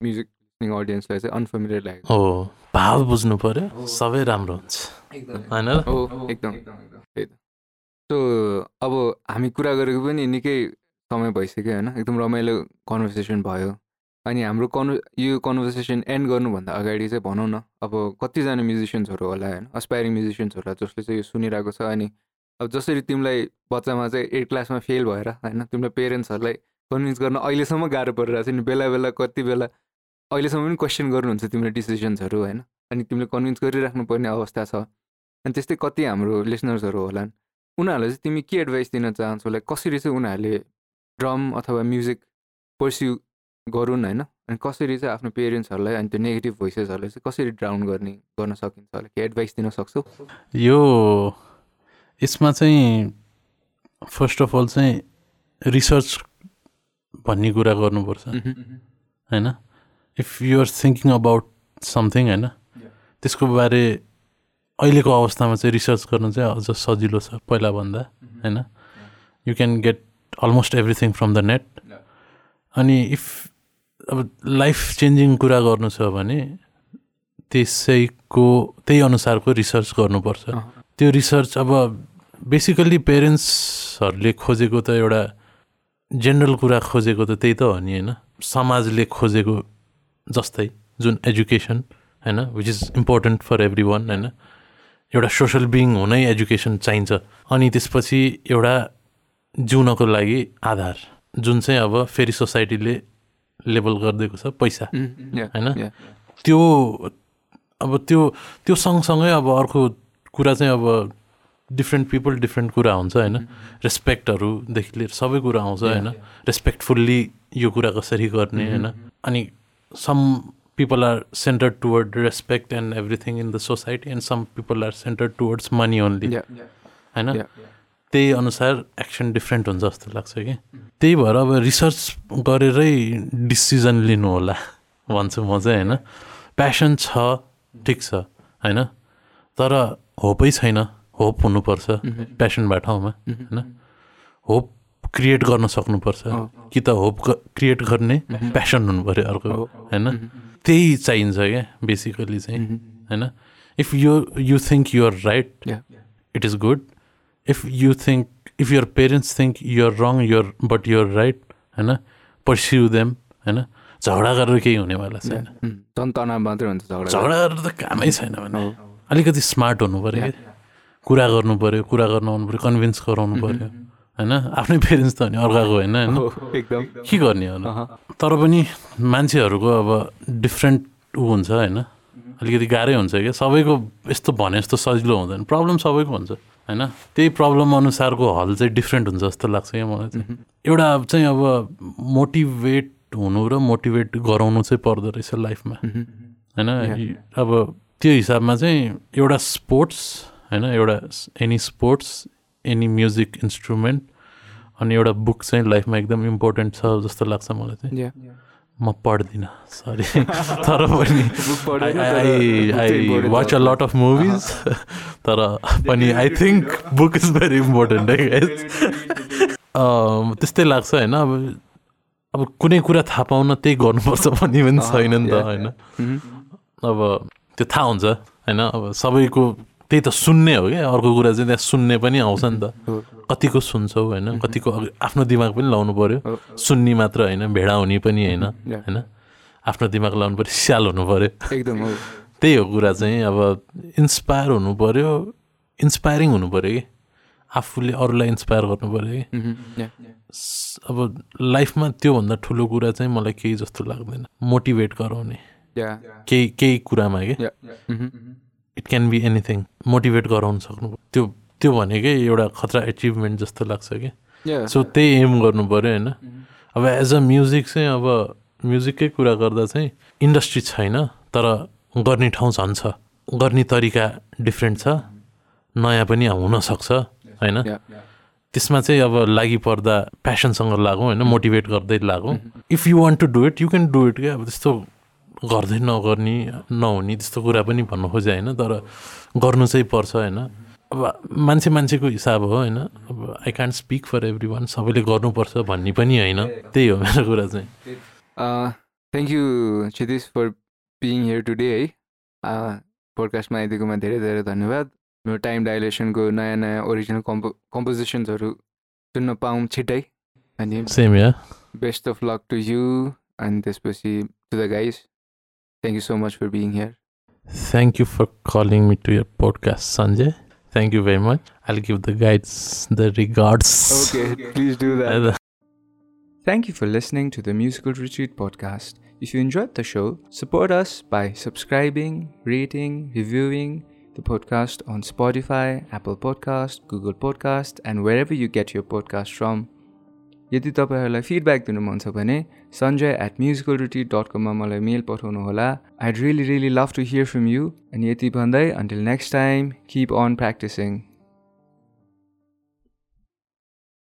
म्युजिक लिसनिङ अडियन्सलाई चाहिँ अनफेमिलियर लाग्यो। हो भाव बुझ्नु पऱ्यो सबै राम्रो हुन्छ। होइन? हो एकदम। त्यही त। सो अब हामी कुरा गरेको पनि निकै समय भइसक्यो होइन? एकदम रमाइलो कन्भर्सेसन भयो। अनि हाम्रो कन्भ यो कन्भर्सेसन एन्ड गर्नुभन्दा अगाडि चाहिँ भनौँ न अब कतिजना म्युजिसियन्सहरू होला होइन अस्पाइरिङ म्युजिसियन्सहरू होला जसले चाहिँ यो सुनिरहेको छ अनि अब जसरी तिमीलाई बच्चामा चाहिँ एट क्लासमा फेल भएर होइन तिमीलाई पेरेन्ट्सहरूलाई कन्भिन्स गर्न अहिलेसम्म गाह्रो परिरहेको छ नि बेला बेला कति बेला अहिलेसम्म पनि क्वेसन गर्नुहुन्छ तिमीले डिसिजन्सहरू होइन अनि तिमीले कन्भिन्स गरिराख्नु पर्ने अवस्था छ। अनि त्यस्तै कति हाम्रो लिसनर्सहरू होलान् उनीहरूलाई चाहिँ तिमी के एडभाइस दिन चाहन्छौ? लाइक कसरी चाहिँ उनीहरूले ड्रम अथवा म्युजिक पर्स्यु गरून् होइन? अनि कसरी चाहिँ आफ्नो पेरेन्ट्सहरूलाई अनि त्यो नेगेटिभ भोइसेसहरूलाई चाहिँ कसरी ड्राउन गर्ने गर्न सकिन्छ होला? के एडभाइस दिन सक्छौ? यो यसमा चाहिँ फर्स्ट अफ अल चाहिँ रिसर्च भन्ने कुरा गर्नुपर्छ। होइन? If you're thinking about something होइन? त्यसको बारे अहिलेको अवस्थामा चाहिँ रिसर्च गर्नु चाहिँ अझ सजिलो छ पहिलाभन्दा होइन? You can get almost everything from the net अनि इफ अब लाइफ चेन्जिङ कुरा गर्नु छ भने त्यसैको त्यही अनुसारको रिसर्च गर्नुपर्छ। त्यो रिसर्च अब बेसिकल्ली पेरेन्ट्सहरूले खोजेको त एउटा जेनरल कुरा खोजेको त त्यही त हो नि होइन? समाजले खोजेको जस्तै जुन एजुकेसन होइन? Which is important for everyone होइन? एउटा सोसल बिङ हुनै एजुकेसन चाहिन्छ। अनि त्यसपछि एउटा जिउनको लागि आधार। जुन चाहिँ अब फेरि सोसाइटीले लेबल गरिदिएको छ पैसा। होइन? त्यो अब त्यो त्यो सँगसँगै अब अर्को कुरा चाहिँ अब डिफ्रेन्ट पिपल डिफ्रेन्ट कुरा हुन्छ होइन? रेस्पेक्टहरूदेखि लिएर सबै कुरा आउँछ होइन? रेस्पेक्टफुल्ली यो कुरा कसरी गर्ने होइन? अनि some people are centred toward respect and everything in the society and some people are centred towards money only होइन? त्यही अनुसार एक्सन डिफ्रेन्ट हुन्छ जस्तो लाग्छ कि। त्यही भएर अब रिसर्च गरेरै डिसिजन लिनु होला भन्छु म चाहिँ होइन। प्यासन छ ठिक छ होइन। तर होपै छैन होप हुनुपर्छ प्यासन भए ठाउँमा होइन। होप क्रिएट गर्न सक्नुपर्छ। कि त होप क्रिएट गर्ने प्यासन हुनु पऱ्यो अर्को होइन। त्यही चाहिन्छ क्या बेसिकली चाहिँ होइन। If you you think you're right it is good if you think if your parents think you're wrong your but you're right होइन पर्स्यु देम होइन झगडा गरेर केही हुनेवाला छैन। झगडा गरेर त कामै छैन भने। अलिकति स्मार्ट हुनु पऱ्यो कुरा गर्नु पऱ्यो कुरा गर्नु आउनु पऱ्यो कन्भिन्स गराउनु पऱ्यो होइन आफ्नै पेरेन्ट्स त भने अर्काको होइन? एकदम। के गर्ने हो तर पनि मान्छेहरूको अब डिफ्रेन्ट ऊ हुन्छ होइन? अलिकति गाह्रै हुन्छ क्या? सबैको यस्तो भने जस्तो सजिलो हुँदैन। प्रब्लम सबैको हुन्छ। होइन? त्यही प्रब्लम अनुसारको हल चाहिँ डिफ्रेन्ट हुन्छ जस्तो लाग्छ क्या मलाई चाहिँ। एउटा चाहिँ अब मोटिभेट हुनु र मोटिभेट गराउनु चाहिँ पर्दो रहेछ लाइफमा होइन? अब त्यो हिसाबमा चाहिँ एउटा स्पोर्ट्स होइन? एउटा any sports any music instrument अनि एउटा बुक चाहिँ लाइफमा एकदम इम्पोर्टेन्ट छ जस्तो लाग्छ मलाई चाहिँ। म पढ्दिनँ सरी तर पनि I watch a lot of movies तर पनि I think book is very important है त्यस्तै लाग्छ होइन अब अब कुनै कुरा थाहा पाउन त्यही गर्नुपर्छ भन्ने पनि छैन नि त होइन। अब त्यो थाहा हुन्छ होइन अब सबैको त्यही त सुन्ने हो क्या। अर्को कुरा चाहिँ त्यहाँ सुन्ने पनि आउँछ नि त। कतिको सुन्छौ होइन कतिको आफ्नो दिमाग पनि लाउनु पऱ्यो सुन्ने मात्र होइन भेडा हुने पनि होइन होइन। आफ्नो दिमाग लाउनु पऱ्यो स्याल हुनु पऱ्यो एकदम त्यही हो कुरा चाहिँ अब इन्सपायर हुनु पऱ्यो इन्सपायरिङ हुनु पऱ्यो कि। आफूले अरूलाई इन्सपायर गर्नु पऱ्यो कि। अब लाइफमा त्योभन्दा ठुलो कुरा चाहिँ मलाई केही जस्तो लाग्दैन। मोटिभेट गराउने। केही केही कुरामा कि। It can be anything motivate गराउनु सक्नु त्यो त्यो भनेकै एउटा खतरा एचिभमेन्ट जस्तो लाग्छ कि? सो त्यही एम गर्नु पऱ्यो होइन? अब एज अ म्युजिक चाहिँ अब म्युजिककै कुरा गर्दा चाहिँ इन्डस्ट्री छैन तर गर्ने ठाउँ झन् छ। गर्ने तरिका डिफ्रेन्ट छ। नयाँ पनि हुनसक्छ होइन? त्यसमा चाहिँ अब लागि पर्दा प्यासनसँग लागौँ होइन? मोटिभेट गर्दै लागौँ। If you want to do it you can do it क्या? अब त्यस्तो गर्दै नगर्ने नहुने त्यस्तो कुरा पनि भन्नु खोजे होइन तर गर्नु चाहिँ पर्छ होइन। अब मान्छे मान्छेको हिसाब हो होइन। अब I can't speak for everyone सबैले गर्नुपर्छ भन्ने पनि होइन। त्यही हो मेरो कुरा चाहिँ। Thank you Kshitis for being here today है। पोडकास्टमा आइदिएकोमा धेरै धेरै धन्यवाद। मेरो टाइम डाइलेसनको नयाँ नयाँ ओरिजिनल कम्पो कम्पोजिसन्सहरू सुन्न पाऊँ छिट्टै अनि same yeah best of luck to you अनि त्यसपछि to the guys Thank you so much for being here. Thank you for calling me to your podcast, Sanjay. Thank you very much. I'll give the guides the regards. Okay, please do that. Thank you for listening to the Musical Retreat podcast. If you enjoyed the show, support us by subscribing, rating, reviewing the podcast on Spotify, Apple Podcast, Google Podcast, and wherever you get your podcast from. यदि तपाईँहरूलाई feedback दिनु मन छ भने Sanjay at musical रुटी dot कममा मलाई mail पठाउनु होला I really really love to hear from you अनि यति भन्दै until next time keep on practising